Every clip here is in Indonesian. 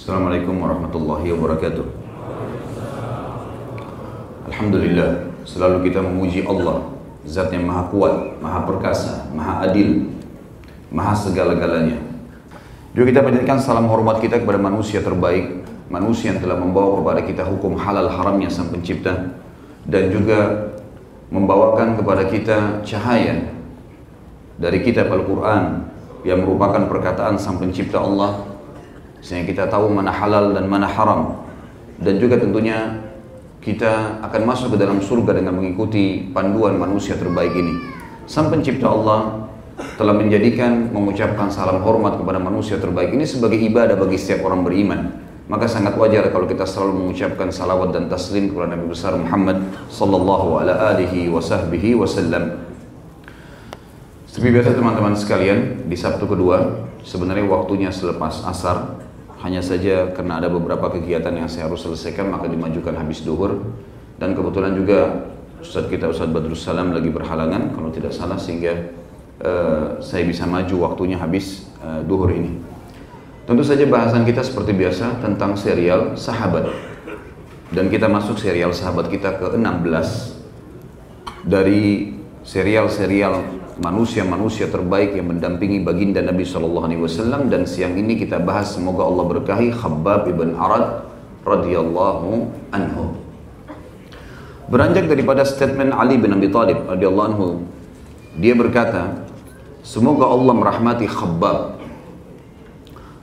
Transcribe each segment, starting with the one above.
Assalamualaikum warahmatullahi wabarakatuh. Alhamdulillah, selalu kita memuji Allah, Zat yang Maha Kuat, Maha Perkasa, Maha Adil, Maha segala-galanya. Juga kita panjatkan salam hormat kita kepada manusia terbaik, manusia yang telah membawa kepada kita hukum halal haramnya Sang Pencipta dan juga membawakan kepada kita cahaya dari kitab Al-Quran yang merupakan perkataan Sang Pencipta Allah sehingga kita tahu mana halal dan mana haram. Dan juga tentunya kita akan masuk ke dalam surga dengan mengikuti panduan manusia terbaik ini. Sang Pencipta Allah telah menjadikan mengucapkan salam hormat kepada manusia terbaik ini sebagai ibadah bagi setiap orang beriman. Maka sangat wajar kalau kita selalu mengucapkan salawat dan taslim kepada Nabi besar Muhammad sallallahu alaihi wasallam. Seperti biasa teman-teman sekalian, di Sabtu kedua sebenarnya waktunya selepas asar hanya saja karena ada beberapa kegiatan yang saya harus selesaikan maka dimajukan habis duhur dan kebetulan juga Ustaz kita Ustaz Badrus Salam lagi berhalangan kalau tidak salah sehingga uh, saya bisa maju waktunya habis uh, duhur ini. Tentu saja bahasan kita seperti biasa tentang serial sahabat. Dan kita masuk serial sahabat kita ke-16 dari serial-serial manusia-manusia terbaik yang mendampingi baginda Nabi Shallallahu Alaihi Wasallam dan siang ini kita bahas semoga Allah berkahi Khabbab ibn Arad radhiyallahu anhu. Beranjak daripada statement Ali bin Abi Thalib radhiyallahu anhu, dia berkata, semoga Allah merahmati Khabbab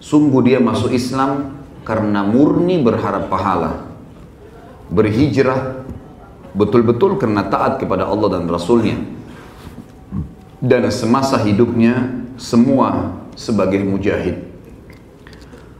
Sungguh dia masuk Islam karena murni berharap pahala. Berhijrah betul-betul karena taat kepada Allah dan Rasulnya. Dan semasa hidupnya semua sebagai mujahid.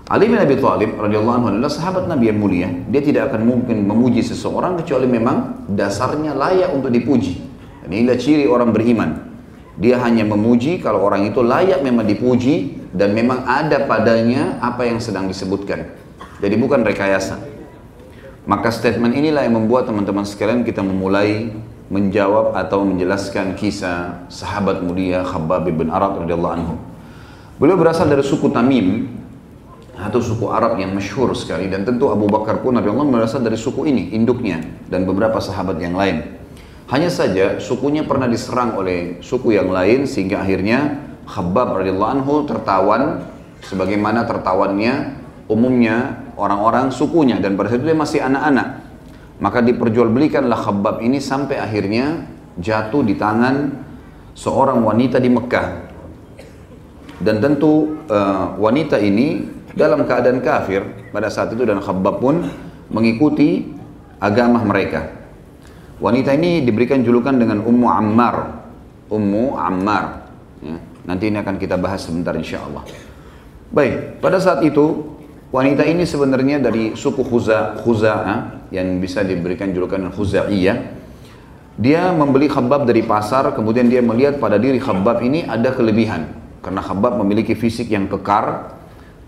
Ali bin Abi Thalib radhiyallahu anhu adalah sahabat Nabi yang mulia. Dia tidak akan mungkin memuji seseorang kecuali memang dasarnya layak untuk dipuji. Inilah ciri orang beriman. Dia hanya memuji kalau orang itu layak memang dipuji dan memang ada padanya apa yang sedang disebutkan. Jadi bukan rekayasa. Maka statement inilah yang membuat teman-teman sekalian kita memulai menjawab atau menjelaskan kisah sahabat mulia Khabbab bin Arad radhiyallahu anhu. Beliau berasal dari suku Tamim atau suku Arab yang masyhur sekali dan tentu Abu Bakar pun radhiyallahu berasal dari suku ini, induknya dan beberapa sahabat yang lain. Hanya saja sukunya pernah diserang oleh suku yang lain sehingga akhirnya Khabbab radhiyallahu anhu tertawan sebagaimana tertawannya umumnya orang-orang sukunya dan pada saat itu dia masih anak-anak. Maka diperjualbelikanlah Khabbab ini sampai akhirnya jatuh di tangan seorang wanita di Mekah. Dan tentu uh, wanita ini dalam keadaan kafir pada saat itu dan Khabbab pun mengikuti agama mereka. Wanita ini diberikan julukan dengan Ummu Ammar. Ummu Ammar. Ya. Nanti ini akan kita bahas sebentar insya Allah. Baik, pada saat itu wanita ini sebenarnya dari suku Khuza, Khuza'ah yang bisa diberikan julukan Khuza'iyah. Dia membeli khabab dari pasar, kemudian dia melihat pada diri khabab ini ada kelebihan. Karena khabab memiliki fisik yang kekar,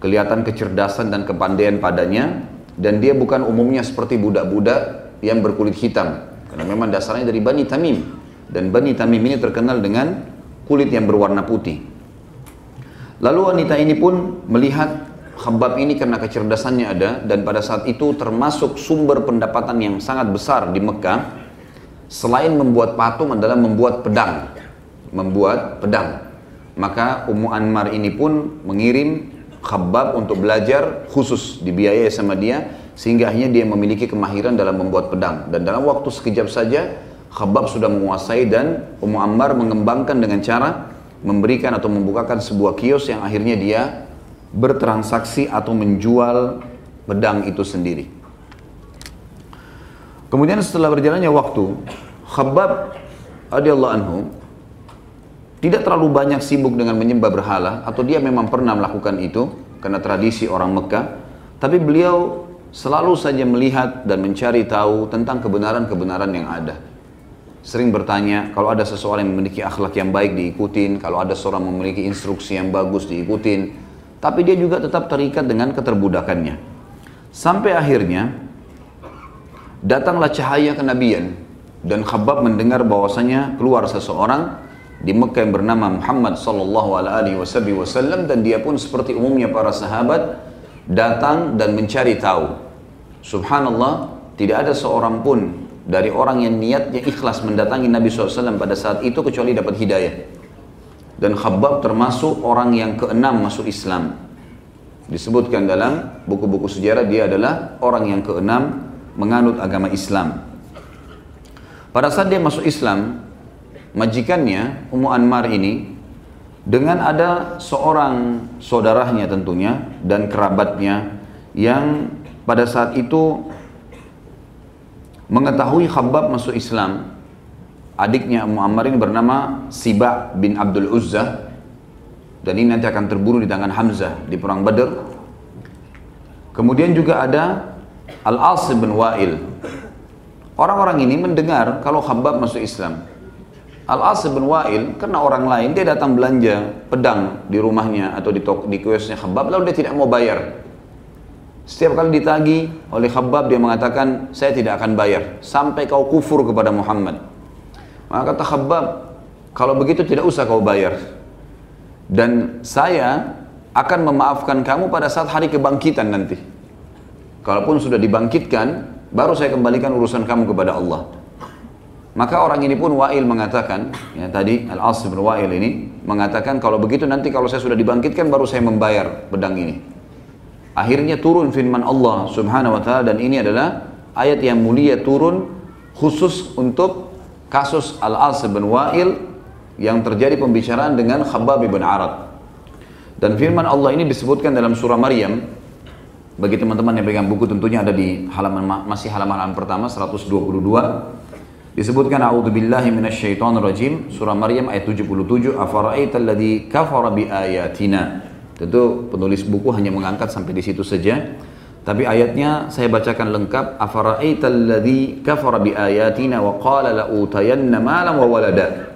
kelihatan kecerdasan dan kepandaian padanya, dan dia bukan umumnya seperti budak-budak yang berkulit hitam. Karena memang dasarnya dari Bani Tamim. Dan Bani Tamim ini terkenal dengan kulit yang berwarna putih. Lalu wanita ini pun melihat Khabbab ini karena kecerdasannya ada dan pada saat itu termasuk sumber pendapatan yang sangat besar di Mekah selain membuat patung adalah membuat pedang. Membuat pedang. Maka Ummu Anmar ini pun mengirim Khabbab untuk belajar khusus dibiayai sama dia sehingga akhirnya dia memiliki kemahiran dalam membuat pedang dan dalam waktu sekejap saja Khabbab sudah menguasai dan Ummu Ammar mengembangkan dengan cara memberikan atau membukakan sebuah kios yang akhirnya dia bertransaksi atau menjual pedang itu sendiri. Kemudian setelah berjalannya waktu, Khabbab radhiyallahu anhu tidak terlalu banyak sibuk dengan menyembah berhala atau dia memang pernah melakukan itu karena tradisi orang Mekah, tapi beliau selalu saja melihat dan mencari tahu tentang kebenaran-kebenaran yang ada sering bertanya kalau ada seseorang yang memiliki akhlak yang baik diikutin, kalau ada seorang memiliki instruksi yang bagus diikutin, tapi dia juga tetap terikat dengan keterbudakannya. Sampai akhirnya datanglah cahaya kenabian dan Khabbab mendengar bahwasanya keluar seseorang di Mekah yang bernama Muhammad sallallahu alaihi wasallam dan dia pun seperti umumnya para sahabat datang dan mencari tahu. Subhanallah, tidak ada seorang pun dari orang yang niatnya ikhlas mendatangi Nabi SAW pada saat itu kecuali dapat hidayah. Dan Khabbab termasuk orang yang keenam masuk Islam. Disebutkan dalam buku-buku sejarah dia adalah orang yang keenam menganut agama Islam. Pada saat dia masuk Islam, majikannya Ummu Anmar ini dengan ada seorang saudaranya tentunya dan kerabatnya yang pada saat itu mengetahui Khabbab masuk Islam adiknya Muammar ini bernama Siba bin Abdul Uzza dan ini nanti akan terbunuh di tangan Hamzah di perang Badr. Kemudian juga ada Al-As bin Wa'il. Orang-orang ini mendengar kalau Khabbab masuk Islam. Al-As bin Wa'il karena orang lain dia datang belanja pedang di rumahnya atau di, di kiosnya Khabbab lalu dia tidak mau bayar. Setiap kali ditagi oleh Khabbab dia mengatakan saya tidak akan bayar sampai kau kufur kepada Muhammad. Maka kata Khabbab, kalau begitu tidak usah kau bayar. Dan saya akan memaafkan kamu pada saat hari kebangkitan nanti. Kalaupun sudah dibangkitkan, baru saya kembalikan urusan kamu kepada Allah. Maka orang ini pun Wa'il mengatakan, ya tadi Al-As bin Wa'il ini mengatakan kalau begitu nanti kalau saya sudah dibangkitkan baru saya membayar pedang ini. Akhirnya turun firman Allah Subhanahu wa taala dan ini adalah ayat yang mulia turun khusus untuk kasus Al-As bin Wa'il yang terjadi pembicaraan dengan Khabbab bin Arad. Dan firman Allah ini disebutkan dalam surah Maryam. Bagi teman-teman yang pegang buku tentunya ada di halaman masih halaman pertama 122. Disebutkan a'udzubillahi minasyaitonir rajim surah Maryam ayat 77 afara'aital ladzi kafara bi ayatina. Tentu penulis buku hanya mengangkat sampai di situ saja. Tapi ayatnya saya bacakan lengkap. Afara'aital ladzi kafara bi ayatina wa qala la utayanna wa walada.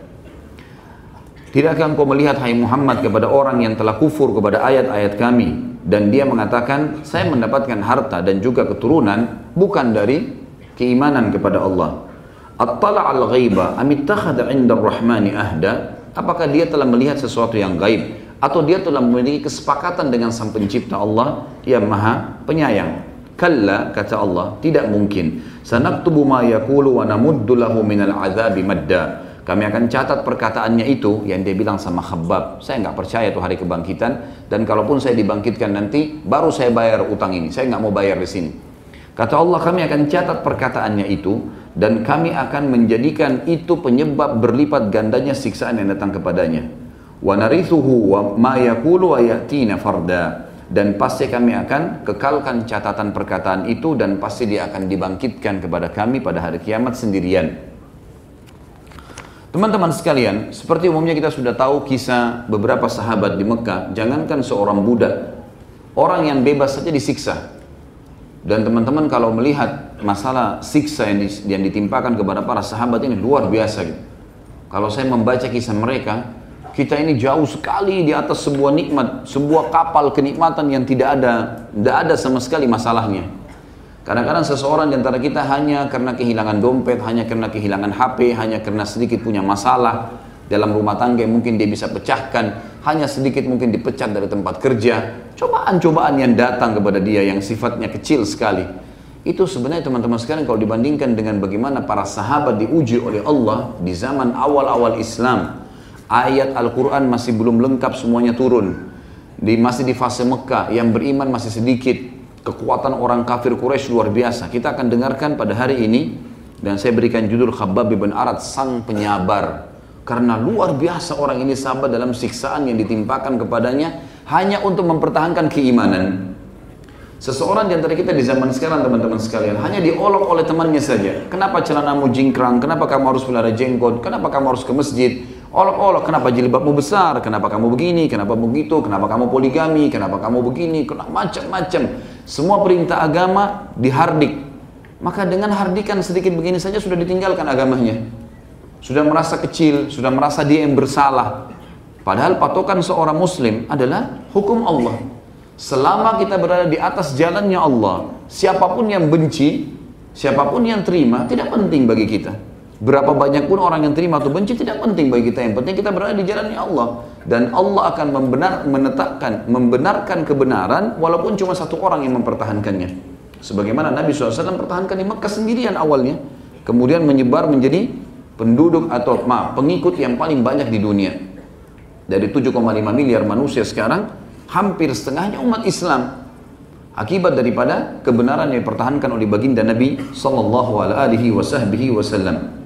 Tidakkah engkau melihat hai Muhammad kepada orang yang telah kufur kepada ayat-ayat kami dan dia mengatakan saya mendapatkan harta dan juga keturunan bukan dari keimanan kepada Allah. Attala al-ghaiba am ittakhadha 'inda ar-rahmani ahda? Apakah dia telah melihat sesuatu yang gaib atau dia telah memiliki kesepakatan dengan sang pencipta Allah yang maha penyayang. Kalla kata Allah tidak mungkin. Sanaktubu ma yaqulu wa namuddu lahu minal azabi madda. Kami akan catat perkataannya itu yang dia bilang sama Khabbab. Saya nggak percaya tuh hari kebangkitan. Dan kalaupun saya dibangkitkan nanti baru saya bayar utang ini. Saya nggak mau bayar di sini. Kata Allah kami akan catat perkataannya itu dan kami akan menjadikan itu penyebab berlipat gandanya siksaan yang datang kepadanya wa narithuhu wa ma yaqulu wa yatina farda dan pasti kami akan kekalkan catatan perkataan itu dan pasti dia akan dibangkitkan kepada kami pada hari kiamat sendirian. Teman-teman sekalian, seperti umumnya kita sudah tahu kisah beberapa sahabat di Mekah, jangankan seorang budak, orang yang bebas saja disiksa. Dan teman-teman kalau melihat masalah siksa yang, yang ditimpakan kepada para sahabat ini luar biasa gitu. Kalau saya membaca kisah mereka, kita ini jauh sekali di atas sebuah nikmat, sebuah kapal kenikmatan yang tidak ada, tidak ada sama sekali masalahnya. Kadang-kadang seseorang di antara kita hanya karena kehilangan dompet, hanya karena kehilangan HP, hanya karena sedikit punya masalah dalam rumah tangga mungkin dia bisa pecahkan, hanya sedikit mungkin dipecat dari tempat kerja, cobaan-cobaan yang datang kepada dia yang sifatnya kecil sekali. Itu sebenarnya teman-teman sekalian kalau dibandingkan dengan bagaimana para sahabat diuji oleh Allah di zaman awal-awal Islam, ayat Al-Quran masih belum lengkap semuanya turun. Di, masih di fase Mekah, yang beriman masih sedikit. Kekuatan orang kafir Quraisy luar biasa. Kita akan dengarkan pada hari ini, dan saya berikan judul Khabbab bin Arad, Sang Penyabar. Karena luar biasa orang ini sabar dalam siksaan yang ditimpakan kepadanya, hanya untuk mempertahankan keimanan. Seseorang di antara kita di zaman sekarang teman-teman sekalian hanya diolok oleh temannya saja. Kenapa celanamu jingkrang? Kenapa kamu harus pelihara jenggot? Kenapa kamu harus ke masjid? Olok-olok, kenapa jilbabmu besar? Kenapa kamu begini? Kenapa begitu? Kenapa kamu poligami? Kenapa kamu begini? Kenapa macam-macam? Semua perintah agama dihardik. Maka dengan hardikan sedikit begini saja sudah ditinggalkan agamanya. Sudah merasa kecil, sudah merasa dia yang bersalah. Padahal patokan seorang muslim adalah hukum Allah. Selama kita berada di atas jalannya Allah, siapa pun yang benci, siapa pun yang terima, tidak penting bagi kita. Berapa banyak pun orang yang terima atau benci tidak penting bagi kita. Yang penting kita berada di jalannya Allah. dan Allah akan membenar, menetapkan, membenarkan kebenaran walaupun cuma satu orang yang mempertahankannya. Sebagaimana Nabi SAW pertahankan di Mekah sendirian awalnya, kemudian menyebar menjadi penduduk atau maaf, pengikut yang paling banyak di dunia. Dari 7,5 miliar manusia sekarang, hampir setengahnya umat Islam. Akibat daripada kebenaran yang dipertahankan oleh baginda Nabi sallallahu alaihi wasallam.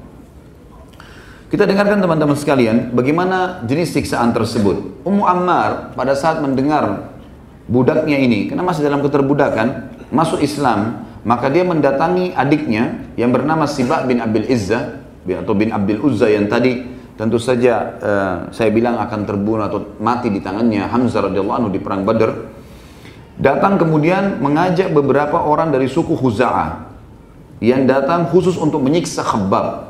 Kita dengarkan teman-teman sekalian bagaimana jenis siksaan tersebut. Ummu Ammar pada saat mendengar budaknya ini, karena masih dalam keterbudakan, masuk Islam, maka dia mendatangi adiknya yang bernama Sibak bin Abil Izzah atau bin Abil Uzza yang tadi tentu saja uh, saya bilang akan terbunuh atau mati di tangannya Hamzah radhiyallahu anhu di perang Badar. Datang kemudian mengajak beberapa orang dari suku Khuza'ah yang datang khusus untuk menyiksa Khabbab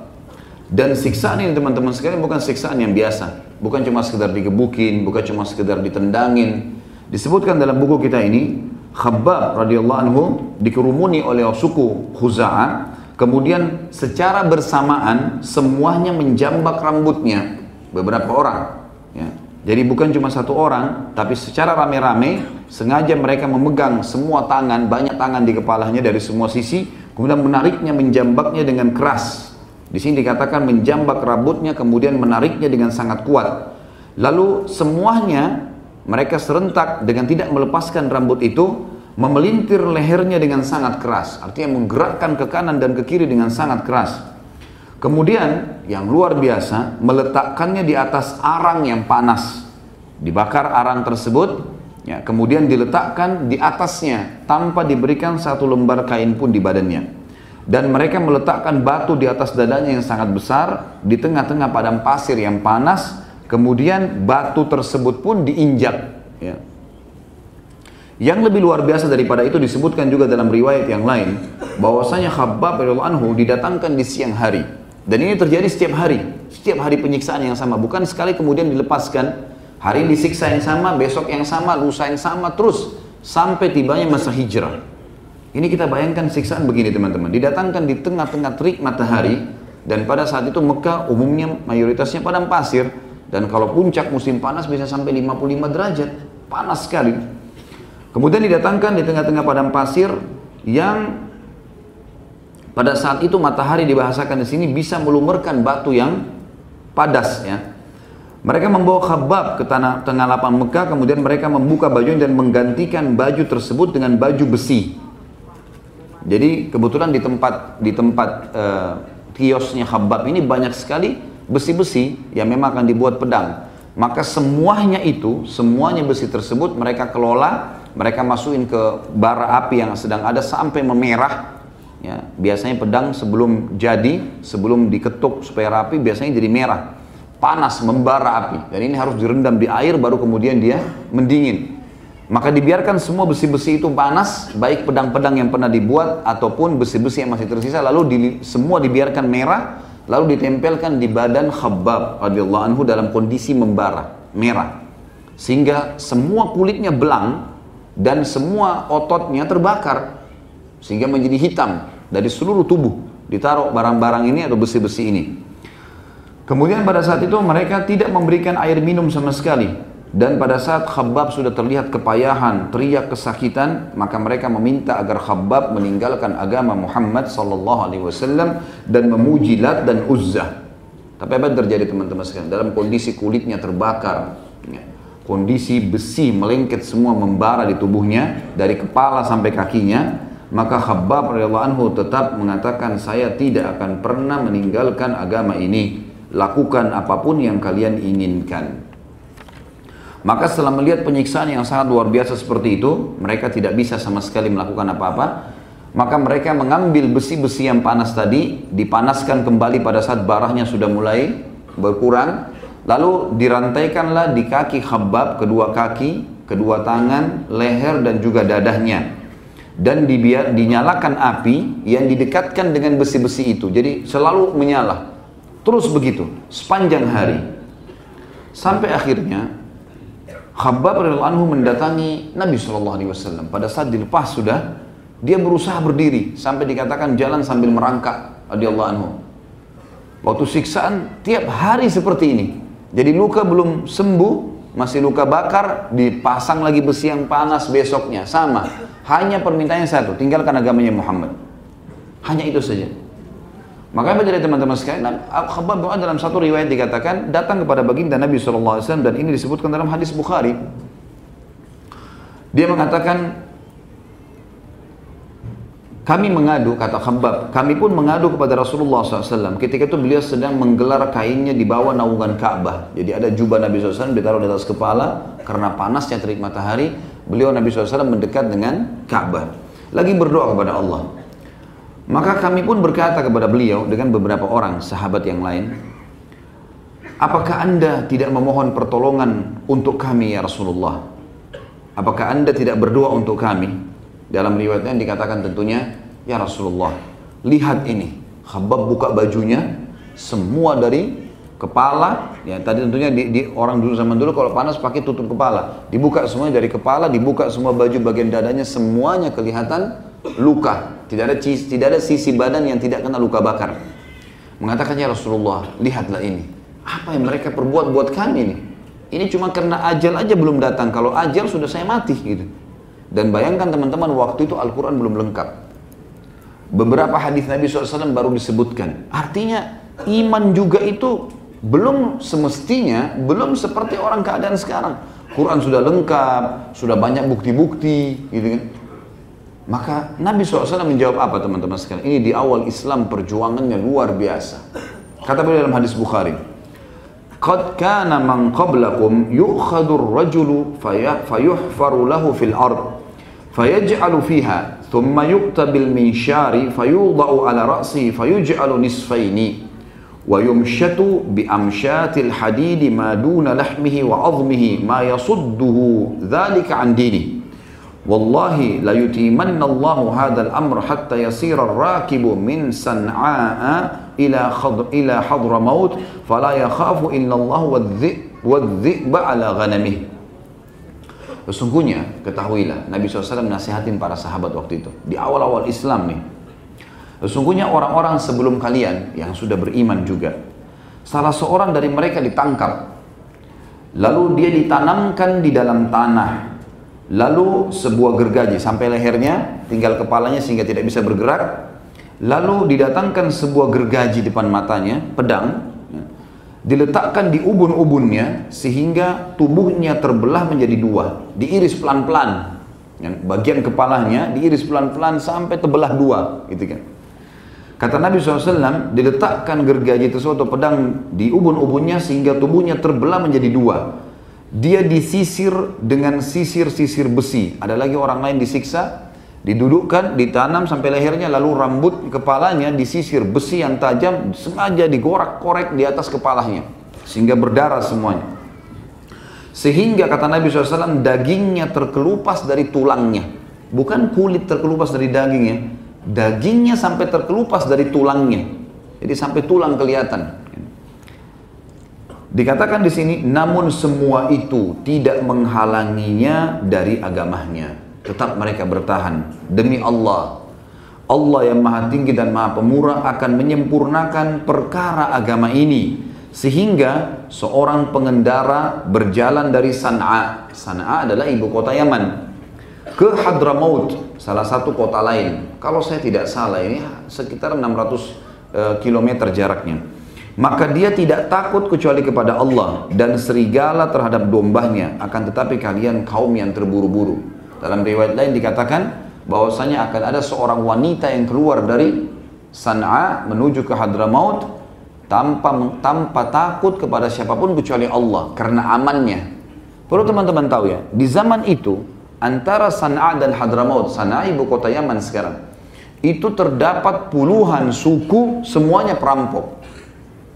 dan siksaan ini teman-teman sekalian bukan siksaan yang biasa. Bukan cuma sekedar digebukin, bukan cuma sekedar ditendangin. Disebutkan dalam buku kita ini, Khabbab radhiyallahu anhu dikerumuni oleh suku Khuza'ah. Kemudian secara bersamaan semuanya menjambak rambutnya beberapa orang. Ya. Jadi bukan cuma satu orang, tapi secara rame-rame sengaja mereka memegang semua tangan, banyak tangan di kepalanya dari semua sisi, kemudian menariknya, menjambaknya dengan keras di sini dikatakan menjambak rambutnya kemudian menariknya dengan sangat kuat. Lalu semuanya mereka serentak dengan tidak melepaskan rambut itu memelintir lehernya dengan sangat keras. Artinya menggerakkan ke kanan dan ke kiri dengan sangat keras. Kemudian yang luar biasa meletakkannya di atas arang yang panas. Dibakar arang tersebut, ya, kemudian diletakkan di atasnya tanpa diberikan satu lembar kain pun di badannya dan mereka meletakkan batu di atas dadanya yang sangat besar di tengah-tengah padang pasir yang panas kemudian batu tersebut pun diinjak ya. yang lebih luar biasa daripada itu disebutkan juga dalam riwayat yang lain bahwasanya Khabbab anhu didatangkan di siang hari. Dan ini terjadi setiap hari setiap hari penyiksaan yang sama bukan sekali kemudian dilepaskan. Hari disiksa yang sama besok yang sama lusa yang sama terus sampai tibanya masa hijrah ini kita bayangkan siksaan begini teman-teman. Didatangkan di tengah-tengah terik matahari dan pada saat itu Mekah umumnya mayoritasnya padang pasir dan kalau puncak musim panas bisa sampai 55 derajat. Panas sekali. Kemudian didatangkan di tengah-tengah padang pasir yang pada saat itu matahari dibahasakan di sini bisa melumerkan batu yang padas ya. Mereka membawa khabab ke tanah tengah lapang Mekah, kemudian mereka membuka baju dan menggantikan baju tersebut dengan baju besi. Jadi kebetulan di tempat di tempat uh, kiosnya Habab ini banyak sekali besi-besi yang memang akan dibuat pedang. Maka semuanya itu, semuanya besi tersebut mereka kelola, mereka masukin ke bara api yang sedang ada sampai memerah. Ya, biasanya pedang sebelum jadi, sebelum diketuk supaya rapi, biasanya jadi merah. Panas, membara api. Dan ini harus direndam di air baru kemudian dia mendingin. Maka dibiarkan semua besi-besi itu panas, baik pedang-pedang yang pernah dibuat ataupun besi-besi yang masih tersisa, lalu di, semua dibiarkan merah, lalu ditempelkan di badan Khabbab radhiyallahu anhu dalam kondisi membara, merah. Sehingga semua kulitnya belang dan semua ototnya terbakar sehingga menjadi hitam dari seluruh tubuh ditaruh barang-barang ini atau besi-besi ini. Kemudian pada saat itu mereka tidak memberikan air minum sama sekali dan pada saat Khabbab sudah terlihat kepayahan, teriak kesakitan, maka mereka meminta agar Khabbab meninggalkan agama Muhammad sallallahu alaihi wasallam dan memuji Lat dan Uzza. Tapi apa yang terjadi teman-teman sekalian? Dalam kondisi kulitnya terbakar, ya, kondisi besi melengket semua membara di tubuhnya dari kepala sampai kakinya, maka Khabbab radhiyallahu anhu tetap mengatakan saya tidak akan pernah meninggalkan agama ini. Lakukan apa pun yang kalian inginkan. Maka setelah melihat penyiksaan yang sangat luar biasa seperti itu, mereka tidak bisa sama sekali melakukan apa-apa. Maka mereka mengambil besi-besi yang panas tadi, dipanaskan kembali pada saat barahnya sudah mulai berkurang. Lalu dirantaikanlah di kaki Khabbab, kedua kaki, kedua tangan, leher dan juga dadahnya. Dan dibiar, dinyalakan api yang didekatkan dengan besi-besi itu. Jadi selalu menyala. Terus begitu, sepanjang hari. Sampai akhirnya Khabbab radhiyallahu anhu mendatangi Nabi Shallallahu alaihi wasallam. Pada saat dilepas sudah, dia berusaha berdiri sampai dikatakan jalan sambil merangkak radhiyallahu anhu. Waktu siksaan tiap hari seperti ini. Jadi luka belum sembuh, masih luka bakar, dipasang lagi besi yang panas besoknya. Sama. Hanya permintaannya satu, tinggalkan agamanya Muhammad. Hanya itu saja. Makanya dari teman-teman sekalian, Khabbab bin dalam satu riwayat dikatakan datang kepada baginda Nabi SAW dan ini disebutkan dalam hadis Bukhari. Dia mengatakan, kami mengadu, kata Khabbab, kami pun mengadu kepada Rasulullah SAW. Ketika itu beliau sedang menggelar kainnya di bawah naungan Ka'bah. Jadi ada jubah Nabi SAW ditaruh di atas kepala, karena panasnya terik matahari, beliau Nabi SAW mendekat dengan Ka'bah. Lagi berdoa kepada Allah. Maka kami pun berkata kepada beliau dengan beberapa orang sahabat yang lain, Apakah anda tidak memohon pertolongan untuk kami ya Rasulullah? Apakah anda tidak berdoa untuk kami? Dalam riwayatnya dikatakan tentunya, ya Rasulullah, lihat ini. Khabbab buka bajunya, semua dari kepala, ya tadi tentunya di, di orang dulu zaman dulu kalau panas pakai tutup kepala. Dibuka semuanya dari kepala, dibuka semua baju bagian dadanya, semuanya kelihatan luka. Tidak ada tidak ada sisi badan yang tidak kena luka bakar. Mengatakan ya Rasulullah, lihatlah ini. Apa yang mereka perbuat buat kami ini? Ini cuma karena ajal aja belum datang. Kalau ajal sudah saya mati gitu. Dan bayangkan teman-teman waktu itu Al-Quran belum lengkap. Beberapa hadis Nabi SAW baru disebutkan. Artinya iman juga itu belum semestinya, belum seperti orang keadaan sekarang. Quran sudah lengkap, sudah banyak bukti-bukti, gitu kan. Maka Nabi SAW menjawab apa teman-teman sekarang? Ini di awal Islam perjuangannya luar biasa. Kata beliau dalam hadis Bukhari. Qad kana man qablakum yu'khadur rajulu fayuhfaru lahu fil ard fayaj'alu fiha thumma yu'ta bil minshari fayudau ala ra'si fayuj'alu nisfaini ويمشط بأمشات الحديد ما دون لحمه وعظمه ما يصده ذلك عن دينه Wallahi la yutimannallahu hadzal amr hatta yasira ar-rakibu min San'a'a ila khad ila Hadramaut fala yakhafu illa illallah wadh-dhi'ba ala ghanamih. Sesungguhnya ketahuilah Nabi SAW nasihatin para sahabat waktu itu di awal-awal Islam nih. Sesungguhnya orang-orang sebelum kalian yang sudah beriman juga salah seorang dari mereka ditangkap lalu dia ditanamkan di dalam tanah lalu sebuah gergaji sampai lehernya tinggal kepalanya sehingga tidak bisa bergerak. Lalu didatangkan sebuah gergaji depan matanya pedang ya, diletakkan di ubun-ubunnya sehingga tubuhnya terbelah menjadi dua. Diiris pelan-pelan ya, bagian kepalanya diiris pelan-pelan sampai terbelah dua gitu kan. Kata Nabi SAW, diletakkan gergaji tersebut atau pedang di ubun-ubunnya sehingga tubuhnya terbelah menjadi dua dia disisir dengan sisir-sisir besi. Ada lagi orang lain disiksa, didudukkan, ditanam sampai lehernya, lalu rambut kepalanya disisir besi yang tajam, sengaja digorak-korek di atas kepalanya. Sehingga berdarah semuanya. Sehingga kata Nabi SAW, dagingnya terkelupas dari tulangnya. Bukan kulit terkelupas dari dagingnya, dagingnya sampai terkelupas dari tulangnya. Jadi sampai tulang kelihatan. Dikatakan di sini, namun semua itu tidak menghalanginya dari agamanya. Tetap mereka bertahan demi Allah. Allah yang maha tinggi dan maha pemurah akan menyempurnakan perkara agama ini. Sehingga seorang pengendara berjalan dari Sana'a. Sana'a adalah ibu kota Yaman. Ke Hadramaut, salah satu kota lain. Kalau saya tidak salah ini sekitar 600 uh, km jaraknya maka dia tidak takut kecuali kepada Allah dan serigala terhadap dombanya. Akan tetapi kalian kaum yang terburu-buru. Dalam riwayat lain dikatakan bahwasanya akan ada seorang wanita yang keluar dari San'a menuju ke Hadramaut tanpa tanpa takut kepada siapa pun kecuali Allah karena amannya. Perlu teman-teman tahu ya di zaman itu antara San'a dan Hadramaut San'a ibu kota Yaman sekarang itu terdapat puluhan suku semuanya perampok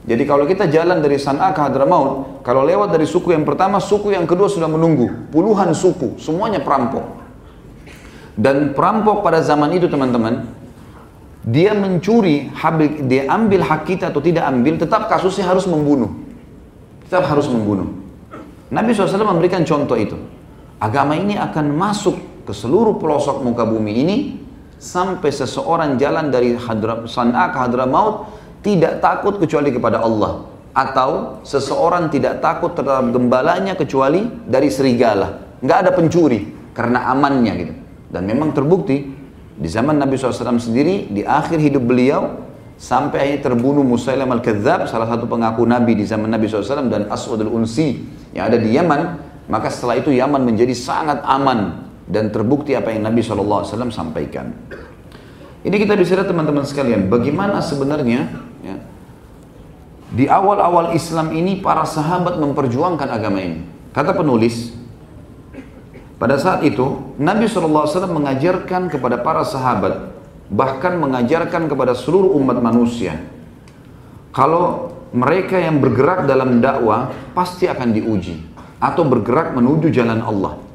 jadi kalau kita jalan dari San'a ke Hadramaut, kalau lewat dari suku yang pertama, suku yang kedua sudah menunggu. Puluhan suku, semuanya perampok. Dan perampok pada zaman itu teman-teman, dia mencuri, dia ambil hak kita atau tidak ambil, tetap kasusnya harus membunuh. Tetap harus membunuh. Nabi SAW memberikan contoh itu. Agama ini akan masuk ke seluruh pelosok muka bumi ini sampai seseorang jalan dari San'a ke Hadramaut tidak takut kecuali kepada Allah. atau seseorang tidak takut terhadap gembalanya kecuali dari serigala. Nggak ada pencuri karena amannya gitu. Dan memang terbukti di zaman Nabi SAW sendiri di akhir hidup beliau sampai akhirnya terbunuh Musailam al-Kadzab salah satu pengaku Nabi di zaman Nabi SAW dan Aswad al-Unsi yang ada di Yaman maka setelah itu Yaman menjadi sangat aman dan terbukti apa yang Nabi SAW sampaikan. Ini kita bisa lihat teman-teman sekalian, bagaimana sebenarnya ya, di awal-awal Islam ini para sahabat memperjuangkan agama ini. Kata penulis, pada saat itu Nabi SAW mengajarkan kepada para sahabat, bahkan mengajarkan kepada seluruh umat manusia, kalau mereka yang bergerak dalam dakwah pasti akan diuji atau bergerak menuju jalan Allah.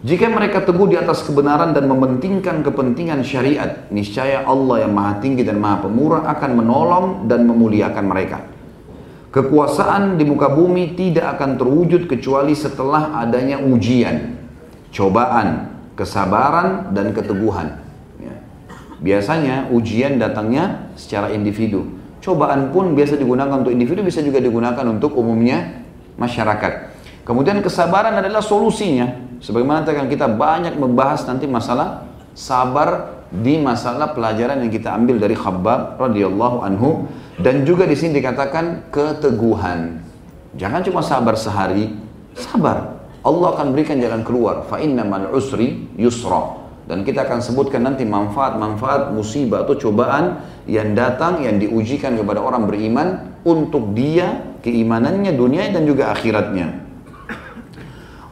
Jika mereka teguh di atas kebenaran dan mementingkan kepentingan syariat, niscaya Allah yang maha tinggi dan maha pemurah akan menolong dan memuliakan mereka. Kekuasaan di muka bumi tidak akan terwujud kecuali setelah adanya ujian, cobaan, kesabaran, dan keteguhan. Ya. Biasanya ujian datangnya secara individu. Cobaan pun biasa digunakan untuk individu, bisa juga digunakan untuk umumnya masyarakat. Kemudian kesabaran adalah solusinya. Sebagaimana akan kita banyak membahas nanti masalah sabar di masalah pelajaran yang kita ambil dari Khabbab radhiyallahu anhu dan juga di sini dikatakan keteguhan. Jangan cuma sabar sehari, sabar. Allah akan berikan jalan keluar. Fa innamal usri yusra. Dan kita akan sebutkan nanti manfaat-manfaat musibah atau cobaan yang datang yang diujikan kepada orang beriman untuk dia keimanannya dunia dan juga akhiratnya.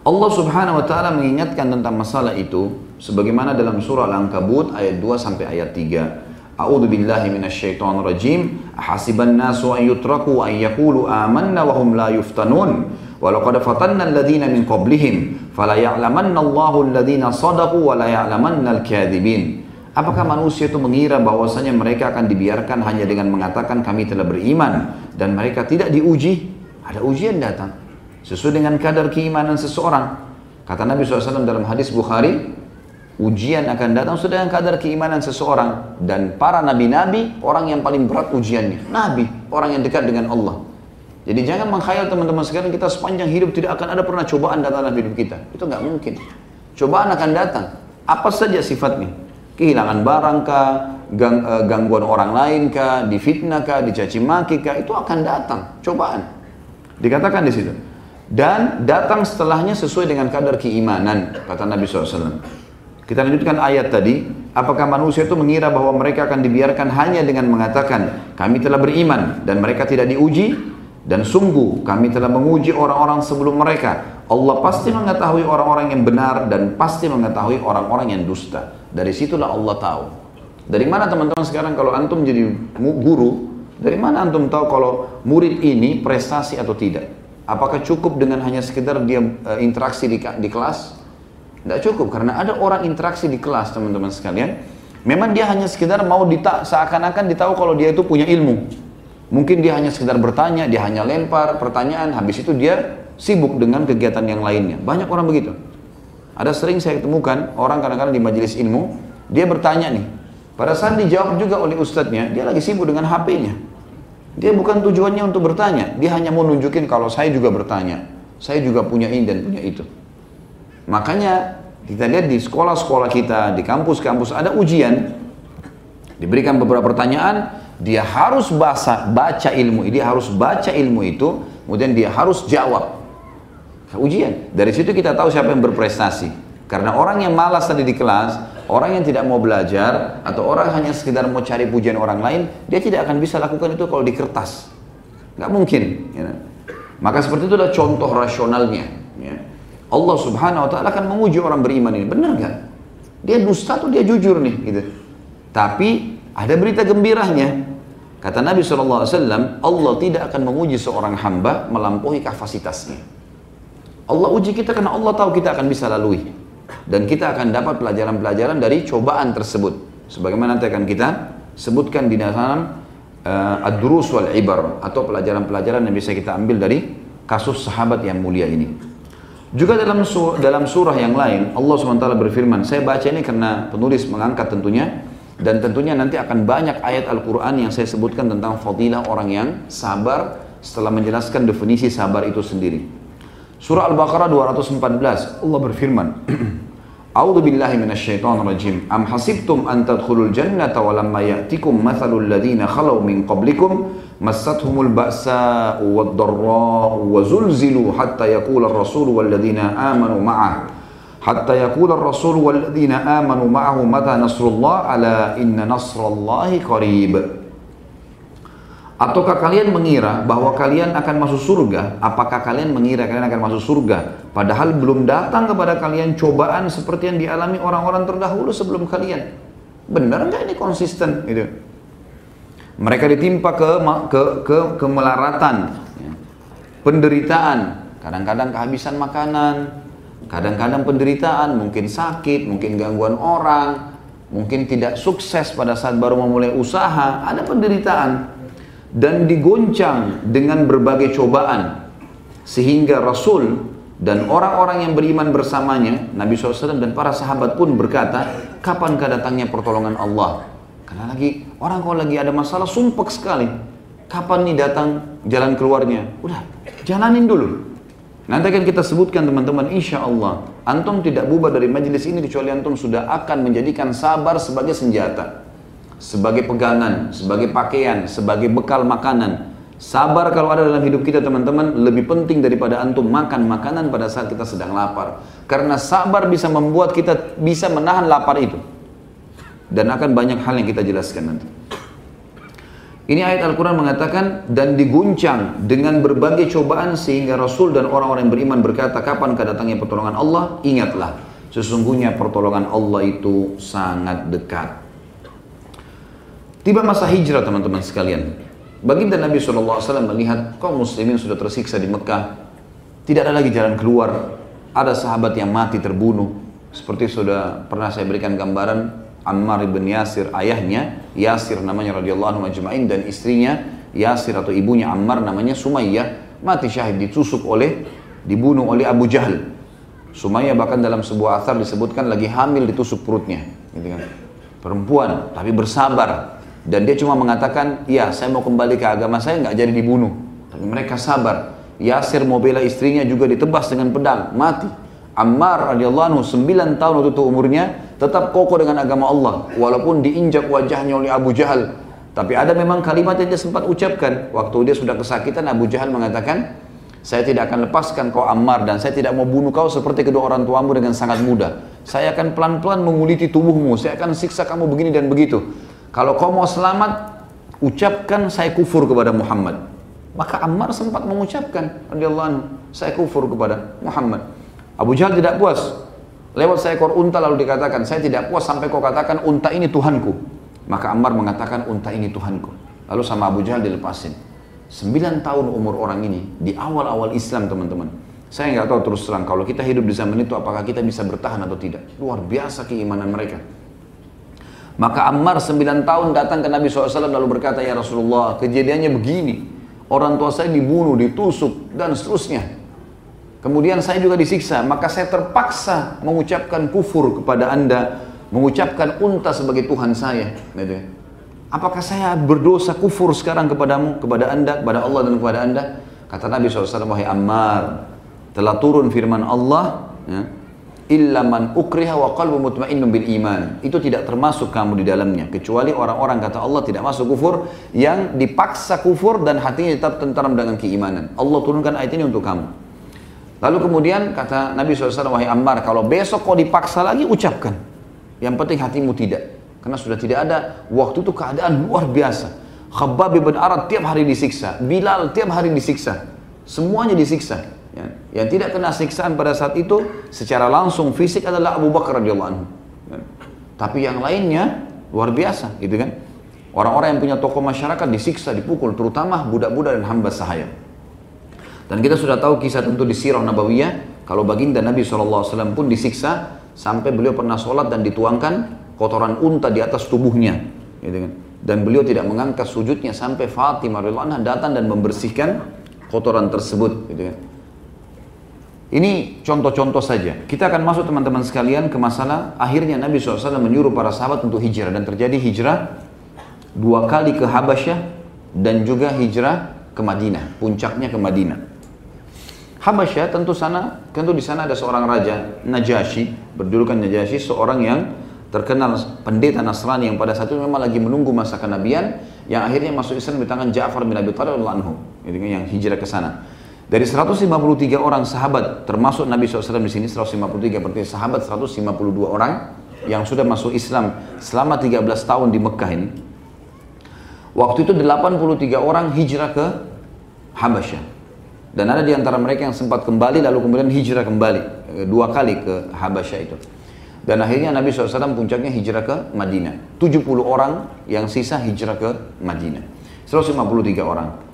Allah Subhanahu wa taala mengingatkan tentang masalah itu sebagaimana dalam surah Al-Ankabut ayat 2 sampai ayat 3. A'udzu billahi minasyaitonir rajim. Hasiban nasu an yutraku an yaqulu amanna wa hum la yuftanun. Wa laqad fatanna alladhina min qablihim fala ya'lamanna Allahu alladhina sadaqu wa la ya'lamanna al-kadzibin. Apakah manusia itu mengira bahwasanya mereka akan dibiarkan hanya dengan mengatakan kami telah beriman dan mereka tidak diuji? Ada ujian datang. Sesuai dengan kadar keimanan seseorang. Kata Nabi SAW dalam hadis Bukhari, ujian akan datang sesuai dengan kadar keimanan seseorang. Dan para nabi-nabi, orang yang paling berat ujiannya. Nabi, orang yang dekat dengan Allah. Jadi jangan mengkhayal teman-teman sekalian kita sepanjang hidup tidak akan ada pernah cobaan datang dalam hidup kita. Itu nggak mungkin. Cobaan akan datang. Apa saja sifatnya? Kehilangan barang kah, gang, uh, gangguan orang lain kah, difitnah kah, dicaci maki kah, itu akan datang. Cobaan. Dikatakan di situ dan datang setelahnya sesuai dengan kadar keimanan kata Nabi SAW kita lanjutkan ayat tadi. Apakah manusia itu mengira bahwa mereka akan dibiarkan hanya dengan mengatakan kami telah beriman dan mereka tidak diuji? Dan sungguh kami telah menguji orang-orang sebelum mereka. Allah pasti mengetahui orang-orang yang benar dan pasti mengetahui orang-orang yang dusta. Dari situlah Allah tahu. Dari mana teman-teman sekarang kalau antum jadi guru dari mana antum tahu kalau murid ini prestasi atau tidak Apakah cukup dengan hanya sekedar dia uh, interaksi di, di kelas? Tidak cukup karena ada orang interaksi di kelas teman-teman sekalian. Memang dia hanya sekedar mau dita seakan-akan ditahu kalau dia itu punya ilmu. Mungkin dia hanya sekedar bertanya, dia hanya lempar pertanyaan, habis itu dia sibuk dengan kegiatan yang lainnya. Banyak orang begitu. Ada sering saya temukan orang kadang-kadang di majelis ilmu, dia bertanya nih. Pada saat dijawab juga oleh ustadznya, dia lagi sibuk dengan HP-nya. Dia bukan tujuannya untuk bertanya, dia hanya mau nunjukin kalau saya juga bertanya. Saya juga punya ini dan punya itu. Makanya kita lihat di sekolah-sekolah kita, di kampus-kampus ada ujian. Diberikan beberapa pertanyaan, dia harus baca, baca ilmu, dia harus baca ilmu itu, kemudian dia harus jawab. Ujian. Dari situ kita tahu siapa yang berprestasi. Karena orang yang malas tadi di kelas, Orang yang tidak mau belajar atau orang hanya sekedar mau cari pujian orang lain, dia tidak akan bisa lakukan itu kalau di kertas. Nggak mungkin. Ya. Maka seperti itu adalah contoh rasionalnya. Ya. Allah subhanahu wa ta'ala akan menguji orang beriman ini. Benar nggak? Dia dusta atau dia jujur nih? Gitu. Tapi ada berita gembiranya. Kata Nabi SAW, Allah tidak akan menguji seorang hamba melampaui kapasitasnya. Allah uji kita karena Allah tahu kita akan bisa lalui dan kita akan dapat pelajaran-pelajaran dari cobaan tersebut sebagaimana nanti akan kita sebutkan di dalam uh, ad-durus wal ibar atau pelajaran-pelajaran yang bisa kita ambil dari kasus sahabat yang mulia ini juga dalam sur dalam surah yang lain Allah SWT berfirman saya baca ini karena penulis mengangkat tentunya dan tentunya nanti akan banyak ayat Al-Quran yang saya sebutkan tentang fadilah orang yang sabar setelah menjelaskan definisi sabar itu sendiri. Surah Al-Baqarah 214 Allah berfirman A'udzu billahi minasyaitonir rajim. Am hasibtum an tadkhulul jannata wa lamma ya'tikum mathalul ladzina khalau min qablikum massathumul ba'sa'u wad-dharra'u wa zulzilu hatta yaqula ar-rasul wal ladzina amanu ma'ah hatta yaqula ar-rasul wal ladzina amanu ma'ahu mata nasrullah ala inna nasrallahi qarib. Ataukah kalian mengira bahwa kalian akan masuk surga? Apakah kalian mengira kalian akan masuk surga? Padahal belum datang kepada kalian cobaan seperti yang dialami orang-orang terdahulu sebelum kalian. Benar nggak ini konsisten? Gitu. Mereka ditimpa ke ke ke kemelaratan, ya. penderitaan, kadang-kadang kehabisan makanan, kadang-kadang penderitaan, mungkin sakit, mungkin gangguan orang, mungkin tidak sukses pada saat baru memulai usaha, ada penderitaan dan digoncang dengan berbagai cobaan sehingga Rasul dan orang-orang yang beriman bersamanya Nabi SAW dan para sahabat pun berkata kapankah datangnya pertolongan Allah? Karena lagi orang kalau lagi ada masalah sumpek sekali. Kapan nih datang jalan keluarnya? Udah jalanin dulu. Nanti akan kita sebutkan teman-teman insya Allah antum tidak bubar dari majelis ini kecuali antum sudah akan menjadikan sabar sebagai senjata sebagai pegangan, sebagai pakaian, sebagai bekal makanan. Sabar kalau ada dalam hidup kita teman-teman lebih penting daripada antum makan makanan pada saat kita sedang lapar. Karena sabar bisa membuat kita bisa menahan lapar itu. Dan akan banyak hal yang kita jelaskan nanti. Ini ayat Al-Quran mengatakan dan diguncang dengan berbagai cobaan sehingga Rasul dan orang-orang yang beriman berkata kapan kedatangnya pertolongan Allah ingatlah sesungguhnya pertolongan Allah itu sangat dekat Tiba masa hijrah teman-teman sekalian. Baginda Nabi SAW melihat kaum muslimin sudah tersiksa di Mekah. Tidak ada lagi jalan keluar. Ada sahabat yang mati terbunuh. Seperti sudah pernah saya berikan gambaran Ammar ibn Yasir ayahnya Yasir namanya radhiyallahu anhu dan istrinya Yasir atau ibunya Ammar namanya Sumayyah mati syahid ditusuk oleh dibunuh oleh Abu Jahal. Sumayyah bahkan dalam sebuah asar disebutkan lagi hamil ditusuk perutnya gitu kan. Perempuan tapi bersabar dan dia cuma mengatakan, ya saya mau kembali ke agama saya nggak jadi dibunuh. Tapi mereka sabar. Yasir mau bela istrinya juga ditebas dengan pedang, mati. Ammar radhiyallahu anhu 9 tahun waktu itu umurnya tetap kokoh dengan agama Allah walaupun diinjak wajahnya oleh Abu Jahal. Tapi ada memang kalimat yang dia sempat ucapkan waktu dia sudah kesakitan Abu Jahal mengatakan, saya tidak akan lepaskan kau Ammar dan saya tidak mau bunuh kau seperti kedua orang tuamu dengan sangat mudah. Saya akan pelan-pelan menguliti tubuhmu, saya akan siksa kamu begini dan begitu. Kalau kau mau selamat, ucapkan saya kufur kepada Muhammad. Maka Ammar sempat mengucapkan, radhiyallahu anhu, saya kufur kepada Muhammad. Abu Jahal tidak puas. Lewat seekor unta lalu dikatakan, saya tidak puas sampai kau katakan unta ini Tuhanku. Maka Ammar mengatakan unta ini Tuhanku. Lalu sama Abu Jahal dilepasin. Sembilan tahun umur orang ini, di awal-awal Islam teman-teman. Saya nggak tahu terus terang, kalau kita hidup di zaman itu apakah kita bisa bertahan atau tidak. Luar biasa keimanan mereka. Maka Ammar 9 tahun datang ke Nabi SAW lalu berkata, Ya Rasulullah, kejadiannya begini. Orang tua saya dibunuh, ditusuk, dan seterusnya. Kemudian saya juga disiksa, maka saya terpaksa mengucapkan kufur kepada anda, mengucapkan unta sebagai Tuhan saya. Gitu. Apakah saya berdosa kufur sekarang kepadamu, kepada anda, kepada Allah dan kepada anda? Kata Nabi SAW, Wahai Ammar, telah turun firman Allah, ya, illa man ukriha wa qalbu mutmainnun bil iman. Itu tidak termasuk kamu di dalamnya kecuali orang-orang kata Allah tidak masuk kufur yang dipaksa kufur dan hatinya tetap tentram dengan keimanan. Allah turunkan ayat ini untuk kamu. Lalu kemudian kata Nabi SAW, wahai Ammar, kalau besok kau dipaksa lagi, ucapkan. Yang penting hatimu tidak. Karena sudah tidak ada waktu itu keadaan luar biasa. Khabbab bin Arad tiap hari disiksa. Bilal tiap hari disiksa. Semuanya disiksa. Ya. Yang tidak kena siksaan pada saat itu secara langsung fisik adalah Abu Bakar radhiyallahu anhu. Ya. Tapi yang lainnya luar biasa, gitu kan? Orang-orang yang punya tokoh masyarakat disiksa, dipukul, terutama budak-budak dan hamba sahaya. Dan kita sudah tahu kisah tentu di Sirah Nabawiyah, kalau baginda Nabi SAW pun disiksa sampai beliau pernah sholat dan dituangkan kotoran unta di atas tubuhnya, gitu kan? Dan beliau tidak mengangkat sujudnya sampai Fatimah radhiyallahu anha datang dan membersihkan kotoran tersebut, gitu kan? Ini contoh-contoh saja. Kita akan masuk teman-teman sekalian ke masalah akhirnya Nabi SAW menyuruh para sahabat untuk hijrah dan terjadi hijrah dua kali ke Habasyah dan juga hijrah ke Madinah, puncaknya ke Madinah. Habasyah tentu sana, tentu di sana ada seorang raja Najasyi, berjulukan Najasyi, seorang yang terkenal pendeta Nasrani yang pada saat itu memang lagi menunggu masa kenabian yang akhirnya masuk Islam di tangan Ja'far bin Abi Thalib anhu yang hijrah ke sana. Dari 153 orang sahabat termasuk Nabi SAW di sini 153 berarti sahabat 152 orang yang sudah masuk Islam selama 13 tahun di Mekah ini. Waktu itu 83 orang hijrah ke Habasyah. Dan ada di antara mereka yang sempat kembali lalu kemudian hijrah kembali eh, dua kali ke Habasyah itu. Dan akhirnya Nabi SAW puncaknya hijrah ke Madinah. 70 orang yang sisa hijrah ke Madinah. 153 orang.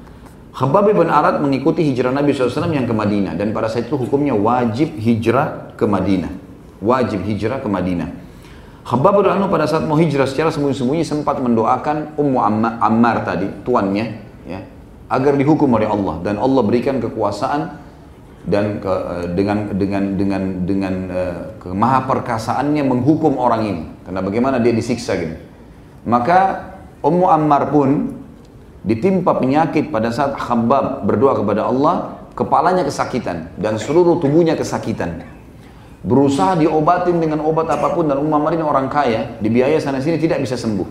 Khabbab bin Arad mengikuti hijrah Nabi SAW yang ke Madinah. Dan pada saat itu hukumnya wajib hijrah ke Madinah. Wajib hijrah ke Madinah. Khabbab bin Arad pada saat mau hijrah secara sembunyi-sembunyi sempat mendoakan Ummu Ammar tadi, tuannya, ya, agar dihukum oleh Allah. Dan Allah berikan kekuasaan dan ke, eh, dengan dengan dengan dengan uh, kemaha perkasaannya menghukum orang ini karena bagaimana dia disiksa gitu maka Ummu Ammar pun ditimpa penyakit pada saat Khabbab berdoa kepada Allah kepalanya kesakitan dan seluruh tubuhnya kesakitan berusaha diobatin dengan obat apa pun dan Ammar ini orang kaya dibiayai sana sini tidak bisa sembuh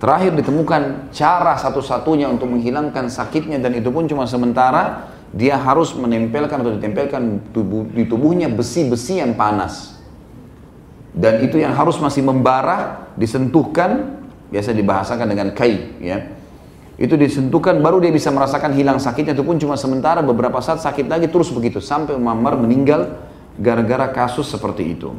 terakhir ditemukan cara satu-satunya untuk menghilangkan sakitnya dan itu pun cuma sementara dia harus menempelkan atau ditempelkan tubuh, di tubuhnya besi-besi yang panas. Dan itu yang harus masih membara, disentuhkan, biasa dibahasakan dengan kai, ya. Itu disentuhkan, baru dia bisa merasakan hilang sakitnya, itu pun cuma sementara, beberapa saat sakit lagi, terus begitu. Sampai Muammar meninggal gara-gara kasus seperti itu.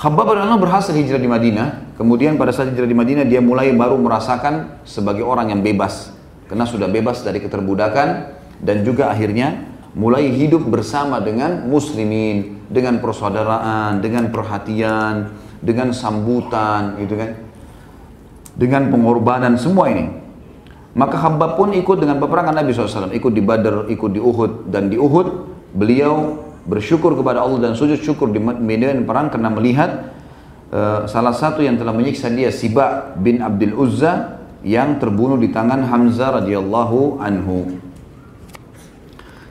Khabbab bin berhasil hijrah di Madinah. Kemudian pada saat hijrah di Madinah dia mulai baru merasakan sebagai orang yang bebas karena sudah bebas dari keterbudakan dan juga akhirnya mulai hidup bersama dengan muslimin, dengan persaudaraan, dengan perhatian, dengan sambutan, gitu kan. Dengan pengorbanan semua ini. Maka Habab pun ikut dengan peperangan Nabi SAW, ikut di Badar, ikut di Uhud, dan di Uhud beliau bersyukur kepada Allah dan sujud syukur di medan perang karena melihat uh, salah satu yang telah menyiksa dia Siba bin Abdul Uzza yang terbunuh di tangan Hamzah radhiyallahu anhu.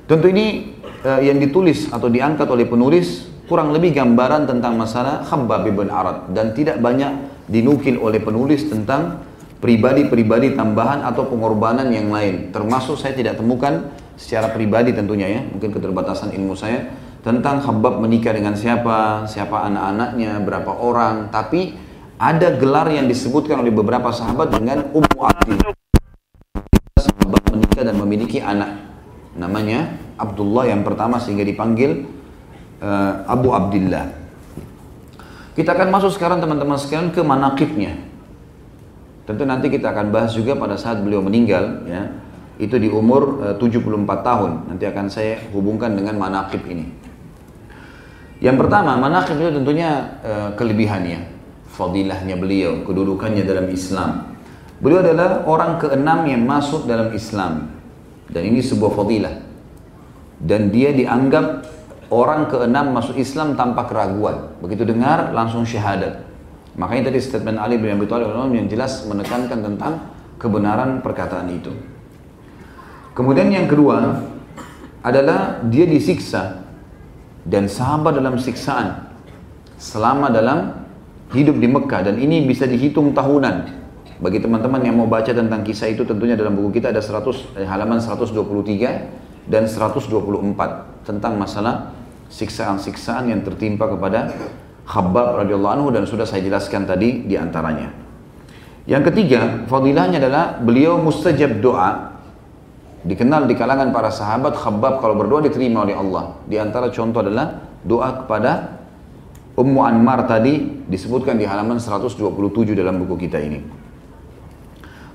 Tentu ini uh, yang ditulis atau diangkat oleh penulis kurang lebih gambaran tentang masalah Khabbab bin Arad dan tidak banyak dinukil oleh penulis tentang pribadi-pribadi tambahan atau pengorbanan yang lain. Termasuk saya tidak temukan secara pribadi tentunya ya, mungkin keterbatasan ilmu saya tentang Khabbab menikah dengan siapa, siapa anak-anaknya, berapa orang, tapi ada gelar yang disebutkan oleh beberapa sahabat dengan Ummu Abdillah. Sahabat menikah dan memiliki anak. Namanya Abdullah yang pertama sehingga dipanggil uh, Abu Abdillah. Kita akan masuk sekarang teman-teman sekalian ke manakibnya. Tentu nanti kita akan bahas juga pada saat beliau meninggal ya. Itu di umur eh, uh, 74 tahun. Nanti akan saya hubungkan dengan manakib ini. Yang pertama, manakib itu tentunya uh, kelebihannya fadilahnya beliau, kedudukannya dalam Islam. Beliau adalah orang keenam yang masuk dalam Islam. Dan ini sebuah fadilah. Dan dia dianggap orang keenam masuk Islam tanpa keraguan. Begitu dengar langsung syahadat. Makanya tadi statement Ali bin Abi Thalib yang jelas menekankan tentang kebenaran perkataan itu. Kemudian yang kedua adalah dia disiksa dan sahabat dalam siksaan selama dalam hidup di Mekah dan ini bisa dihitung tahunan. Bagi teman-teman yang mau baca tentang kisah itu tentunya dalam buku kita ada 100 eh, halaman 123 dan 124 tentang masalah siksaan-siksaan yang tertimpa kepada Khabbab radhiyallahu anhu dan sudah saya jelaskan tadi di antaranya. Yang ketiga, fadilahnya adalah beliau mustajab doa. Dikenal di kalangan para sahabat Khabbab kalau berdoa diterima oleh Allah. Di antara contoh adalah doa kepada Ummu Anmar tadi disebutkan di halaman 127 dalam buku kita ini.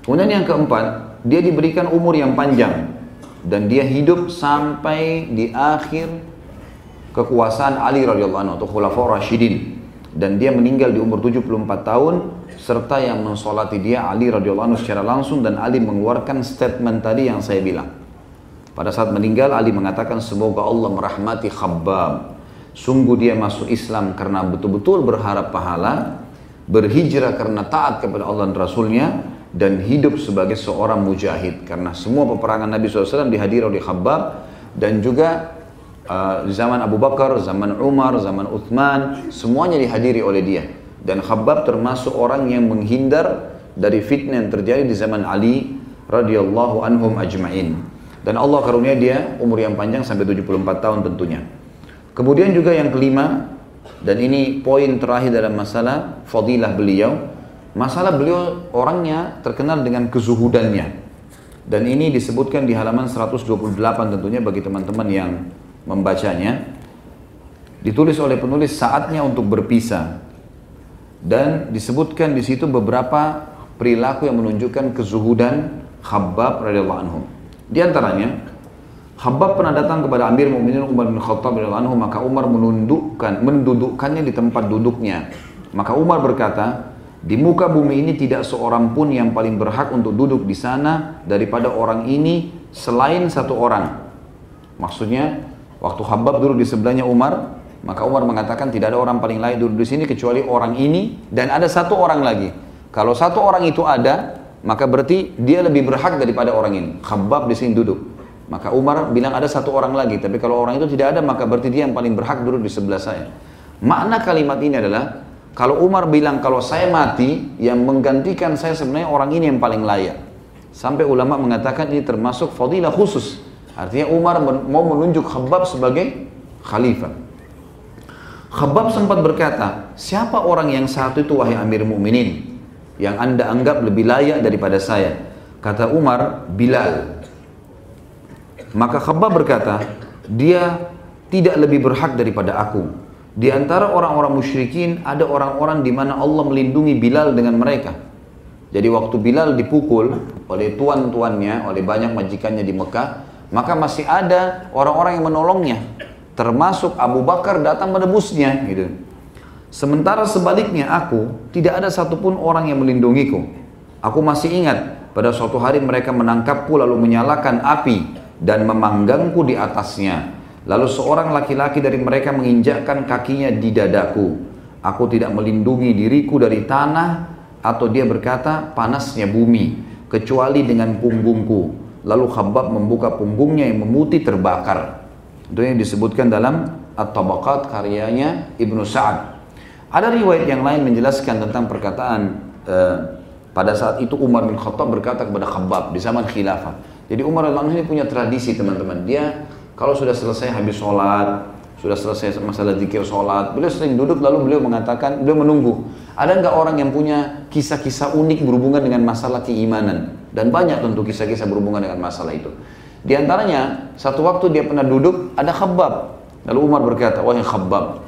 Kemudian yang keempat, dia diberikan umur yang panjang dan dia hidup sampai di akhir kekuasaan Ali radhiyallahu anhu atau Khulafaur Rashidin dan dia meninggal di umur 74 tahun serta yang mensolati dia Ali radhiyallahu anhu secara langsung dan Ali mengeluarkan statement tadi yang saya bilang. Pada saat meninggal Ali mengatakan semoga Allah merahmati Khabbab. Sungguh dia masuk Islam karena betul-betul berharap pahala, berhijrah karena taat kepada Allah dan Rasulnya, dan hidup sebagai seorang mujahid. Karena semua peperangan Nabi SAW dihadiri oleh Khabbab dan juga uh, zaman Abu Bakar, zaman Umar, zaman Uthman semuanya dihadiri oleh dia. Dan Khabbab termasuk orang yang menghindar dari fitnah yang terjadi di zaman Ali radhiyallahu anhum ajma'in. Dan Allah karunia dia umur yang panjang sampai 74 tahun tentunya. Kemudian juga yang kelima dan ini poin terakhir dalam masalah fadilah beliau. Masalah beliau orangnya terkenal dengan kezuhudannya. Dan ini disebutkan di halaman 128 tentunya bagi teman-teman yang membacanya. Ditulis oleh penulis saatnya untuk berpisah. Dan disebutkan di situ beberapa perilaku yang menunjukkan kezuhudan Khabbab radhiyallahu anhu. Di antaranya, Khabbab pernah datang kepada Amir Mu'minin Umar bin Khattab radhiyallahu anhu, maka Umar menundukkan, mendudukkannya di tempat duduknya. Maka Umar berkata, di muka bumi ini tidak seorang pun yang paling berhak untuk duduk di sana daripada orang ini selain satu orang. Maksudnya, waktu Habab duduk di sebelahnya Umar, maka Umar mengatakan tidak ada orang paling lain duduk di sini kecuali orang ini dan ada satu orang lagi. Kalau satu orang itu ada, maka berarti dia lebih berhak daripada orang ini. Habab di sini duduk. Maka Umar bilang ada satu orang lagi, tapi kalau orang itu tidak ada, maka berarti dia yang paling berhak duduk di sebelah saya. Makna kalimat ini adalah kalau Umar bilang kalau saya mati, yang menggantikan saya sebenarnya orang ini yang paling layak. Sampai ulama mengatakan ini termasuk fadilah khusus. Artinya Umar mau menunjuk Khabbab sebagai khalifah. Khabbab sempat berkata, siapa orang yang satu itu wahai Amir Mukminin yang anda anggap lebih layak daripada saya? Kata Umar, Bilal. Maka Khabbab berkata, dia tidak lebih berhak daripada aku. Di antara orang-orang musyrikin ada orang-orang di mana Allah melindungi Bilal dengan mereka. Jadi waktu Bilal dipukul oleh tuan-tuannya, oleh banyak majikannya di Mekah, maka masih ada orang-orang yang menolongnya. Termasuk Abu Bakar datang menebusnya gitu. Sementara sebaliknya aku, tidak ada satupun orang yang melindungiku. Aku masih ingat pada suatu hari mereka menangkapku lalu menyalakan api dan memanggangku di atasnya. Lalu seorang laki-laki dari mereka menginjakkan kakinya di dadaku. Aku tidak melindungi diriku dari tanah atau dia berkata panasnya bumi kecuali dengan punggungku. Lalu Khabbab membuka punggungnya yang memutih terbakar. Itu yang disebutkan dalam At-Tabaqat karyanya Ibnu Sa'ad. Ada riwayat yang lain menjelaskan tentang perkataan eh, pada saat itu Umar bin Khattab berkata kepada Khabbab di zaman khilafah. Jadi Umar bin ini punya tradisi teman-teman. Dia kalau sudah selesai habis sholat, sudah selesai masalah zikir sholat, beliau sering duduk lalu beliau mengatakan, beliau menunggu. Ada nggak orang yang punya kisah-kisah unik berhubungan dengan masalah keimanan? Dan banyak tentu kisah-kisah berhubungan dengan masalah itu. Di antaranya, satu waktu dia pernah duduk, ada khabab. Lalu Umar berkata, wahai khabab,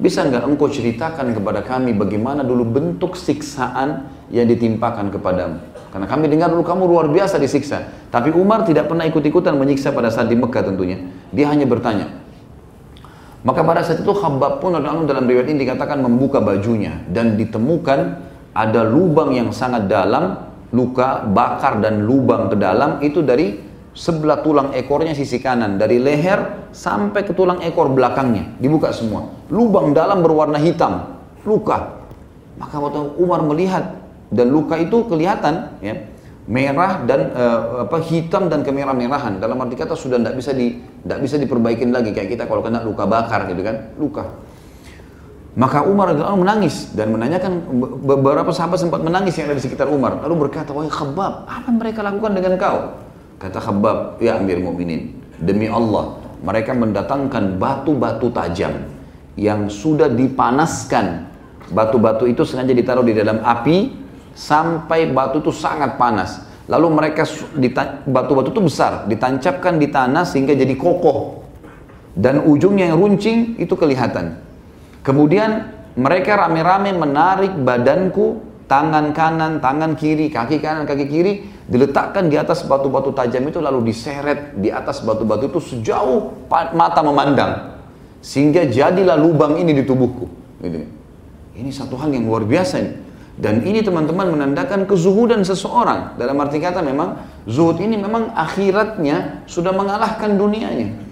bisa nggak engkau ceritakan kepada kami bagaimana dulu bentuk siksaan yang ditimpakan kepadamu? Karena kami dengar dulu kamu luar biasa disiksa. Tapi Umar tidak pernah ikut-ikutan menyiksa pada saat di Mekah tentunya. Dia hanya bertanya. Maka pada saat itu Khabbab pun dalam riwayat ini dikatakan membuka bajunya. Dan ditemukan ada lubang yang sangat dalam. Luka, bakar dan lubang ke dalam itu dari sebelah tulang ekornya sisi kanan. Dari leher sampai ke tulang ekor belakangnya. Dibuka semua. Lubang dalam berwarna hitam. Luka. Maka waktu Umar melihat dan luka itu kelihatan ya merah dan uh, apa hitam dan kemerah-merahan dalam arti kata sudah tidak bisa di tidak bisa diperbaikin lagi kayak kita kalau kena luka bakar gitu kan luka maka Umar radhiyallahu menangis dan menanyakan beberapa sahabat sempat menangis yang ada di sekitar Umar lalu berkata wahai Khabbab apa mereka lakukan dengan kau kata Khabbab ya Amir Mukminin demi Allah mereka mendatangkan batu-batu tajam yang sudah dipanaskan batu-batu itu sengaja ditaruh di dalam api sampai batu itu sangat panas. Lalu mereka batu-batu itu besar, ditancapkan di tanah sehingga jadi kokoh. Dan ujungnya yang runcing itu kelihatan. Kemudian mereka rame-rame menarik badanku, tangan kanan, tangan kiri, kaki kanan, kaki kiri, diletakkan di atas batu-batu tajam itu lalu diseret di atas batu-batu itu sejauh mata memandang. Sehingga jadilah lubang ini di tubuhku. Gitu. Ini satu hal yang luar biasa nih. Dan ini teman-teman menandakan kezuhudan seseorang. Dalam arti kata memang zuhud ini memang akhiratnya sudah mengalahkan dunianya.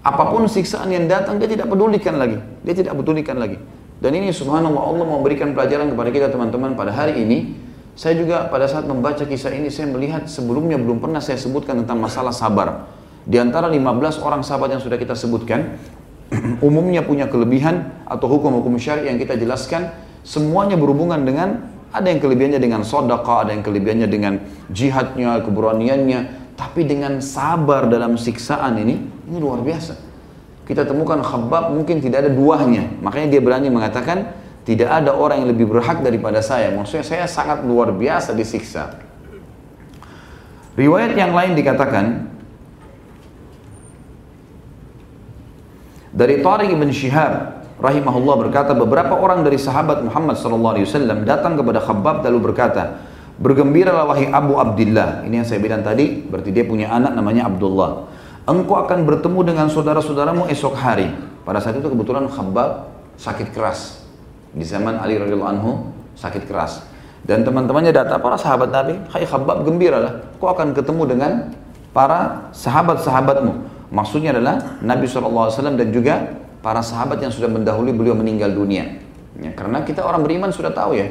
Apa pun siksaan yang datang dia tidak pedulikan lagi. Dia tidak pedulikan lagi. Dan ini subhanallah Allah memberikan pelajaran kepada kita teman-teman pada hari ini. Saya juga pada saat membaca kisah ini saya melihat sebelumnya belum pernah saya sebutkan tentang masalah sabar. Di antara 15 orang sahabat yang sudah kita sebutkan, umumnya punya kelebihan atau hukum-hukum syari yang kita jelaskan, semuanya berhubungan dengan ada yang kelebihannya dengan sodaka, ada yang kelebihannya dengan jihadnya, keberaniannya, tapi dengan sabar dalam siksaan ini, ini luar biasa. Kita temukan khabab mungkin tidak ada duanya, makanya dia berani mengatakan, tidak ada orang yang lebih berhak daripada saya. Maksudnya saya sangat luar biasa disiksa. Riwayat yang lain dikatakan dari Tariq ibn Shihab rahimahullah berkata beberapa orang dari sahabat Muhammad wasallam datang kepada Khabbab lalu berkata, "Bergembiralah wahai Abu Abdullah." Ini yang saya bilang tadi, berarti dia punya anak namanya Abdullah. Engkau akan bertemu dengan saudara-saudaramu esok hari. Pada saat itu kebetulan Khabbab sakit keras di zaman Ali radhiyallahu anhu sakit keras. Dan teman-temannya datang para sahabat Nabi, "Hai Khabbab, gembiralah. Kau akan ketemu dengan para sahabat-sahabatmu." Maksudnya adalah Nabi SAW dan juga para sahabat yang sudah mendahului beliau meninggal dunia. Ya, karena kita orang beriman sudah tahu ya,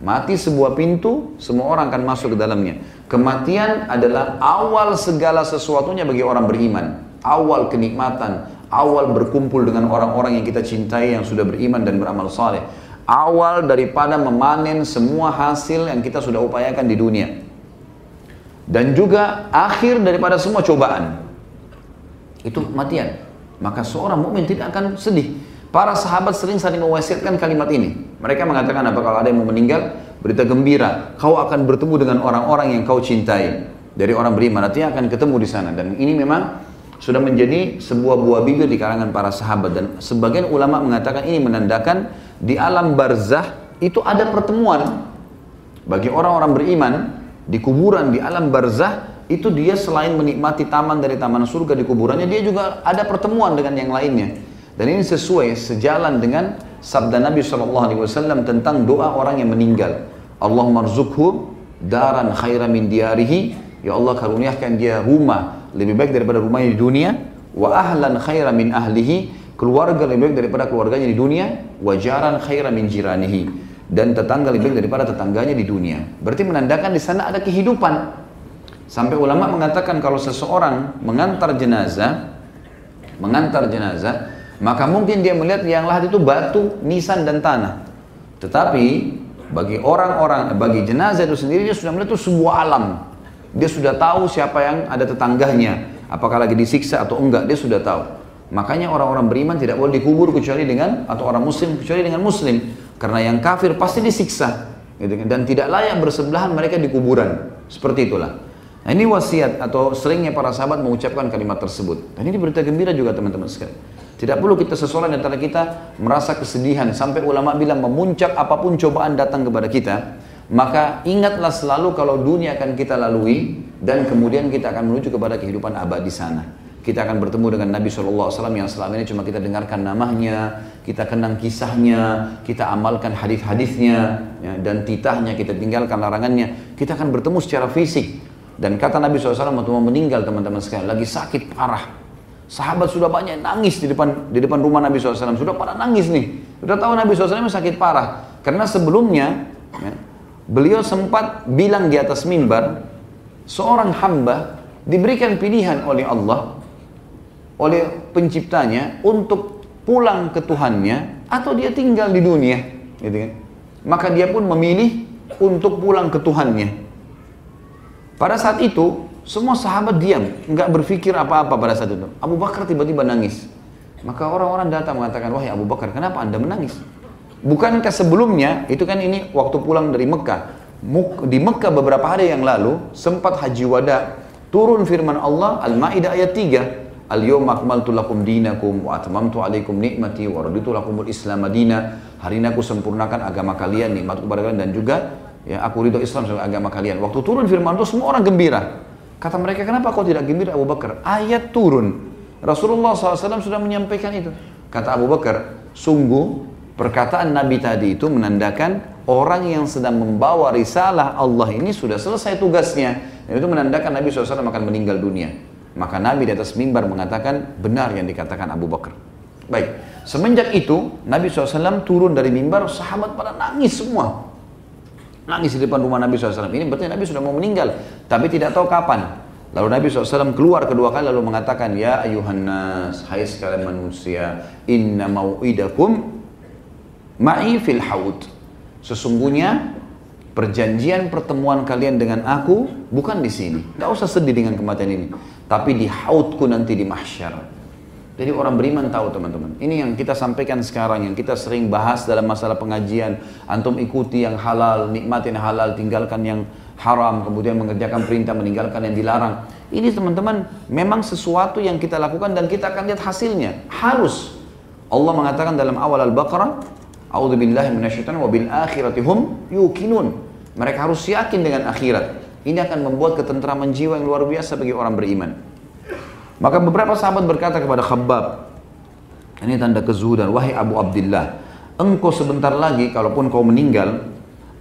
mati sebuah pintu, semua orang akan masuk ke dalamnya. Kematian adalah awal segala sesuatunya bagi orang beriman. Awal kenikmatan, awal berkumpul dengan orang-orang yang kita cintai yang sudah beriman dan beramal saleh. Awal daripada memanen semua hasil yang kita sudah upayakan di dunia. Dan juga akhir daripada semua cobaan. Itu kematian. Maka seorang mukmin tidak akan sedih. Para sahabat sering saling mewasiatkan kalimat ini. Mereka mengatakan apa kalau ada yang mau meninggal, berita gembira, kau akan bertemu dengan orang-orang yang kau cintai. Dari orang beriman, nanti akan ketemu di sana. Dan ini memang sudah menjadi sebuah buah bibir di kalangan para sahabat dan sebagian ulama mengatakan ini menandakan di alam barzah itu ada pertemuan bagi orang-orang beriman di kuburan di alam barzah itu dia selain menikmati taman dari taman surga di kuburannya dia juga ada pertemuan dengan yang lainnya dan ini sesuai sejalan dengan sabda Nabi saw tentang doa orang yang meninggal. Allahumma rzukhu daran khairan min diarihi ya Allah karuniakan dia rumah lebih baik daripada rumahnya di dunia. Wa ahlan khaira min ahlihi. Keluarga lebih baik daripada keluarganya di dunia. Wa jaran khaira min jiranihi. Dan tetangga lebih baik daripada tetangganya di dunia. Berarti menandakan di sana ada kehidupan. Sampai ulama mengatakan kalau seseorang mengantar jenazah mengantar jenazah maka mungkin dia melihat yang lahat itu batu, nisan dan tanah tetapi bagi orang-orang bagi jenazah itu sendiri dia sudah melihat itu sebuah alam dia sudah tahu siapa yang ada tetangganya, apakah lagi disiksa atau enggak, dia sudah tahu. Makanya orang-orang beriman tidak boleh dikubur kecuali dengan atau orang muslim kecuali dengan muslim. Karena yang kafir pasti disiksa. Gitu kan. Dan tidak layak bersebelahan mereka di kuburan. Seperti itulah. Nah ini wasiat atau seringnya para sahabat mengucapkan kalimat tersebut. Dan ini berita gembira juga teman-teman sekalian. Tidak perlu kita seseorang antara kita merasa kesedihan. Sampai ulama bilang memuncak apa pun cobaan datang kepada kita maka ingatlah selalu kalau dunia akan kita lalui dan kemudian kita akan menuju kepada kehidupan abadi sana. Kita akan bertemu dengan Nabi SAW yang selama ini cuma kita dengarkan namanya, kita kenang kisahnya, kita amalkan hadis-hadisnya, ya, dan titahnya, kita tinggalkan larangannya. Kita akan bertemu secara fisik. Dan kata Nabi SAW waktu mau meninggal teman-teman sekalian, lagi sakit parah. Sahabat sudah banyak nangis di depan di depan rumah Nabi SAW. Sudah pada nangis nih. Sudah tahu Nabi SAW sakit parah. Karena sebelumnya, ya, beliau sempat bilang di atas mimbar, seorang hamba diberikan pilihan oleh Allah, oleh penciptanya untuk pulang ke Tuhannya atau dia tinggal di dunia, gitu kan? Maka dia pun memilih untuk pulang ke Tuhannya. Pada saat itu, semua sahabat diam, nggak berpikir apa-apa pada saat itu. Abu Bakar tiba-tiba nangis. Maka orang-orang datang mengatakan, wahai Abu Bakar, kenapa anda menangis? Bukankah sebelumnya, itu kan ini waktu pulang dari Mekah. Di Mekah beberapa hari yang lalu, sempat haji wada. Turun firman Allah, Al-Ma'idah ayat 3. Al-yawma akmaltu lakum dinakum wa atmamtu alaikum nikmati wa raditu lakumul islam madina. Hari ini aku sempurnakan agama kalian, nikmatku kepada kalian dan juga ya aku ridho Islam sebagai agama kalian. Waktu turun firman itu semua orang gembira. Kata mereka, kenapa kau tidak gembira Abu Bakar? Ayat turun. Rasulullah SAW sudah menyampaikan itu. Kata Abu Bakar, sungguh Perkataan Nabi tadi itu menandakan orang yang sedang membawa risalah Allah ini sudah selesai tugasnya. Dan itu menandakan Nabi SAW akan meninggal dunia. Maka Nabi di atas mimbar mengatakan benar yang dikatakan Abu Bakar. Baik, semenjak itu Nabi SAW turun dari mimbar, sahabat pada nangis semua. Nangis di depan rumah Nabi SAW. Ini berarti Nabi sudah mau meninggal, tapi tidak tahu kapan. Lalu Nabi SAW keluar kedua kali lalu mengatakan, Ya ayuhan nas, hai sekalian manusia, inna mau'idakum ma'i fil haud. Sesungguhnya perjanjian pertemuan kalian dengan aku bukan di sini. Gak usah sedih dengan kematian ini. Tapi di haudku nanti di mahsyar. Jadi orang beriman tahu teman-teman. Ini yang kita sampaikan sekarang, yang kita sering bahas dalam masalah pengajian. Antum ikuti yang halal, nikmatin halal, tinggalkan yang haram, kemudian mengerjakan perintah, meninggalkan yang dilarang. Ini teman-teman memang sesuatu yang kita lakukan dan kita akan lihat hasilnya. Harus. Allah mengatakan dalam awal Al-Baqarah, A'udzu billahi minasyaitonir wa bil akhirati hum yuqinun. Mereka harus yakin dengan akhirat. Ini akan membuat ketentraman jiwa yang luar biasa bagi orang beriman. Maka beberapa sahabat berkata kepada Khabbab, ini tanda kezuhudan, wahai Abu Abdullah, engkau sebentar lagi, kalaupun kau meninggal,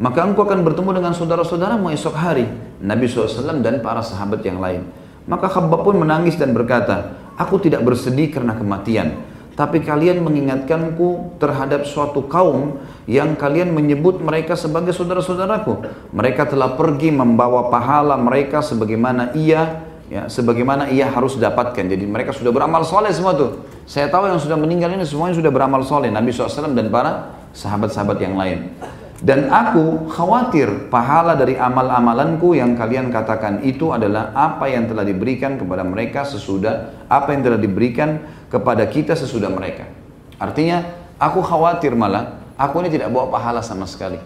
maka engkau akan bertemu dengan saudara-saudaramu esok hari, Nabi SAW dan para sahabat yang lain. Maka Khabbab pun menangis dan berkata, aku tidak bersedih karena kematian, tapi kalian mengingatkanku terhadap suatu kaum yang kalian menyebut mereka sebagai saudara-saudaraku. Mereka telah pergi membawa pahala mereka sebagaimana ia ya sebagaimana ia harus dapatkan. Jadi mereka sudah beramal soleh semua tuh. Saya tahu yang sudah meninggal ini semuanya sudah beramal soleh. Nabi SAW dan para sahabat-sahabat yang lain. Dan aku khawatir pahala dari amal-amalanku yang kalian katakan itu adalah apa yang telah diberikan kepada mereka sesudah apa yang telah diberikan kepada kita sesudah mereka. Artinya aku khawatir malah aku ini tidak bawa pahala sama sekali.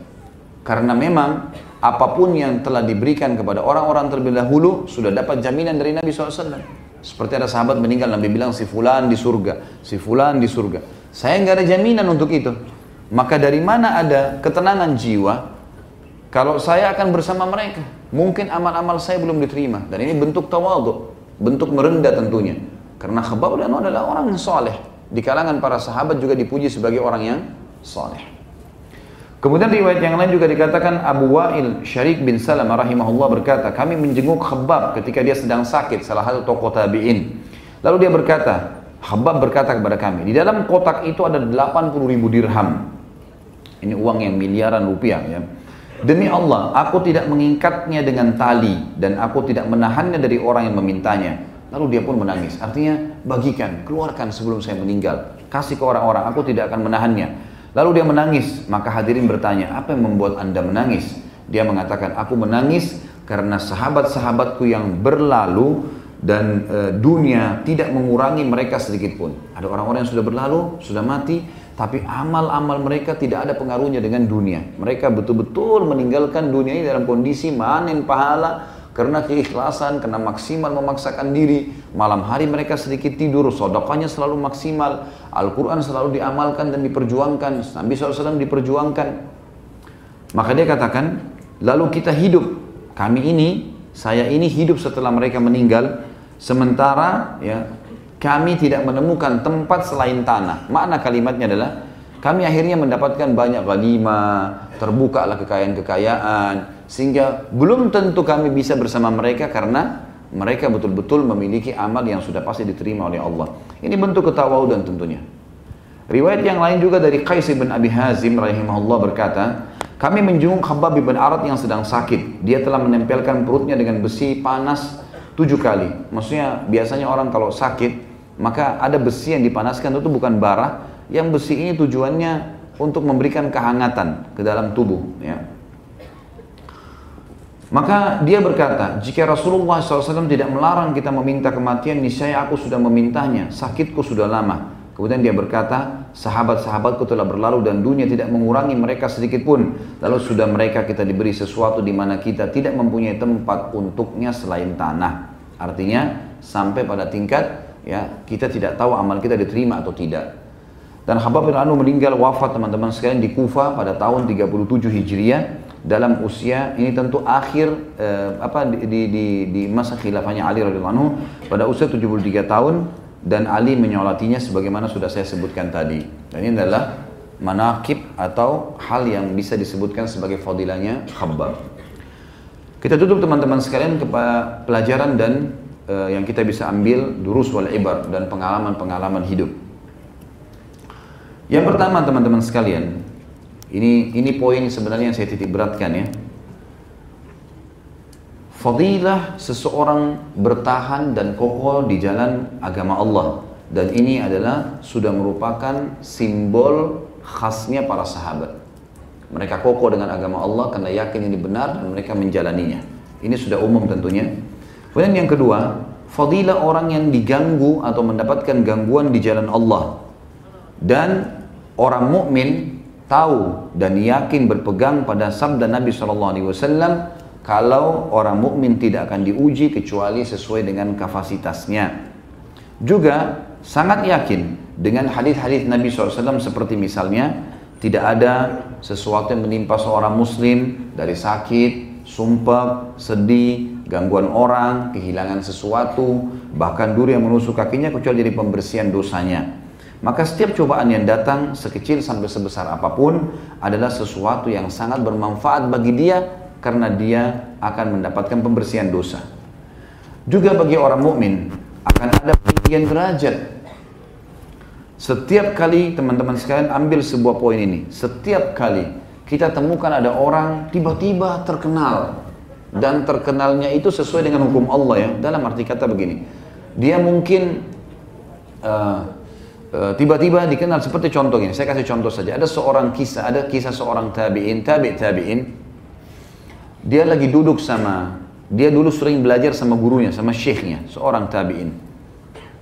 Karena memang apa pun yang telah diberikan kepada orang-orang terlebih dahulu sudah dapat jaminan dari Nabi SAW. Seperti ada sahabat meninggal, Nabi bilang si fulan di surga, si fulan di surga. Saya nggak ada jaminan untuk itu. Maka dari mana ada ketenangan jiwa kalau saya akan bersama mereka? Mungkin amal-amal saya belum diterima. Dan ini bentuk tawadhu, bentuk merendah tentunya. Karena Khabbab adalah orang yang soleh. Di kalangan para sahabat juga dipuji sebagai orang yang soleh. Kemudian riwayat yang lain juga dikatakan Abu Wa'il Syarik bin Salam rahimahullah berkata, kami menjenguk Khabbab ketika dia sedang sakit, salah satu tokoh tabi'in. Lalu dia berkata, Khabbab berkata kepada kami, di dalam kotak itu ada 80 ribu dirham. Ini uang yang miliaran rupiah ya. Demi Allah, aku tidak mengingkatnya dengan tali dan aku tidak menahannya dari orang yang memintanya. Lalu dia pun menangis. Artinya, bagikan, keluarkan sebelum saya meninggal. Kasih ke orang-orang, aku tidak akan menahannya. Lalu dia menangis, maka hadirin bertanya, apa yang membuat anda menangis? Dia mengatakan, aku menangis karena sahabat-sahabatku yang berlalu dan e, dunia tidak mengurangi mereka sedikit pun. Ada orang-orang yang sudah berlalu, sudah mati, tapi amal-amal mereka tidak ada pengaruhnya dengan dunia. Mereka betul-betul meninggalkan dunia ini dalam kondisi manen pahala, karena keikhlasan, karena maksimal memaksakan diri. Malam hari mereka sedikit tidur, sodokanya selalu maksimal. Al-Quran selalu diamalkan dan diperjuangkan. Nabi SAW diperjuangkan. Maka dia katakan, lalu kita hidup. Kami ini, saya ini hidup setelah mereka meninggal. Sementara ya kami tidak menemukan tempat selain tanah. Makna kalimatnya adalah, kami akhirnya mendapatkan banyak terbuka terbukalah kekayaan-kekayaan, sehingga belum tentu kami bisa bersama mereka karena mereka betul-betul memiliki amal yang sudah pasti diterima oleh Allah. Ini bentuk ketawaudan tentunya. Riwayat yang lain juga dari Qais bin Abi Hazim rahimahullah berkata, kami menjenguk Khabbab bin Arad yang sedang sakit. Dia telah menempelkan perutnya dengan besi panas tujuh kali. Maksudnya biasanya orang kalau sakit, maka ada besi yang dipanaskan itu bukan bara. Yang besi ini tujuannya untuk memberikan kehangatan ke dalam tubuh. Ya. Maka dia berkata, jika Rasulullah SAW tidak melarang kita meminta kematian, niscaya aku sudah memintanya, sakitku sudah lama. Kemudian dia berkata, sahabat-sahabatku telah berlalu dan dunia tidak mengurangi mereka sedikit pun. Lalu sudah mereka kita diberi sesuatu di mana kita tidak mempunyai tempat untuknya selain tanah. Artinya sampai pada tingkat ya kita tidak tahu amal kita diterima atau tidak. Dan Habab bin Anu meninggal wafat teman-teman sekalian di Kufa pada tahun 37 Hijriah dalam usia ini tentu akhir eh, apa di, di, di masa khilafahnya Ali radhiyallahu anhu pada usia 73 tahun dan Ali menyolatinya sebagaimana sudah saya sebutkan tadi. Dan ini adalah manakib atau hal yang bisa disebutkan sebagai fadilahnya khabbab. Kita tutup teman-teman sekalian ke pelajaran dan eh, yang kita bisa ambil durus wal ibar dan pengalaman-pengalaman hidup. Yang pertama teman-teman sekalian, ini ini poin sebenarnya yang saya titik beratkan ya. Fadilah seseorang bertahan dan kokoh di jalan agama Allah. Dan ini adalah sudah merupakan simbol khasnya para sahabat. Mereka kokoh dengan agama Allah karena yakin ini benar dan mereka menjalaninya. Ini sudah umum tentunya. Kemudian yang kedua, fadilah orang yang diganggu atau mendapatkan gangguan di jalan Allah. Dan orang mukmin tahu dan yakin berpegang pada sabda Nabi SAW kalau orang mukmin tidak akan diuji kecuali sesuai dengan kapasitasnya. Juga sangat yakin dengan hadis-hadis Nabi SAW seperti misalnya tidak ada sesuatu yang menimpa seorang muslim dari sakit, sumpah, sedih, gangguan orang, kehilangan sesuatu, bahkan duri yang menusuk kakinya kecuali dari pembersihan dosanya. Maka setiap cobaan yang datang sekecil sampai sebesar apa pun adalah sesuatu yang sangat bermanfaat bagi dia karena dia akan mendapatkan pembersihan dosa. Juga bagi orang mukmin akan ada peninggian derajat. Setiap kali teman-teman sekalian ambil sebuah poin ini, setiap kali kita temukan ada orang tiba-tiba terkenal dan terkenalnya itu sesuai dengan hukum Allah ya. Dalam arti kata begini, dia mungkin uh, tiba-tiba dikenal seperti contoh ini. Saya kasih contoh saja. Ada seorang kisah, ada kisah seorang tabiin, tabi tabiin. Dia lagi duduk sama dia dulu sering belajar sama gurunya, sama syekhnya, seorang tabi'in.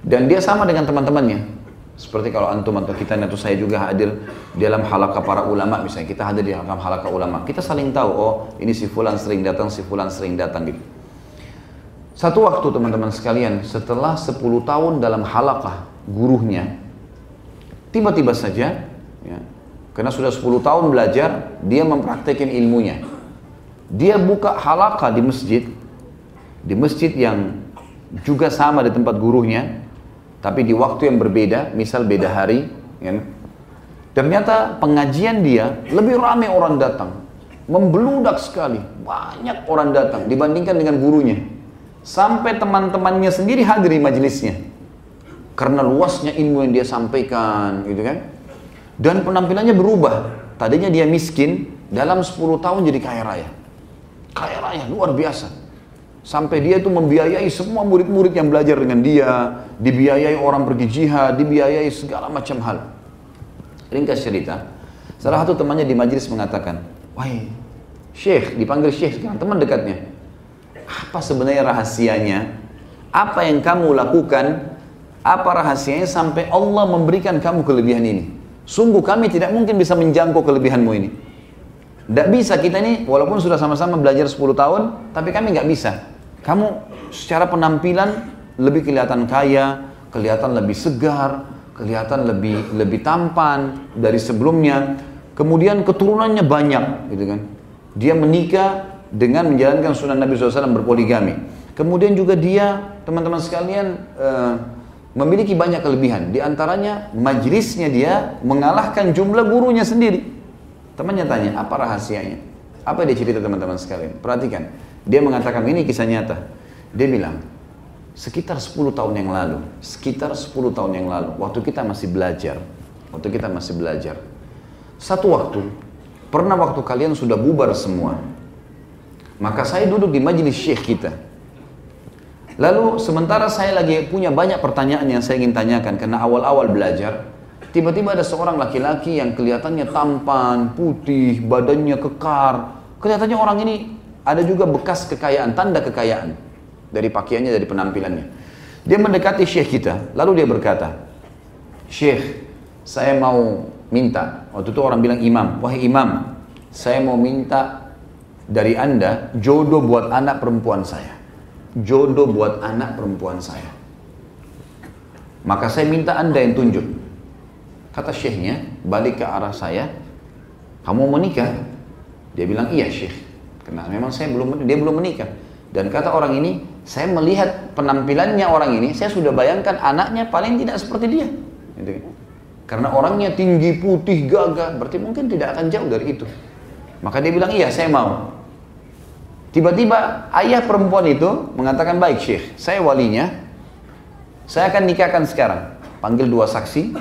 Dan dia sama dengan teman-temannya. Seperti kalau antum atau kita atau saya juga hadir dalam halaka para ulama misalnya kita hadir di dalam halaka ulama kita saling tahu oh ini si fulan sering datang si fulan sering datang gitu satu waktu teman-teman sekalian setelah 10 tahun dalam halakah gurunya tiba-tiba saja ya, karena sudah 10 tahun belajar dia mempraktekkan ilmunya dia buka halaka di masjid di masjid yang juga sama di tempat gurunya, tapi di waktu yang berbeda, misal beda hari, ya. ternyata pengajian dia lebih ramai orang datang, membeludak sekali, banyak orang datang dibandingkan dengan gurunya. Sampai teman-temannya sendiri hadir di majelisnya. Karena luasnya ilmu yang dia sampaikan, gitu kan. Dan penampilannya berubah. Tadinya dia miskin, dalam 10 tahun jadi kaya raya. Kaya raya, luar biasa Sampai dia itu membiayai semua murid-murid yang belajar dengan dia, dibiayai orang pergi jihad, dibiayai segala macam hal. Ringkas cerita, salah satu temannya di majelis mengatakan, Wahai Syekh, dipanggil Syekh sekarang, teman dekatnya. Apa sebenarnya rahasianya? Apa yang kamu lakukan? Apa rahasianya sampai Allah memberikan kamu kelebihan ini? Sungguh kami tidak mungkin bisa menjangkau kelebihanmu ini. Tidak bisa kita ini walaupun sudah sama-sama belajar 10 tahun, tapi kami nggak bisa. Kamu secara penampilan lebih kelihatan kaya, kelihatan lebih segar, kelihatan lebih lebih tampan dari sebelumnya. Kemudian keturunannya banyak, gitu kan. Dia menikah dengan menjalankan sunnah Nabi SAW berpoligami. Kemudian juga dia, teman-teman sekalian, uh, memiliki banyak kelebihan. Di antaranya majlisnya dia mengalahkan jumlah gurunya sendiri. Temannya tanya, apa rahasianya? Apa dia cerita teman-teman sekalian? Perhatikan. Dia mengatakan ini kisah nyata. Dia bilang, sekitar 10 tahun yang lalu, sekitar 10 tahun yang lalu, waktu kita masih belajar, waktu kita masih belajar, satu waktu, pernah waktu kalian sudah bubar semua, maka saya duduk di majelis syekh kita. Lalu sementara saya lagi punya banyak pertanyaan yang saya ingin tanyakan karena awal-awal belajar, Tiba-tiba ada seorang laki-laki yang kelihatannya tampan, putih, badannya kekar. Kelihatannya orang ini ada juga bekas kekayaan, tanda kekayaan dari pakaiannya, dari penampilannya. Dia mendekati syekh kita, lalu dia berkata, Syekh, saya mau minta. Waktu itu orang bilang imam, wahai imam, saya mau minta dari anda jodoh buat anak perempuan saya. Jodoh buat anak perempuan saya. Maka saya minta anda yang tunjuk. Kata syekhnya, balik ke arah saya, kamu mau menikah? Dia bilang, iya syekh. Karena memang saya belum, dia belum menikah. Dan kata orang ini, saya melihat penampilannya orang ini, saya sudah bayangkan anaknya paling tidak seperti dia. Gitu. Kan. Karena orangnya tinggi, putih, gagah, berarti mungkin tidak akan jauh dari itu. Maka dia bilang, iya saya mau. Tiba-tiba ayah perempuan itu mengatakan, baik syekh, saya walinya, saya akan nikahkan sekarang. Panggil dua saksi,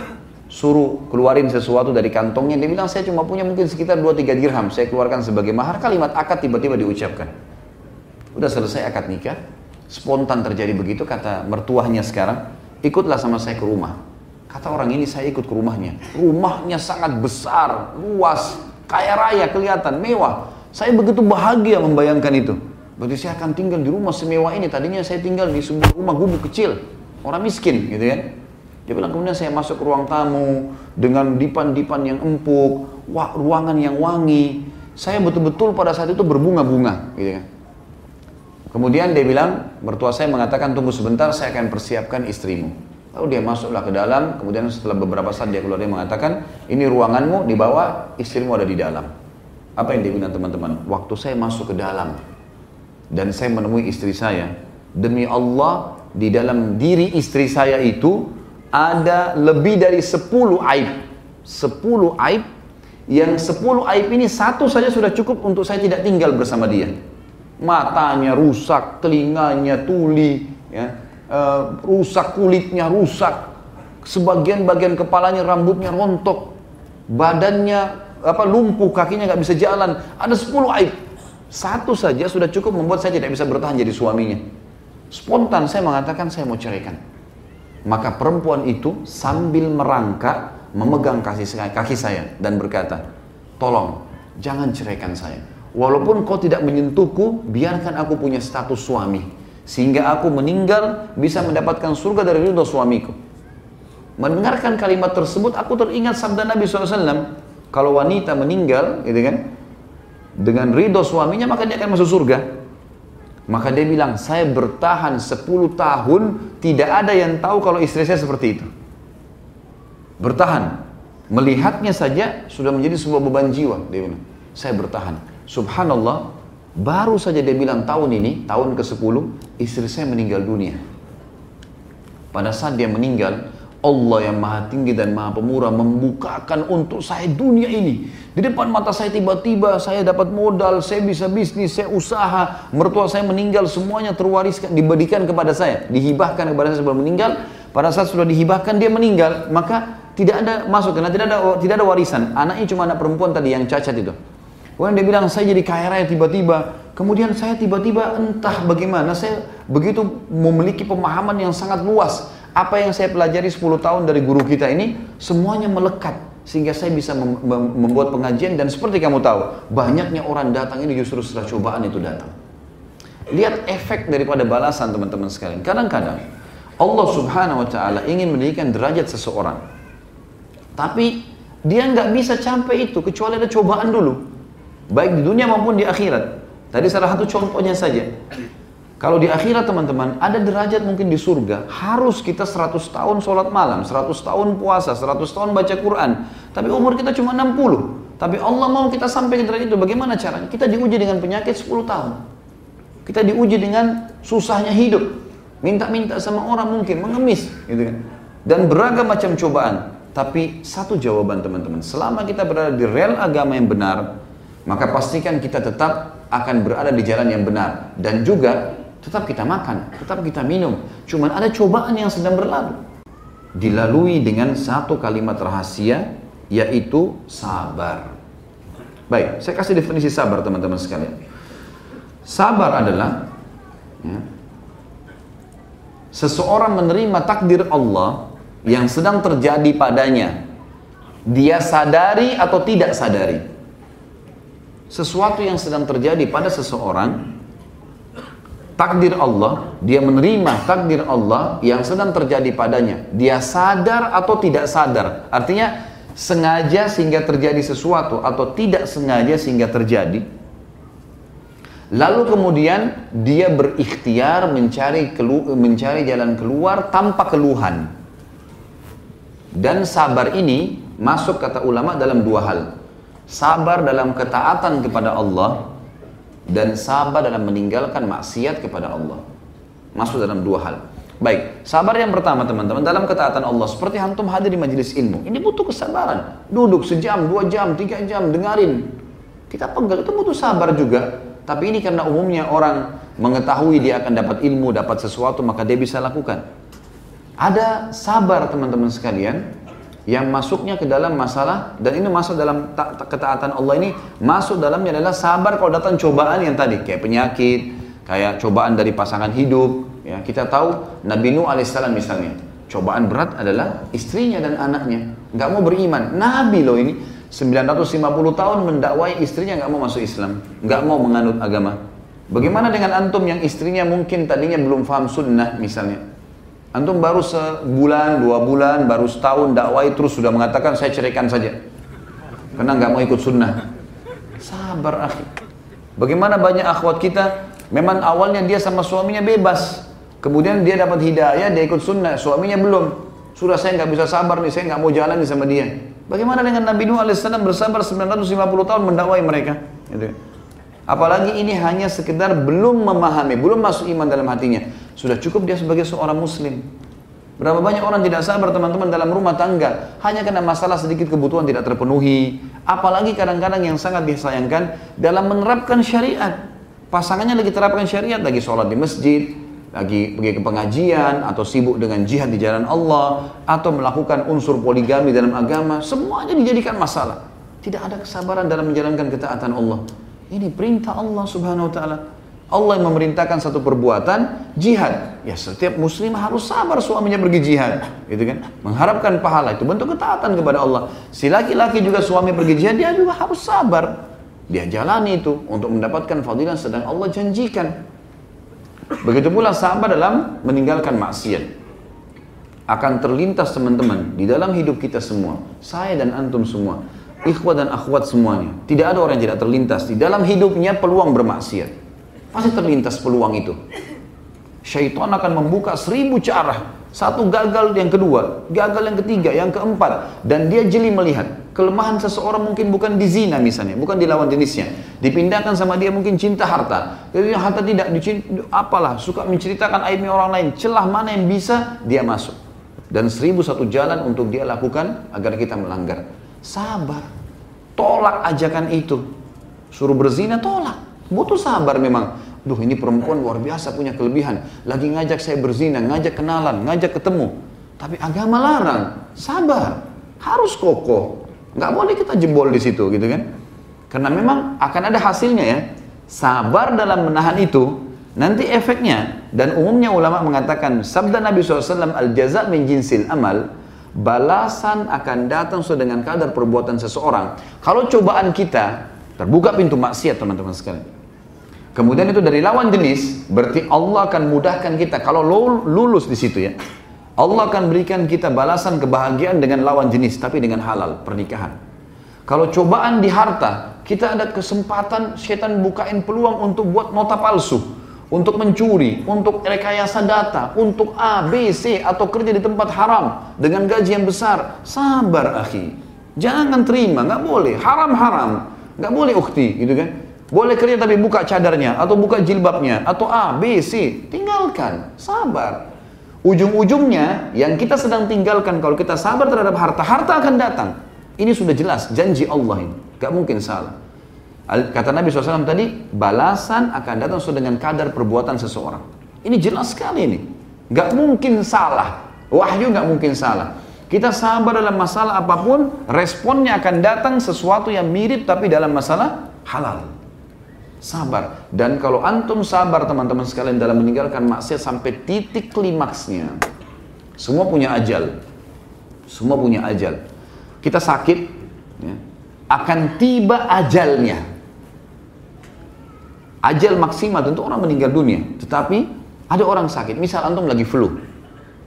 suruh keluarin sesuatu dari kantongnya dia bilang saya cuma punya mungkin sekitar 2-3 dirham saya keluarkan sebagai mahar kalimat akad tiba-tiba diucapkan Udah selesai akad nikah, spontan terjadi begitu kata mertuahnya sekarang, ikutlah sama saya ke rumah. Kata orang ini saya ikut ke rumahnya. Rumahnya sangat besar, luas, kaya raya kelihatan, mewah. Saya begitu bahagia membayangkan itu. Berarti saya akan tinggal di rumah semewah ini. Tadinya saya tinggal di sebuah rumah gubuk kecil, orang miskin gitu kan. Dia bilang kemudian saya masuk ruang tamu dengan dipan-dipan yang empuk, wah, ruangan yang wangi. Saya betul-betul pada saat itu berbunga-bunga gitu kan. Kemudian dia bilang, mertua saya mengatakan tunggu sebentar saya akan persiapkan istrimu. Lalu dia masuklah ke dalam, kemudian setelah beberapa saat dia keluar dia mengatakan, ini ruanganmu di bawah, istrimu ada di dalam. Apa yang dia teman-teman? Waktu saya masuk ke dalam dan saya menemui istri saya, demi Allah di dalam diri istri saya itu ada lebih dari 10 aib. 10 aib yang 10 aib ini satu saja sudah cukup untuk saya tidak tinggal bersama dia. Matanya rusak, telinganya tuli, ya, uh, rusak kulitnya rusak, sebagian bagian kepalanya rambutnya rontok, badannya apa lumpuh, kakinya nggak bisa jalan, ada 10 aib. Satu saja sudah cukup membuat saya tidak bisa bertahan jadi suaminya. Spontan saya mengatakan saya mau ceraikan. Maka perempuan itu sambil merangkak memegang kaki saya, kaki saya dan berkata, tolong jangan ceraikan saya. Walaupun kau tidak menyentuhku, biarkan aku punya status suami sehingga aku meninggal bisa mendapatkan surga dari ridho suamiku. Mendengarkan kalimat tersebut, aku teringat sabda Nabi SAW. Kalau wanita meninggal, gitu kan, dengan ridho suaminya maka dia akan masuk surga. Maka dia bilang, saya bertahan 10 tahun, tidak ada yang tahu kalau istri saya seperti itu. Bertahan. Melihatnya saja sudah menjadi sebuah beban jiwa. Dia bilang, saya bertahan. Subhanallah, Baru saja dia bilang tahun ini, tahun ke-10, istri saya meninggal dunia. Pada saat dia meninggal, Allah yang maha tinggi dan maha pemurah membukakan untuk saya dunia ini. Di depan mata saya tiba-tiba saya dapat modal, saya bisa bisnis, saya usaha. Mertua saya meninggal, semuanya terwariskan, diberikan kepada saya. Dihibahkan kepada saya sebelum meninggal. Pada saat sudah dihibahkan dia meninggal, maka tidak ada masuk karena tidak ada tidak ada warisan. Anaknya cuma anak perempuan tadi yang cacat itu. Kemudian dia bilang, saya jadi kaya raya tiba-tiba. Kemudian saya tiba-tiba entah bagaimana, saya begitu memiliki pemahaman yang sangat luas. Apa yang saya pelajari 10 tahun dari guru kita ini, semuanya melekat. Sehingga saya bisa mem membuat pengajian dan seperti kamu tahu, banyaknya orang datang ini justru setelah cobaan itu datang. Lihat efek daripada balasan teman-teman sekalian. Kadang-kadang Allah subhanahu wa ta'ala ingin meninggikan derajat seseorang. Tapi dia nggak bisa sampai itu kecuali ada cobaan dulu baik di dunia maupun di akhirat. Tadi salah satu contohnya saja. Kalau di akhirat teman-teman, ada derajat mungkin di surga, harus kita 100 tahun sholat malam, 100 tahun puasa, 100 tahun baca Quran. Tapi umur kita cuma 60. Tapi Allah mau kita sampai ke derajat itu, bagaimana caranya? Kita diuji dengan penyakit 10 tahun. Kita diuji dengan susahnya hidup. Minta-minta sama orang mungkin, mengemis. Gitu kan. Dan beragam macam cobaan. Tapi satu jawaban teman-teman, selama kita berada di rel agama yang benar, maka pastikan kita tetap akan berada di jalan yang benar dan juga tetap kita makan, tetap kita minum. Cuman ada cobaan yang sedang berlalu. Dilalui dengan satu kalimat rahasia yaitu sabar. Baik, saya kasih definisi sabar teman-teman sekalian. Sabar adalah ya, seseorang menerima takdir Allah yang sedang terjadi padanya. Dia sadari atau tidak sadari sesuatu yang sedang terjadi pada seseorang takdir Allah, dia menerima takdir Allah yang sedang terjadi padanya. Dia sadar atau tidak sadar. Artinya sengaja sehingga terjadi sesuatu atau tidak sengaja sehingga terjadi. Lalu kemudian dia berikhtiar mencari kelu mencari jalan keluar tanpa keluhan. Dan sabar ini masuk kata ulama dalam dua hal sabar dalam ketaatan kepada Allah dan sabar dalam meninggalkan maksiat kepada Allah. Masuk dalam dua hal. Baik, sabar yang pertama teman-teman dalam ketaatan Allah seperti antum hadir di majelis ilmu. Ini butuh kesabaran. Duduk sejam, dua jam, tiga jam, dengarin. Kita pegal itu butuh sabar juga. Tapi ini karena umumnya orang mengetahui dia akan dapat ilmu, dapat sesuatu, maka dia bisa lakukan. Ada sabar teman-teman sekalian yang masuknya ke dalam masalah dan ini masuk dalam ketaatan Allah ini masuk dalamnya adalah sabar kalau datang cobaan yang tadi kayak penyakit kayak cobaan dari pasangan hidup. Ya, kita tahu Nabi Nuh alaihissalam misalnya, cobaan berat adalah istrinya dan anaknya. Nggak mau beriman. Nabi loh ini 950 tahun mendakwai istrinya nggak mau masuk Islam, nggak mau menganut agama. Bagaimana dengan antum yang istrinya mungkin tadinya belum paham sunnah misalnya? Antum baru sebulan, dua bulan, baru setahun dakwai terus sudah mengatakan saya ceraikan saja. Karena nggak mau ikut sunnah. Sabar akhi. Bagaimana banyak akhwat kita, memang awalnya dia sama suaminya bebas. Kemudian dia dapat hidayah, dia ikut sunnah, suaminya belum. Sudah saya nggak bisa sabar nih, saya nggak mau jalan nih sama dia. Bagaimana dengan Nabi Nuh AS bersabar 950 tahun mendakwai mereka? Gitu. Apalagi ini hanya sekedar belum memahami, belum masuk iman dalam hatinya. Sudah cukup dia sebagai seorang muslim. Berapa banyak orang tidak sabar teman-teman dalam rumah tangga hanya karena masalah sedikit kebutuhan tidak terpenuhi. Apalagi kadang-kadang yang sangat disayangkan dalam menerapkan syariat. Pasangannya lagi terapkan syariat, lagi sholat di masjid, lagi pergi ke pengajian atau sibuk dengan jihad di jalan Allah atau melakukan unsur poligami dalam agama semuanya dijadikan masalah tidak ada kesabaran dalam menjalankan ketaatan Allah ini perintah Allah subhanahu wa ta'ala Allah yang memerintahkan satu perbuatan jihad ya setiap muslim harus sabar suaminya pergi jihad gitu kan mengharapkan pahala itu bentuk ketaatan kepada Allah si laki-laki juga suami pergi jihad dia juga harus sabar dia jalani itu untuk mendapatkan fadilah sedang Allah janjikan Begitu pula sahabat dalam meninggalkan maksiat. Akan terlintas teman-teman di dalam hidup kita semua, saya dan antum semua, ikhwat dan akhwat semuanya. Tidak ada orang yang tidak terlintas di dalam hidupnya peluang bermaksiat. Pasti terlintas peluang itu. Syaitan akan membuka seribu cara. Satu gagal yang kedua, gagal yang ketiga, yang keempat. Dan dia jeli melihat kelemahan seseorang mungkin bukan di zina misalnya, bukan di lawan jenisnya. Dipindahkan sama dia mungkin cinta harta. Jadi harta tidak dicinta, apalah, suka menceritakan aibnya orang lain. Celah mana yang bisa, dia masuk. Dan seribu satu jalan untuk dia lakukan agar kita melanggar. Sabar. Tolak ajakan itu. Suruh berzina, tolak. Butuh sabar memang. Duh ini perempuan luar biasa punya kelebihan. Lagi ngajak saya berzina, ngajak kenalan, ngajak ketemu. Tapi agama larang. Sabar. Harus kokoh. Nggak boleh kita jebol di situ gitu kan. Karena memang akan ada hasilnya ya. Sabar dalam menahan itu, nanti efeknya. Dan umumnya ulama mengatakan, sabda Nabi SAW, al-jaza min jinsil amal, balasan akan datang sesuai dengan kadar perbuatan seseorang. Kalau cobaan kita, terbuka pintu maksiat teman-teman sekalian. Kemudian itu dari lawan jenis, berarti Allah akan mudahkan kita kalau lulus di situ ya. Allah akan berikan kita balasan kebahagiaan dengan lawan jenis, tapi dengan halal, pernikahan. Kalau cobaan di harta, kita ada kesempatan setan bukain peluang untuk buat nota palsu, untuk mencuri, untuk rekayasa data, untuk A, B, C, atau kerja di tempat haram dengan gaji yang besar. Sabar, akhi. Jangan terima, nggak boleh. Haram-haram, nggak boleh ukti, gitu kan? Boleh kerja tapi buka cadarnya, atau buka jilbabnya, atau A, B, C. Tinggalkan, sabar. Ujung-ujungnya yang kita sedang tinggalkan kalau kita sabar terhadap harta, harta akan datang. Ini sudah jelas janji Allah ini, gak mungkin salah. Kata Nabi SAW tadi, balasan akan datang sesuai dengan kadar perbuatan seseorang. Ini jelas sekali ini, gak mungkin salah. Wahyu gak mungkin salah. Kita sabar dalam masalah apa pun, responnya akan datang sesuatu yang mirip tapi dalam masalah halal. Sabar. Dan kalau antum sabar teman-teman sekalian dalam meninggalkan maksiat sampai titik klimaksnya. Semua punya ajal. Semua punya ajal. Kita sakit, ya, akan tiba ajalnya. Ajal maksimal tentu orang meninggal dunia. Tetapi ada orang sakit. Misal antum lagi flu.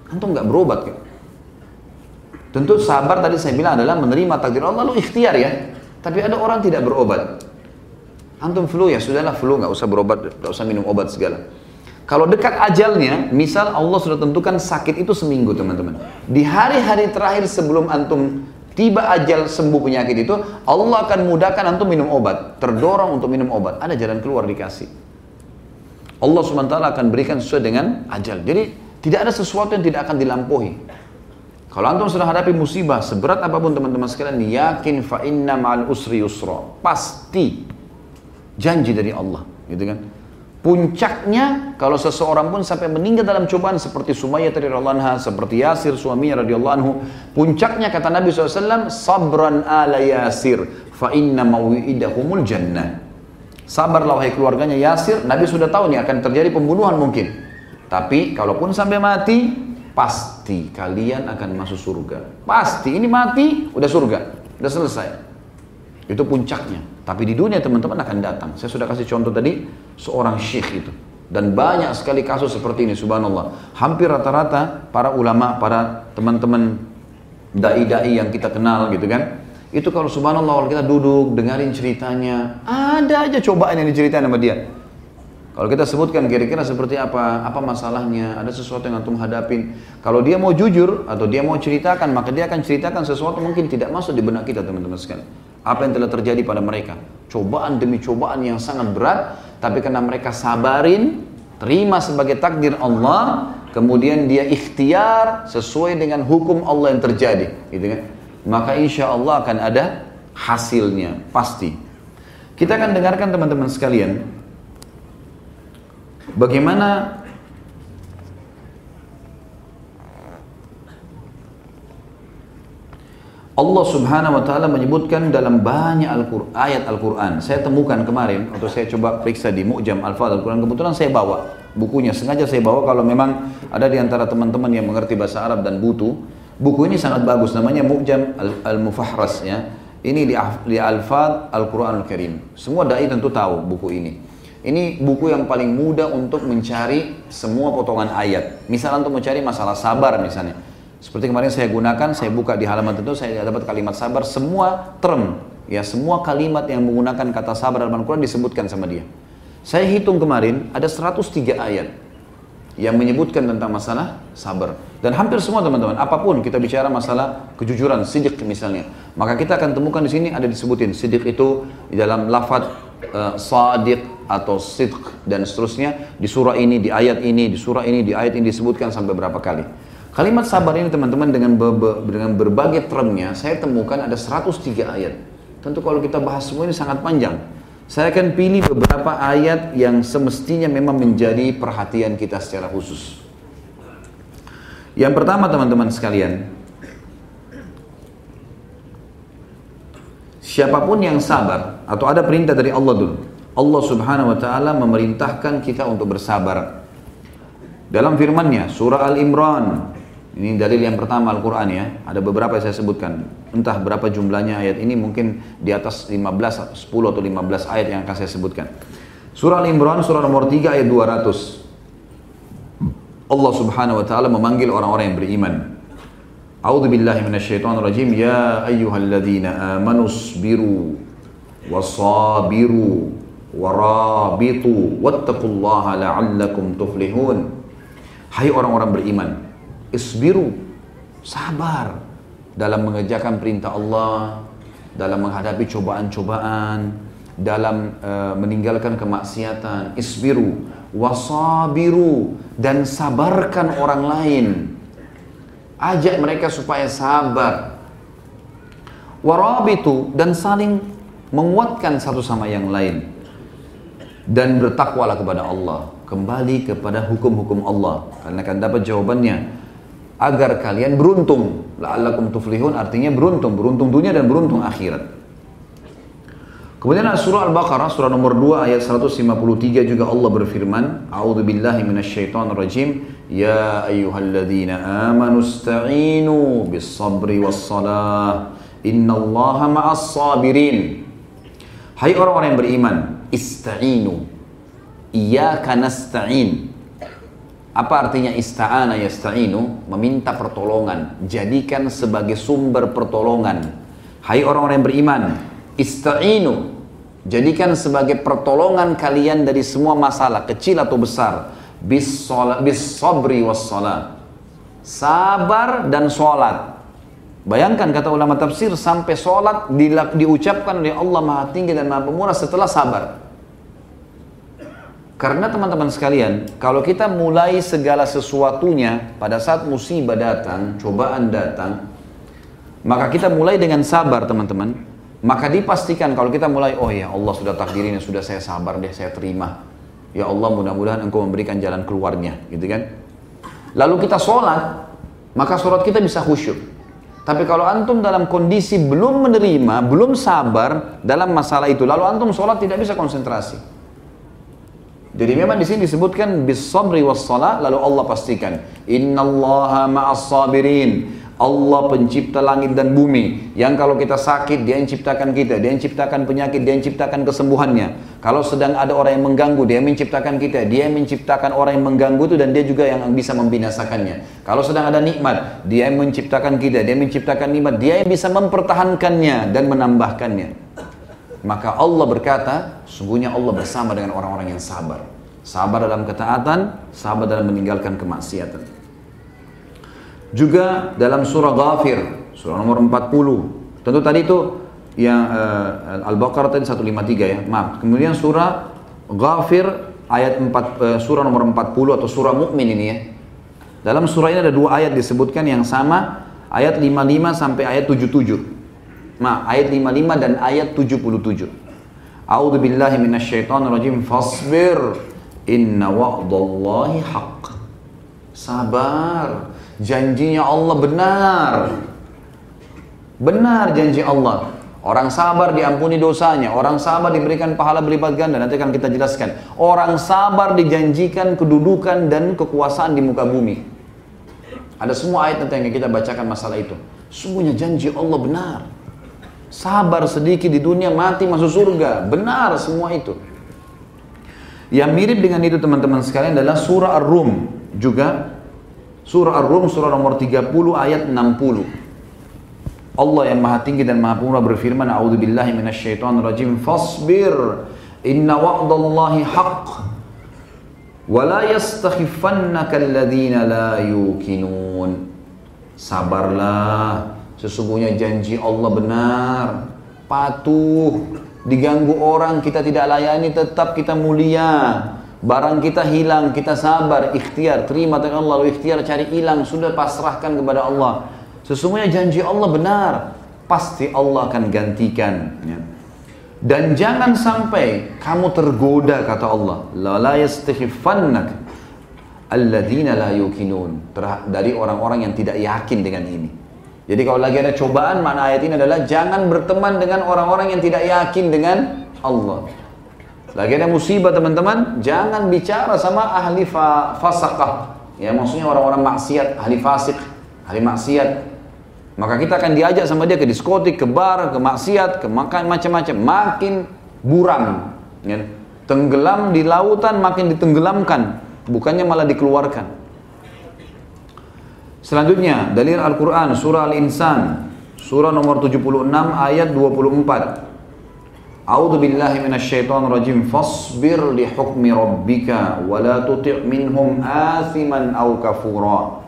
Antum nggak berobat. Ya. Tentu sabar tadi saya bilang adalah menerima takdir Allah lalu ikhtiar ya. Tapi ada orang tidak berobat. Antum flu ya sudahlah flu nggak usah berobat, nggak usah minum obat segala. Kalau dekat ajalnya, misal Allah sudah tentukan sakit itu seminggu teman-teman. Di hari-hari terakhir sebelum antum tiba ajal sembuh penyakit itu, Allah akan mudahkan antum minum obat. Terdorong untuk minum obat. Ada jalan keluar dikasih. Allah SWT akan berikan sesuai dengan ajal. Jadi tidak ada sesuatu yang tidak akan dilampaui. Kalau antum sudah hadapi musibah, seberat apa pun teman-teman sekalian, yakin fa inna ma'al usri yusra. Pasti Janji dari Allah, gitu kan? Puncaknya kalau seseorang pun sampai meninggal dalam cobaan seperti Sumayyah radhiyallahu anha, seperti Yasir suaminya radhiyallahu anhu, puncaknya kata Nabi SAW, sabran ala Yasir, fa inna mawidahumul jannah. Sabarlah wahai keluarganya Yasir, Nabi sudah tahu nih akan terjadi pembunuhan mungkin. Tapi kalaupun sampai mati, pasti kalian akan masuk surga. Pasti, ini mati, udah surga, udah selesai. Itu puncaknya. Tapi di dunia teman-teman akan datang. Saya sudah kasih contoh tadi, seorang syekh itu. Dan banyak sekali kasus seperti ini, subhanallah. Hampir rata-rata para ulama, para teman-teman dai-dai yang kita kenal gitu kan. Itu kalau subhanallah kalau kita duduk, dengerin ceritanya, ada aja cobaan yang diceritain sama dia. Kalau kita sebutkan kira-kira seperti apa, apa masalahnya, ada sesuatu yang antum hadapin. Kalau dia mau jujur atau dia mau ceritakan, maka dia akan ceritakan sesuatu mungkin tidak masuk di benak kita teman-teman sekalian. Apa yang telah terjadi pada mereka? Cobaan demi cobaan yang sangat berat, tapi karena mereka sabarin, terima sebagai takdir Allah, kemudian dia ikhtiar sesuai dengan hukum Allah yang terjadi, gitu kan? Maka insya Allah akan ada hasilnya, pasti. Kita akan dengarkan teman-teman sekalian, bagaimana Allah Subhanahu wa taala menyebutkan dalam banyak Al ayat Al-Qur'an. Saya temukan kemarin atau saya coba periksa di Mu'jam Al-Fadh Al-Qur'an. Kebetulan saya bawa bukunya. Sengaja saya bawa kalau memang ada di antara teman-teman yang mengerti bahasa Arab dan butuh. Buku ini sangat bagus namanya Mu'jam Al-Mufahras ya. Ini di, di Al-Fadh Al-Qur'an Al-Karim. Semua dai tentu tahu buku ini. Ini buku yang paling mudah untuk mencari semua potongan ayat. Misalnya untuk mencari masalah sabar misalnya seperti kemarin saya gunakan, saya buka di halaman tentu saya dapat kalimat sabar, semua term, ya semua kalimat yang menggunakan kata sabar dalam Al-Quran disebutkan sama dia. Saya hitung kemarin ada 103 ayat yang menyebutkan tentang masalah sabar. Dan hampir semua teman-teman, apa pun kita bicara masalah kejujuran, sidik misalnya, maka kita akan temukan di sini ada disebutin sidik itu di dalam lafaz uh, sadiq atau sidq dan seterusnya di surah ini, di ayat ini, di surah ini, di ayat ini disebutkan sampai berapa kali. Kalimat sabar ini teman-teman dengan, be dengan berbagai termnya saya temukan ada 103 ayat. Tentu kalau kita bahas semua ini sangat panjang. Saya akan pilih beberapa ayat yang semestinya memang menjadi perhatian kita secara khusus. Yang pertama teman-teman sekalian, siapa pun yang sabar atau ada perintah dari Allah dulu. Allah Subhanahu wa taala memerintahkan kita untuk bersabar. Dalam firman-Nya surah Al-Imran ini dalil yang pertama Al-Quran ya. Ada beberapa yang saya sebutkan. Entah berapa jumlahnya ayat ini mungkin di atas 15, 10 atau 15 ayat yang akan saya sebutkan. Surah Al-Imran surah nomor 3 ayat 200. Allah subhanahu wa ta'ala memanggil orang-orang yang beriman. A'udhu billahi minasyaitonir rajim. Ya ayyuhalladzina amanu sabiru wasabiru warabitu wattaqullaha la'allakum tuflihun. Hai orang-orang beriman, isbiru, sabar dalam mengerjakan perintah Allah, dalam menghadapi cobaan-cobaan, dalam uh, meninggalkan kemaksiatan, isbiru, wasabiru dan sabarkan orang lain. Ajak mereka supaya sabar. Warabitu dan saling menguatkan satu sama yang lain. Dan bertakwalah kepada Allah. Kembali kepada hukum-hukum Allah. Karena akan dapat jawabannya agar kalian beruntung. La'allakum tuflihun artinya beruntung, beruntung dunia dan beruntung akhirat. Kemudian surah Al-Baqarah surah nomor 2 ayat 153 juga Allah berfirman, A'udzu billahi minasyaitonir rajim, ya ayyuhalladzina amanu ista'inu bis-sabri was-salah. Innallaha ma'as sabirin. Hai orang-orang yang beriman, ista'inu. Iyyaka nasta'in. Apa artinya ista'ana yasta'inu? Meminta pertolongan. Jadikan sebagai sumber pertolongan. Hai orang-orang yang beriman, ista'inu. Jadikan sebagai pertolongan kalian dari semua masalah, kecil atau besar. Bis, bis sabri was. Sabar dan sholat. Bayangkan kata ulama tafsir sampai sholat di, diucapkan oleh Allah Maha Tinggi dan Maha Pemurah setelah sabar. Karena teman-teman sekalian, kalau kita mulai segala sesuatunya pada saat musibah datang, cobaan datang, maka kita mulai dengan sabar teman-teman. Maka dipastikan kalau kita mulai, oh ya Allah sudah takdirin, sudah saya sabar deh, saya terima. Ya Allah mudah-mudahan engkau memberikan jalan keluarnya, gitu kan. Lalu kita sholat, maka sholat kita bisa khusyuk. Tapi kalau antum dalam kondisi belum menerima, belum sabar dalam masalah itu, lalu antum sholat tidak bisa konsentrasi. Jadi memang di sini disebutkan bis sabri was lalu Allah pastikan innallaha ma'as sabirin. Allah pencipta langit dan bumi. Yang kalau kita sakit dia yang ciptakan kita dia yang ciptakan penyakit dia yang ciptakan kesembuhannya. Kalau sedang ada orang yang mengganggu dia yang menciptakan kita dia yang menciptakan orang yang mengganggu itu dan dia juga yang bisa membinasakannya. Kalau sedang ada nikmat dia yang menciptakan kita dia yang menciptakan nikmat dia yang bisa mempertahankannya dan menambahkannya maka Allah berkata sungguhnya Allah bersama dengan orang-orang yang sabar sabar dalam ketaatan sabar dalam meninggalkan kemaksiatan juga dalam surah Ghafir, surah nomor 40. Tentu tadi itu yang uh, Al-Baqarah tadi 153 ya. Maaf. Kemudian surah Ghafir ayat 4 uh, eh, surah nomor 40 atau surah Mukmin ini ya. Dalam surah ini ada dua ayat disebutkan yang sama, ayat 55 sampai ayat 77. Maaf, ayat 55 dan ayat 77. A'udzu billahi minasyaitonir rajim. Fasbir inna wa'dallahi haqq. Sabar Janjinya Allah benar. Benar janji Allah. Orang sabar diampuni dosanya, orang sabar diberikan pahala berlipat ganda. Nanti akan kita jelaskan. Orang sabar dijanjikan kedudukan dan kekuasaan di muka bumi. Ada semua ayat nanti yang kita bacakan masalah itu. Sungguhnya janji Allah benar. Sabar sedikit di dunia mati masuk surga. Benar semua itu. Yang mirip dengan itu teman-teman sekalian adalah surah Ar-Rum juga Surah Ar-Rum surah nomor 30 ayat 60. Allah yang Maha Tinggi dan Maha Pemurah berfirman, "A'udzu billahi minasyaitonir rajim. Fasbir, inna wa'dallahi haqq." Wa la yastakhifannaka alladziina la yuqinun. Sabarlah, sesungguhnya janji Allah benar. Patuh, diganggu orang kita tidak layani tetap kita mulia. Barang kita hilang, kita sabar, ikhtiar, terima dengan Allah, lalu ikhtiar cari hilang, sudah pasrahkan kepada Allah. Sesungguhnya janji Allah benar, pasti Allah akan gantikan. Ya. Dan jangan sampai kamu tergoda kata Allah, la yastahifannak alladzina la yukinun dari orang-orang yang tidak yakin dengan ini. Jadi kalau lagi ada cobaan, mana ayat ini adalah jangan berteman dengan orang-orang yang tidak yakin dengan Allah. Lagi ada musibah teman-teman, jangan bicara sama ahli fa fasakah. Ya maksudnya orang-orang maksiat, ahli fasik, ahli maksiat. Maka kita akan diajak sama dia ke diskotik, ke bar, ke maksiat, ke makan macam-macam. Makin buram. Ya. Tenggelam di lautan makin ditenggelamkan. Bukannya malah dikeluarkan. Selanjutnya, dalil Al-Quran, surah Al-Insan, surah nomor 76 ayat 24. A'udzu billahi minasyaitonir rajim. Fasbir li hukmi rabbika wa la tuti' minhum athiman aw kafura.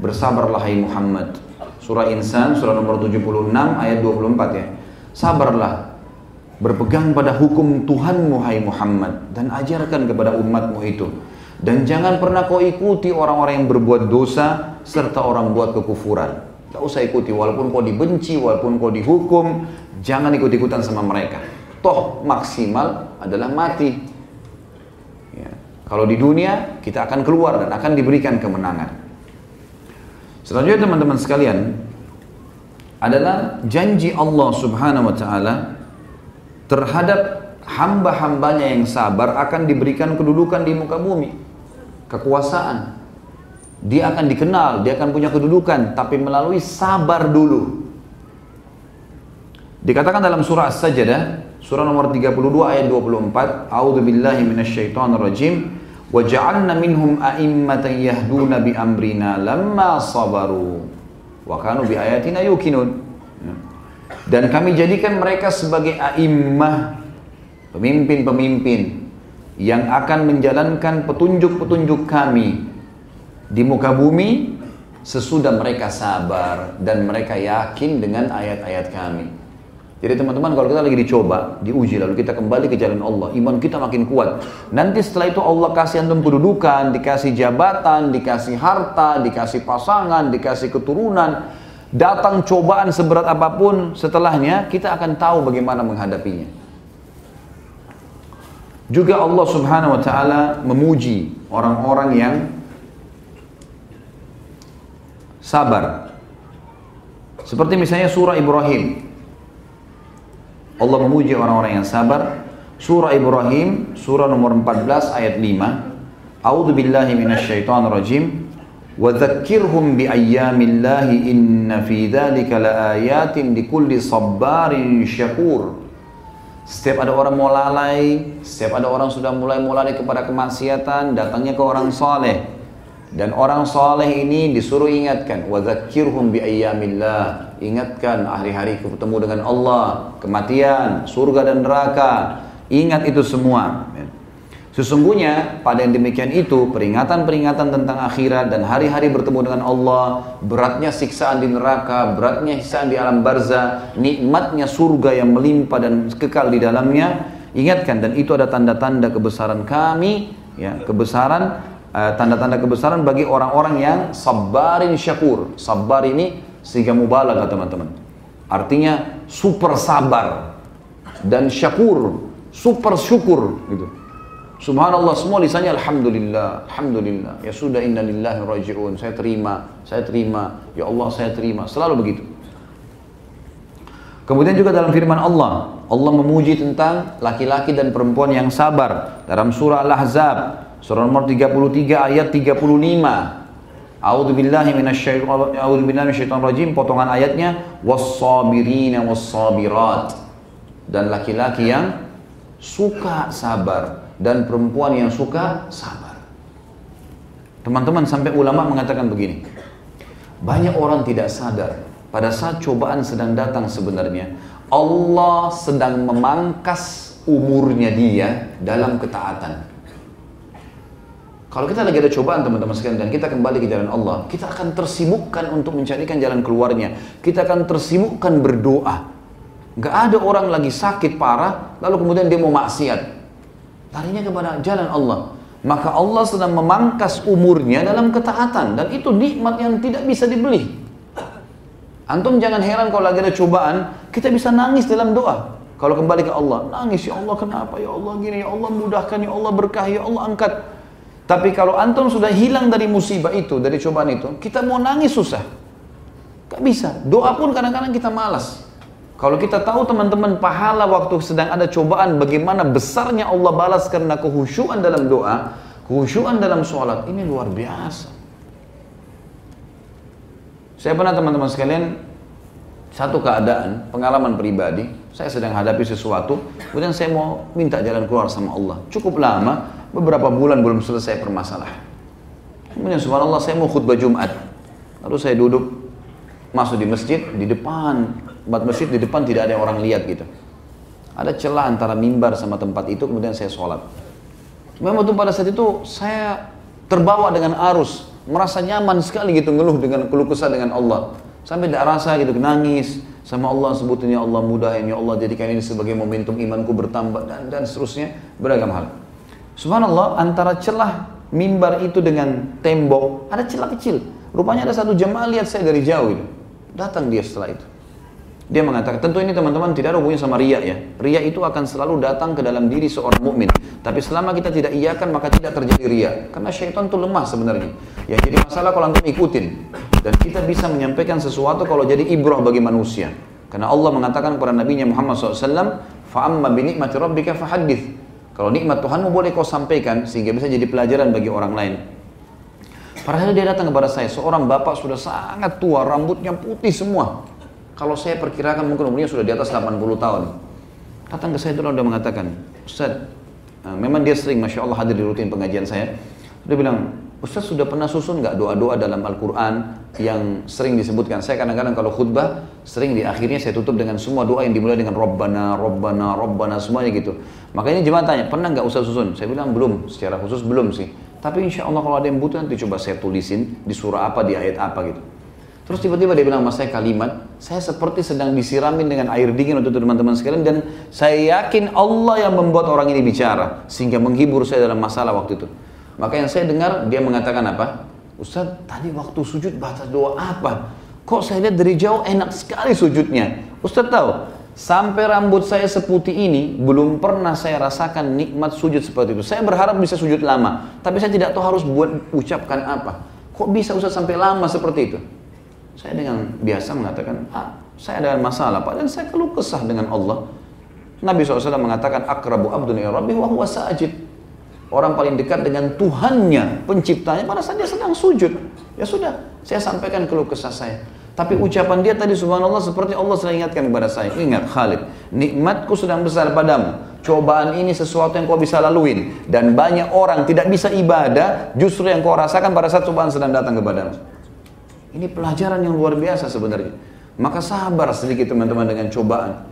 Bersabarlah hai Muhammad. Surah Insan surah nomor 76 ayat 24 ya. Sabarlah berpegang pada hukum Tuhanmu hai Muhammad dan ajarkan kepada umatmu itu. Dan jangan pernah kau ikuti orang-orang yang berbuat dosa serta orang buat kekufuran. Tidak usah ikuti walaupun kau dibenci, walaupun kau dihukum, jangan ikut-ikutan sama mereka toh maksimal adalah mati. Ya. Kalau di dunia kita akan keluar dan akan diberikan kemenangan. Selanjutnya teman-teman sekalian adalah janji Allah Subhanahu wa taala terhadap hamba-hambanya yang sabar akan diberikan kedudukan di muka bumi, kekuasaan. Dia akan dikenal, dia akan punya kedudukan, tapi melalui sabar dulu. Dikatakan dalam surah As-Sajdah, Surah nomor 32 ayat 24. A'udzu billahi minasyaitonir rajim. A'immatan yahduna bi amrina lamma sabaru kanu bi ayatina yuqinun. Ya. Dan kami jadikan mereka sebagai a'immah, pemimpin-pemimpin yang akan menjalankan petunjuk-petunjuk kami di muka bumi sesudah mereka sabar dan mereka yakin dengan ayat-ayat kami. Jadi teman-teman kalau kita lagi dicoba, diuji lalu kita kembali ke jalan Allah, iman kita makin kuat. Nanti setelah itu Allah kasih antum kedudukan, dikasih jabatan, dikasih harta, dikasih pasangan, dikasih keturunan. Datang cobaan seberat apa pun setelahnya kita akan tahu bagaimana menghadapinya. Juga Allah Subhanahu wa taala memuji orang-orang yang sabar Seperti misalnya surah Ibrahim. Allah memuji orang-orang yang sabar. Surah Ibrahim, surah nomor 14 ayat 5. A'udzu billahi minasyaitonir rajim. Dzakkirhum bi ayyamillahi inna fi dzalika laayatin likulli sabbarin syakur. Setiap ada orang mau lalai, setiap ada orang sudah mulai mulai kepada kemaksiatan, datangnya ke orang soleh. Dan orang soleh ini disuruh ingatkan, wadzakirhum bi ayyamillah. Ingatkan hari-hari ketemu dengan Allah, kematian, surga dan neraka. Ingat itu semua. Sesungguhnya pada yang demikian itu peringatan-peringatan tentang akhirat dan hari-hari bertemu dengan Allah, beratnya siksaan di neraka, beratnya siksaan di alam barzah, nikmatnya surga yang melimpah dan kekal di dalamnya, ingatkan dan itu ada tanda-tanda kebesaran kami, ya, kebesaran eh, tanda-tanda uh, kebesaran bagi orang-orang yang sabarin syakur. Sabar ini sehingga mubalaghah teman-teman. Artinya super sabar dan syakur, super syukur gitu. Subhanallah semua lisannya Alhamdulillah, Alhamdulillah. Ya sudah inna lillahi raji'un. Saya terima, saya terima. Ya Allah saya terima. Selalu begitu. Kemudian juga dalam firman Allah, Allah memuji tentang laki-laki dan perempuan yang sabar. Dalam surah Al-Ahzab, surah nomor 33 ayat 35. A'udzu billahi minasyaitonir rajim potongan ayatnya was-sabirina was-sabirat. Dan laki-laki yang suka sabar dan perempuan yang suka sabar. Teman-teman sampai ulama mengatakan begini. Banyak orang tidak sadar pada saat cobaan sedang datang sebenarnya Allah sedang memangkas umurnya dia dalam ketaatan. Kalau kita lagi ada cobaan teman-teman sekalian dan kita kembali ke jalan Allah, kita akan tersibukkan untuk mencarikan jalan keluarnya. Kita akan tersibukkan berdoa. Gak ada orang lagi sakit parah, lalu kemudian dia mau maksiat larinya kepada jalan Allah. Maka Allah sedang memangkas umurnya dalam ketaatan dan itu nikmat yang tidak bisa dibeli. Antum jangan heran kalau lagi ada cobaan, kita bisa nangis dalam doa. Kalau kembali ke Allah, nangis ya Allah kenapa ya Allah gini ya Allah mudahkan ya Allah berkah ya Allah angkat. Tapi kalau antum sudah hilang dari musibah itu, dari cobaan itu, kita mau nangis susah. Gak bisa. Doa pun kadang-kadang kita malas. Kalau kita tahu teman-teman pahala waktu sedang ada cobaan bagaimana besarnya Allah balas karena kehusyuan dalam doa, kehusyuan dalam sholat, ini luar biasa. Saya pernah teman-teman sekalian satu keadaan, pengalaman pribadi, saya sedang hadapi sesuatu, kemudian saya mau minta jalan keluar sama Allah. Cukup lama, beberapa bulan belum selesai permasalahan. Kemudian subhanallah saya mau khutbah Jumat. Lalu saya duduk masuk di masjid, di depan tempat masjid di depan tidak ada orang lihat gitu. Ada celah antara mimbar sama tempat itu, kemudian saya sholat. Memang waktu pada saat itu saya terbawa dengan arus, merasa nyaman sekali gitu ngeluh dengan keluh kesah dengan Allah. Sampai tidak rasa gitu nangis sama Allah sebutnya Allah mudahin ya Allah jadikan ini sebagai momentum imanku bertambah dan dan seterusnya beragam hal. Subhanallah antara celah mimbar itu dengan tembok ada celah kecil. Rupanya ada satu jemaah lihat saya dari jauh itu. Datang dia setelah itu. Dia mengatakan, tentu ini teman-teman tidak ada hubungannya sama ria ya. Ria itu akan selalu datang ke dalam diri seorang mukmin. Tapi selama kita tidak iakan maka tidak terjadi ria. Karena syaitan itu lemah sebenarnya. Yang jadi masalah kalau antum ikutin. Dan kita bisa menyampaikan sesuatu kalau jadi ibrah bagi manusia. Karena Allah mengatakan kepada Nabi Muhammad SAW, فَأَمَّا بِنِعْمَةِ رَبِّكَ فَحَدِّث Kalau nikmat Tuhanmu boleh kau sampaikan sehingga bisa jadi pelajaran bagi orang lain. Padahal dia datang kepada saya, seorang bapak sudah sangat tua, rambutnya putih semua. Kalau saya perkirakan mungkin umurnya sudah di atas 80 tahun. Datang ke saya itu dia mengatakan, Ustaz, nah, memang dia sering Masya Allah hadir di rutin pengajian saya. Dia bilang, Ustaz sudah pernah susun nggak doa-doa dalam Al-Quran yang sering disebutkan? Saya kadang-kadang kalau khutbah, sering di akhirnya saya tutup dengan semua doa yang dimulai dengan Robbana, Robbana, Robbana, semuanya gitu. Makanya jemaah tanya, pernah nggak Ustaz susun? Saya bilang belum, secara khusus belum sih. Tapi insya Allah kalau ada yang butuh nanti coba saya tulisin di surah apa, di ayat apa gitu. Terus tiba-tiba dia bilang sama saya kalimat, saya seperti sedang disiramin dengan air dingin untuk teman-teman sekalian dan saya yakin Allah yang membuat orang ini bicara sehingga menghibur saya dalam masalah waktu itu. Maka yang saya dengar dia mengatakan apa? Ustaz, tadi waktu sujud baca doa apa? Kok saya lihat dari jauh enak sekali sujudnya. Ustaz tahu, sampai rambut saya seputih ini belum pernah saya rasakan nikmat sujud seperti itu. Saya berharap bisa sujud lama, tapi saya tidak tahu harus buat ucapkan apa. Kok bisa Ustaz sampai lama seperti itu? Saya dengan biasa mengatakan, ah, saya ada masalah, padahal saya keluh kesah dengan Allah. Nabi SAW mengatakan, akrabu abdun rabbi wa huwa sajid. Orang paling dekat dengan Tuhannya, penciptanya, pada saat dia sedang sujud. Ya sudah, saya sampaikan keluh kesah saya. Tapi ucapan dia tadi subhanallah seperti Allah sedang ingatkan kepada saya. Ingat Khalid, nikmatku sedang besar padamu. Cobaan ini sesuatu yang kau bisa laluin. Dan banyak orang tidak bisa ibadah, justru yang kau rasakan pada saat cobaan sedang datang kepadamu. Ini pelajaran yang luar biasa sebenarnya. Maka sabar sedikit teman-teman dengan cobaan.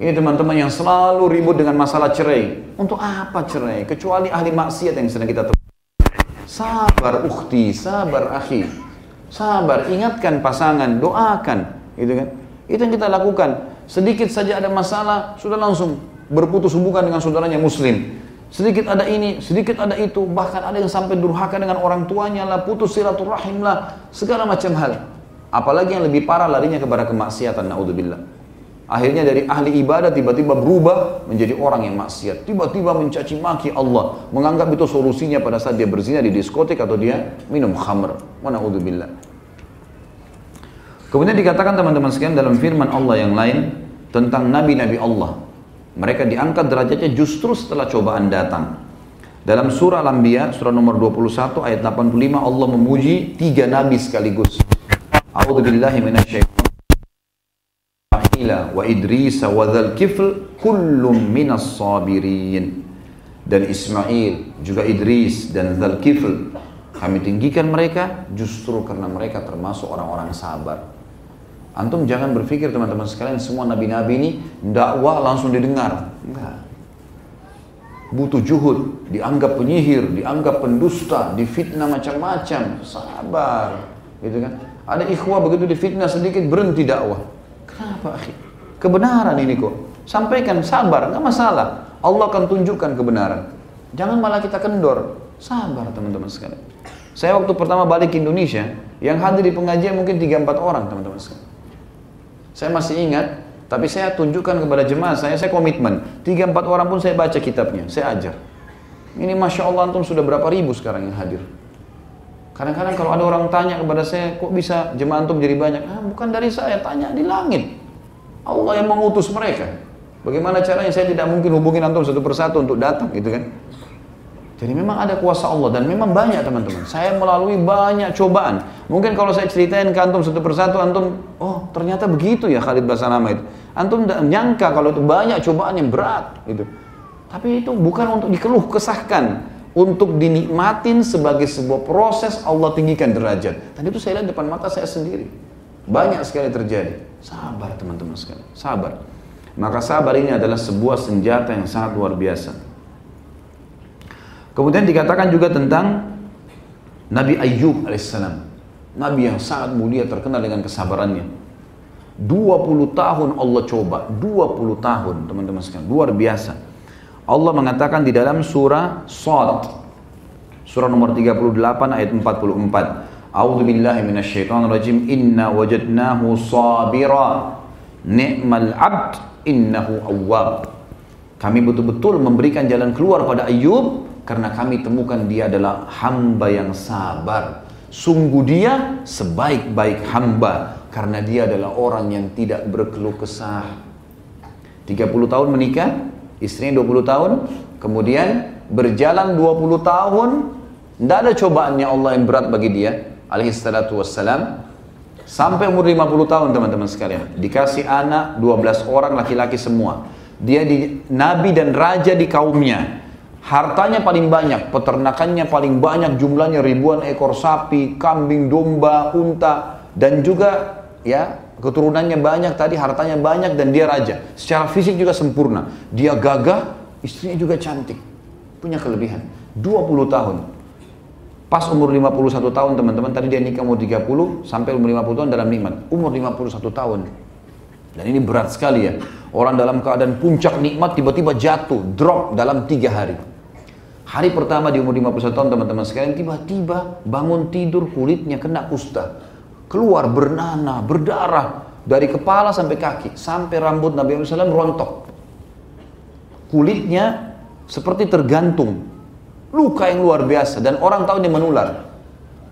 Ini teman-teman yang selalu ribut dengan masalah cerai. Untuk apa cerai? Kecuali ahli maksiat yang sedang kita temui. Sabar ukhti, sabar akhi. Sabar, ingatkan pasangan, doakan. Gitu kan? Itu yang kita lakukan. Sedikit saja ada masalah, sudah langsung berputus hubungan dengan saudaranya muslim sedikit ada ini, sedikit ada itu, bahkan ada yang sampai durhaka dengan orang tuanya lah, putus silaturahim lah, segala macam hal. Apalagi yang lebih parah larinya kepada kemaksiatan, naudzubillah. Akhirnya dari ahli ibadah tiba-tiba berubah menjadi orang yang maksiat. Tiba-tiba mencaci maki Allah. Menganggap itu solusinya pada saat dia berzina di diskotik atau dia minum khamr. Wa. Kemudian dikatakan teman-teman sekalian dalam firman Allah yang lain tentang nabi-nabi Allah. Mereka diangkat derajatnya justru setelah cobaan datang. Dalam surah Al-Anbiya, surah nomor 21 ayat 85 Allah memuji tiga nabi sekaligus. A'udzu billahi minasyaitonir wa Idris wa dzal kifl kullum minas sabirin. Dan Ismail, juga Idris dan Dzal Kifl. Kami tinggikan mereka justru karena mereka termasuk orang-orang sabar. Antum jangan berpikir teman-teman sekalian semua nabi-nabi ini dakwah langsung didengar. Enggak. Butuh juhud, dianggap penyihir, dianggap pendusta, difitnah macam-macam. Sabar, gitu kan? Ada ikhwah begitu difitnah sedikit berhenti dakwah. Kenapa? Kebenaran ini kok. Sampaikan sabar, nggak masalah. Allah akan tunjukkan kebenaran. Jangan malah kita kendor. Sabar teman-teman sekalian. Saya waktu pertama balik ke Indonesia, yang hadir di pengajian mungkin 3-4 orang teman-teman sekalian. Saya masih ingat, tapi saya tunjukkan kepada jemaah saya, saya komitmen. Tiga empat orang pun saya baca kitabnya, saya ajar. Ini Masya Allah antum sudah berapa ribu sekarang yang hadir. Kadang-kadang kalau ada orang tanya kepada saya, kok bisa jemaah antum jadi banyak? Ah, bukan dari saya, tanya di langit. Allah yang mengutus mereka. Bagaimana caranya saya tidak mungkin hubungin antum satu persatu untuk datang gitu kan. Jadi memang ada kuasa Allah dan memang banyak teman-teman. Saya melalui banyak cobaan. Mungkin kalau saya ceritain ke antum satu persatu, antum, oh ternyata begitu ya Khalid Basanama itu. Antum tidak nyangka kalau itu banyak cobaan yang berat gitu. Tapi itu bukan untuk dikeluh kesahkan, untuk dinikmatin sebagai sebuah proses Allah tinggikan derajat. Tadi itu saya lihat depan mata saya sendiri. Banyak sekali terjadi. Sabar teman-teman sekali, sabar. Maka sabar ini adalah sebuah senjata yang sangat luar biasa. Kemudian dikatakan juga tentang Nabi Ayyub alaihissalam. Nabi yang sangat mulia terkenal dengan kesabarannya. 20 tahun Allah coba, 20 tahun teman-teman sekalian, luar biasa. Allah mengatakan di dalam surah Sad, surah nomor 38 ayat 44. A'udzu billahi minasyaitonir rajim. Inna wajadnahu sabira. Ni'mal 'abd innahu awwab. Kami betul-betul memberikan jalan keluar pada Ayub karena kami temukan dia adalah hamba yang sabar. Sungguh dia sebaik-baik hamba karena dia adalah orang yang tidak berkeluh kesah. 30 tahun menikah, istrinya 20 tahun, kemudian berjalan 20 tahun, tidak ada cobaannya Allah yang berat bagi dia, alaihi salatu wassalam, sampai umur 50 tahun teman-teman sekalian. Dikasih anak 12 orang laki-laki semua. Dia di, nabi dan raja di kaumnya Hartanya paling banyak, peternakannya paling banyak, jumlahnya ribuan ekor sapi, kambing, domba, unta, dan juga ya keturunannya banyak tadi, hartanya banyak dan dia raja. Secara fisik juga sempurna. Dia gagah, istrinya juga cantik. Punya kelebihan. 20 tahun. Pas umur 51 tahun teman-teman, tadi dia nikah umur 30 sampai umur 50 tahun dalam nikmat. Umur 51 tahun. Dan ini berat sekali ya. Orang dalam keadaan puncak nikmat tiba-tiba jatuh, drop dalam tiga hari. Hari pertama di umur 51 tahun teman-teman sekalian tiba-tiba bangun tidur kulitnya kena kusta. Keluar bernanah, berdarah dari kepala sampai kaki sampai rambut Nabi Muhammad SAW rontok. Kulitnya seperti tergantung. Luka yang luar biasa dan orang tahu ini menular.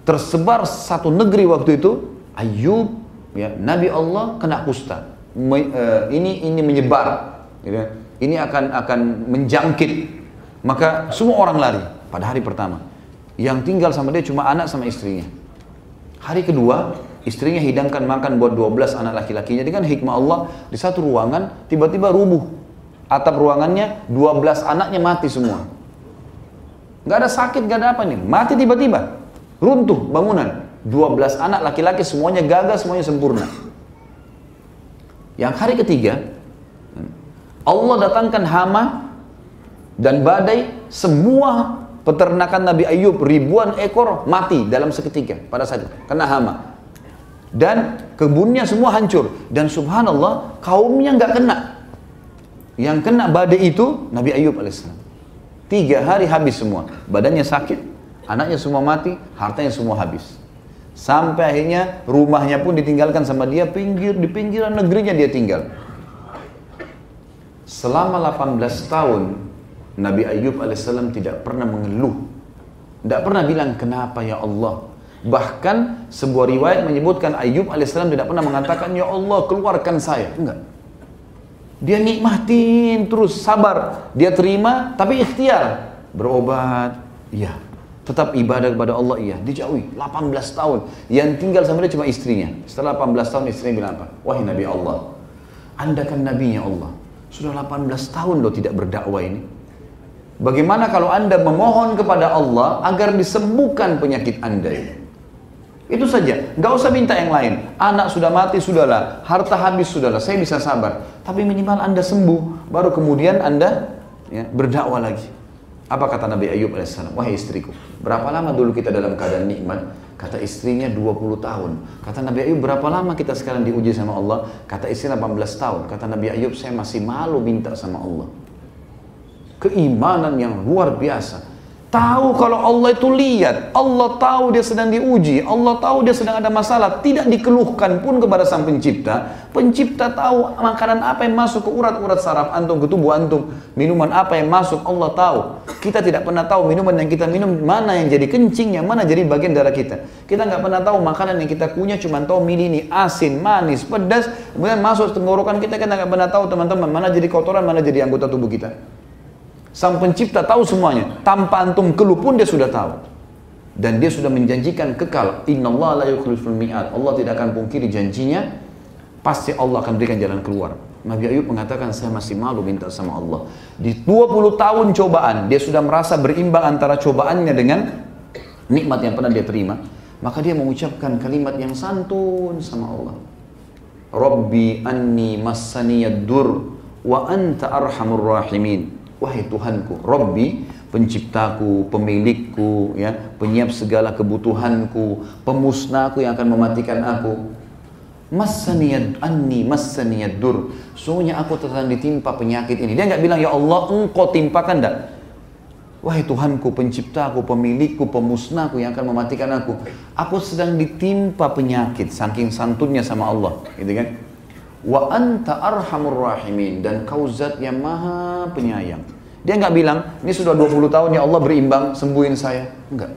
Tersebar satu negeri waktu itu Ayub ya Nabi Allah kena kusta. Me, uh, ini ini menyebar, gitu. Kan. ini akan akan menjangkit. Maka semua orang lari pada hari pertama. Yang tinggal sama dia cuma anak sama istrinya. Hari kedua, istrinya hidangkan makan buat 12 anak laki-lakinya. Dengan hikmah Allah, di satu ruangan tiba-tiba rubuh. Atap ruangannya 12 anaknya mati semua. Gak ada sakit, gak ada apa nih. Mati tiba-tiba. Runtuh bangunan. 12 anak laki-laki semuanya gagal, semuanya sempurna. Yang hari ketiga, Allah datangkan hama dan badai semua peternakan Nabi Ayub ribuan ekor mati dalam seketika pada saat itu kena hama. Dan kebunnya semua hancur. Dan subhanallah kaumnya nggak kena. Yang kena badai itu Nabi Ayub alaihissalam. Tiga hari habis semua. Badannya sakit anaknya semua mati hartanya semua habis. Sampai akhirnya rumahnya pun ditinggalkan sama dia pinggir di pinggiran negerinya dia tinggal. Selama 18 tahun Nabi Ayub alaihissalam tidak pernah mengeluh. Tidak pernah bilang, kenapa ya Allah? Bahkan sebuah riwayat menyebutkan Ayub alaihissalam tidak pernah mengatakan, ya Allah keluarkan saya. Enggak. Dia nikmatin terus, sabar. Dia terima, tapi ikhtiar. Berobat, iya. Tetap ibadah kepada Allah, iya. Dijauhi, 18 tahun. Yang tinggal sama dia cuma istrinya. Setelah 18 tahun istrinya bilang apa? Wahai Nabi Allah, Anda kan Nabinya Allah. Sudah 18 tahun loh tidak berdakwah ini. Bagaimana kalau Anda memohon kepada Allah agar disembuhkan penyakit Anda ini? Itu saja, nggak usah minta yang lain. Anak sudah mati, sudahlah. Harta habis, sudahlah. Saya bisa sabar. Tapi minimal Anda sembuh, baru kemudian Anda ya, berdakwah lagi. Apa kata Nabi Ayub AS? Wahai istriku, berapa lama dulu kita dalam keadaan nikmat? Kata istrinya 20 tahun. Kata Nabi Ayub, berapa lama kita sekarang diuji sama Allah? Kata istri 18 tahun. Kata Nabi Ayub, saya masih malu minta sama Allah keimanan yang luar biasa. Tahu kalau Allah itu lihat, Allah tahu dia sedang diuji, Allah tahu dia sedang ada masalah, tidak dikeluhkan pun kepada sang pencipta. Pencipta tahu makanan apa yang masuk ke urat-urat saraf antum, ke tubuh antum, minuman apa yang masuk, Allah tahu. Kita tidak pernah tahu minuman yang kita minum mana yang jadi kencing, yang mana jadi bagian darah kita. Kita nggak pernah tahu makanan yang kita punya cuma tahu milih ini asin, manis, pedas, kemudian masuk tenggorokan kita kita nggak pernah tahu teman-teman mana jadi kotoran, mana jadi anggota tubuh kita. Sang pencipta tahu semuanya. Tanpa antum keluh pun dia sudah tahu. Dan dia sudah menjanjikan kekal. Inna Allah la mi'ad. Allah tidak akan pungkiri janjinya. Pasti Allah akan berikan jalan keluar. Nabi Ayub mengatakan saya masih malu minta sama Allah. Di 20 tahun cobaan dia sudah merasa berimbang antara cobaannya dengan nikmat yang pernah dia terima. Maka dia mengucapkan kalimat yang santun sama Allah. Rabbi anni massaniyad dur wa anta arhamur rahimin wahai Tuhanku, Robbi, penciptaku, pemilikku, ya, penyiap segala kebutuhanku, pemusnahku yang akan mematikan aku. Masaniyad anni masaniyad dur. Sungguhnya aku sedang ditimpa penyakit ini. Dia nggak bilang ya Allah engkau timpakan enggak. Wahai Tuhanku, penciptaku, pemilikku, pemusnahku yang akan mematikan aku. Aku sedang ditimpa penyakit, saking santunnya sama Allah. Gitu kan? Wa anta arhamur rahimin dan kau zat yang maha penyayang. Dia nggak bilang, ini sudah 20 tahun ya Allah berimbang, sembuhin saya. Enggak.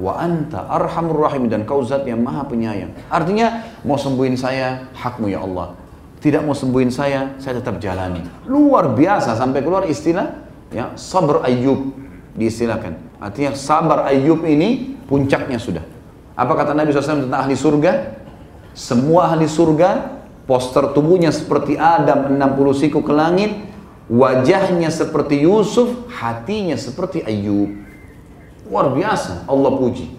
Wa anta arhamur rahim dan kau zat yang maha penyayang. Artinya mau sembuhin saya, hakmu ya Allah. Tidak mau sembuhin saya, saya tetap jalani. Luar biasa sampai keluar istilah ya sabar ayub diistilahkan. Artinya sabar ayub ini puncaknya sudah. Apa kata Nabi SAW tentang ahli surga? Semua ahli surga Poster tubuhnya seperti Adam 60 siku ke langit, wajahnya seperti Yusuf, hatinya seperti Ayub. Luar biasa, Allah puji.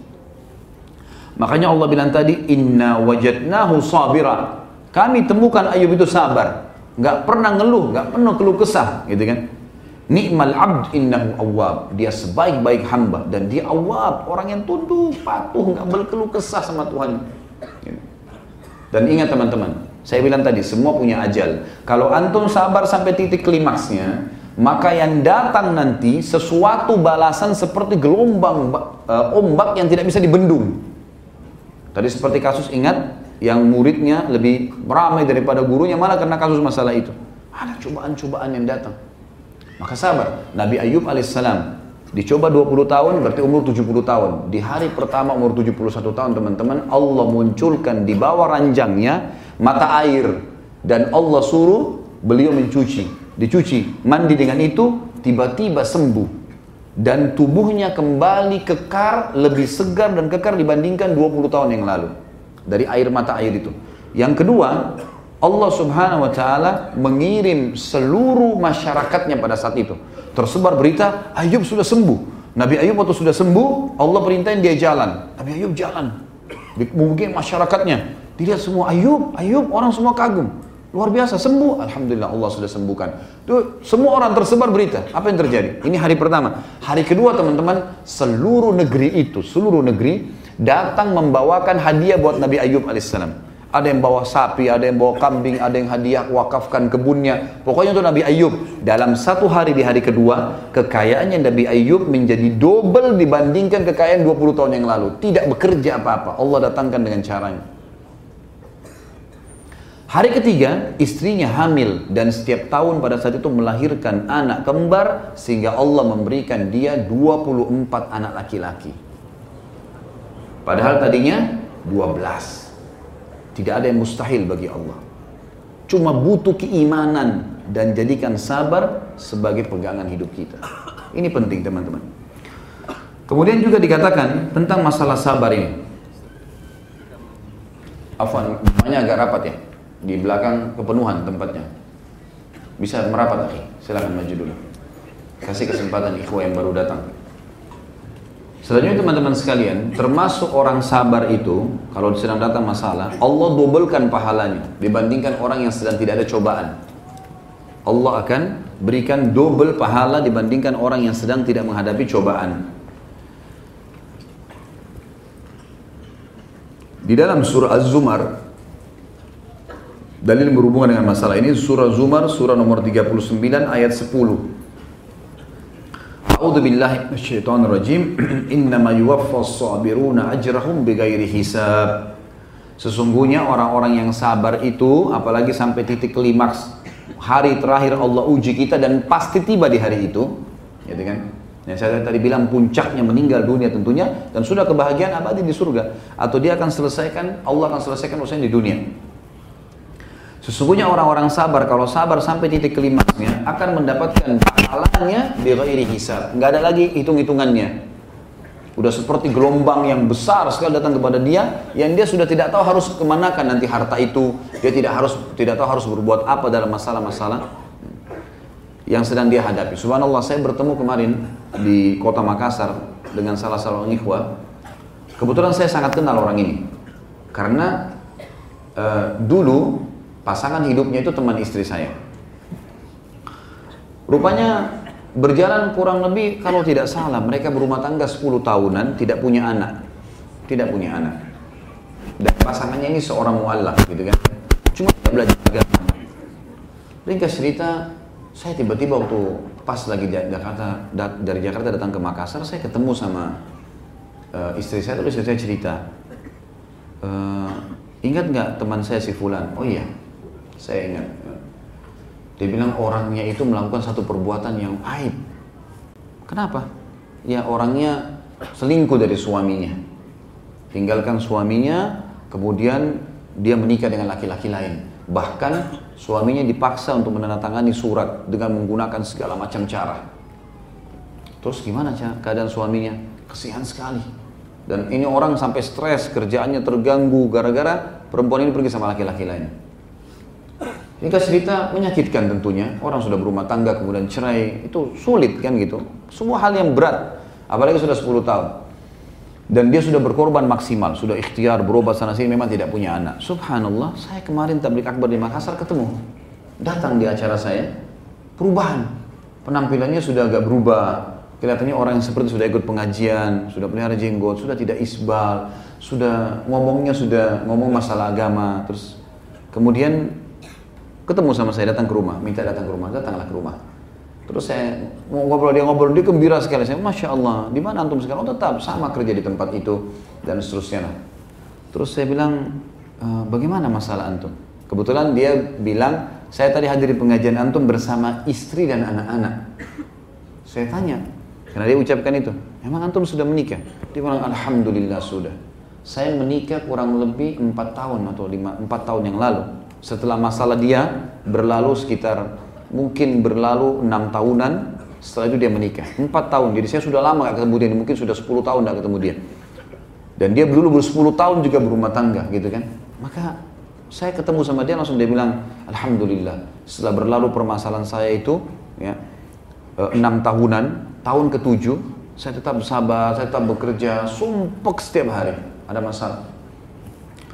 Makanya Allah bilang tadi, Inna wajadnahu sabira. Kami temukan Ayub itu sabar. Nggak pernah ngeluh, nggak pernah keluh kesah, gitu kan. Ni'mal abd innahu awab. Dia sebaik-baik hamba. Dan dia awab. Orang yang tunduk, patuh, nggak berkeluh kesah sama Tuhan. Dan ingat teman-teman, saya bilang tadi, semua punya ajal. Kalau antum sabar sampai titik klimaksnya, maka yang datang nanti sesuatu balasan seperti gelombang uh, ombak yang tidak bisa dibendung. Tadi seperti kasus ingat yang muridnya lebih ramai daripada gurunya mana karena kasus masalah itu. Ada cobaan-cobaan yang datang. Maka sabar. Nabi Ayub alaihissalam Dicoba 20 tahun berarti umur 70 tahun. Di hari pertama umur 71 tahun teman-teman Allah munculkan di bawah ranjangnya mata air dan Allah suruh beliau mencuci, dicuci, mandi dengan itu tiba-tiba sembuh dan tubuhnya kembali kekar lebih segar dan kekar dibandingkan 20 tahun yang lalu dari air mata air itu. Yang kedua, Allah Subhanahu wa taala mengirim seluruh masyarakatnya pada saat itu. Tersebar berita Ayub sudah sembuh. Nabi Ayub waktu sudah sembuh, Allah perintahin dia jalan. Nabi Ayub jalan. Mungkin masyarakatnya dilihat semua Ayub, Ayub orang semua kagum. Luar biasa sembuh, alhamdulillah Allah sudah sembuhkan. Itu semua orang tersebar berita. Apa yang terjadi? Ini hari pertama. Hari kedua teman-teman, seluruh negeri itu, seluruh negeri datang membawakan hadiah buat Nabi Ayub alaihissalam. Ada yang bawa sapi, ada yang bawa kambing, ada yang hadiah wakafkan kebunnya. Pokoknya untuk Nabi Ayub. Dalam satu hari di hari kedua, kekayaannya Nabi Ayub menjadi double dibandingkan kekayaan 20 tahun yang lalu. Tidak bekerja apa-apa. Allah datangkan dengan caranya. Hari ketiga, istrinya hamil dan setiap tahun pada saat itu melahirkan anak kembar sehingga Allah memberikan dia 24 anak laki-laki. Padahal tadinya 12. Tidak ada yang mustahil bagi Allah. Cuma butuh keimanan dan jadikan sabar sebagai pegangan hidup kita. Ini penting teman-teman. Kemudian juga dikatakan tentang masalah sabar ini. Afwan, namanya agak rapat ya. Di belakang kepenuhan tempatnya. Bisa merapat, silakan maju dulu. Kasih kesempatan ikhwah yang baru datang. Selanjutnya teman-teman sekalian, termasuk orang sabar itu, kalau sedang datang masalah, Allah dobelkan pahalanya dibandingkan orang yang sedang tidak ada cobaan. Allah akan berikan double pahala dibandingkan orang yang sedang tidak menghadapi cobaan. Di dalam surah Az-Zumar, dalil berhubungan dengan masalah ini, surah Zumar, surah nomor 39 ayat 10. A'udzu billahi minasyaitonir rajim. Innama yuwaffas sabiruna ajrahum bighairi hisab. Sesungguhnya orang-orang yang sabar itu apalagi sampai titik klimaks hari terakhir Allah uji kita dan pasti tiba di hari itu, gitu kan? Yang saya tadi bilang puncaknya meninggal dunia tentunya dan sudah kebahagiaan abadi di surga atau dia akan selesaikan Allah akan selesaikan urusan di dunia. Sesungguhnya orang-orang sabar kalau sabar sampai titik kelimaksnya akan mendapatkan pahalanya bighairi hisab. Enggak ada lagi hitung-hitungannya. Udah seperti gelombang yang besar sekali datang kepada dia yang dia sudah tidak tahu harus kemanakan nanti harta itu. Dia tidak harus tidak tahu harus berbuat apa dalam masalah-masalah yang sedang dia hadapi. Subhanallah saya bertemu kemarin di kota Makassar dengan salah seorang ikhwah. Kebetulan saya sangat kenal orang ini. Karena uh, dulu pasangan hidupnya itu teman istri saya. Rupanya berjalan kurang lebih kalau tidak salah mereka berumah tangga 10 tahunan tidak punya anak. Tidak punya anak. Dan pasangannya ini seorang mualaf gitu kan. Cuma tidak belajar agama. Ringkas cerita, saya tiba-tiba waktu pas lagi Jakarta dari Jakarta datang ke Makassar, saya ketemu sama uh, istri saya terus saya cerita, uh, ingat nggak teman saya si Fulan? Oh iya, saya ingat. Dia bilang orangnya itu melakukan satu perbuatan yang aib. Kenapa? Ya orangnya selingkuh dari suaminya. Tinggalkan suaminya, kemudian dia menikah dengan laki-laki lain. Bahkan suaminya dipaksa untuk menandatangani surat dengan menggunakan segala macam cara. Terus gimana keadaan suaminya? Kesian sekali. Dan ini orang sampai stres, kerjaannya terganggu gara-gara perempuan ini pergi sama laki-laki lain. Ini cerita menyakitkan tentunya. Orang sudah berumah tangga kemudian cerai itu sulit kan gitu. Semua hal yang berat. Apalagi sudah 10 tahun. Dan dia sudah berkorban maksimal, sudah ikhtiar berobat sana sini memang tidak punya anak. Subhanallah, saya kemarin tablik akbar di Makassar ketemu. Datang di acara saya, perubahan. Penampilannya sudah agak berubah. Kelihatannya orang yang seperti sudah ikut pengajian, sudah pelihara jenggot, sudah tidak isbal, sudah ngomongnya sudah ngomong masalah agama, terus kemudian ketemu sama saya datang ke rumah, minta datang ke rumah, datanglah ke rumah. Terus saya ngobrol dia ngobrol dia gembira sekali. Saya masya Allah, di mana antum sekarang? Oh tetap sama kerja di tempat itu dan seterusnya. Terus saya bilang e, bagaimana masalah antum? Kebetulan dia bilang saya tadi hadir di pengajian antum bersama istri dan anak-anak. Saya tanya, Karena dia ucapkan itu. Emang antum sudah menikah? Dia bilang, Alhamdulillah sudah. Saya menikah kurang lebih empat tahun atau lima, empat tahun yang lalu. Setelah masalah dia berlalu sekitar mungkin berlalu enam tahunan. Setelah itu dia menikah. Empat tahun. Jadi saya sudah lama gak ketemu dia. Mungkin sudah sepuluh tahun gak ketemu dia. Dan dia dulu bersepuluh tahun juga berumah tangga gitu kan. Maka saya ketemu sama dia langsung dia bilang, Alhamdulillah. Setelah berlalu permasalahan saya itu, ya eh, enam tahunan, tahun ketujuh, saya tetap sabar, saya tetap bekerja, sumpek setiap hari, ada masalah.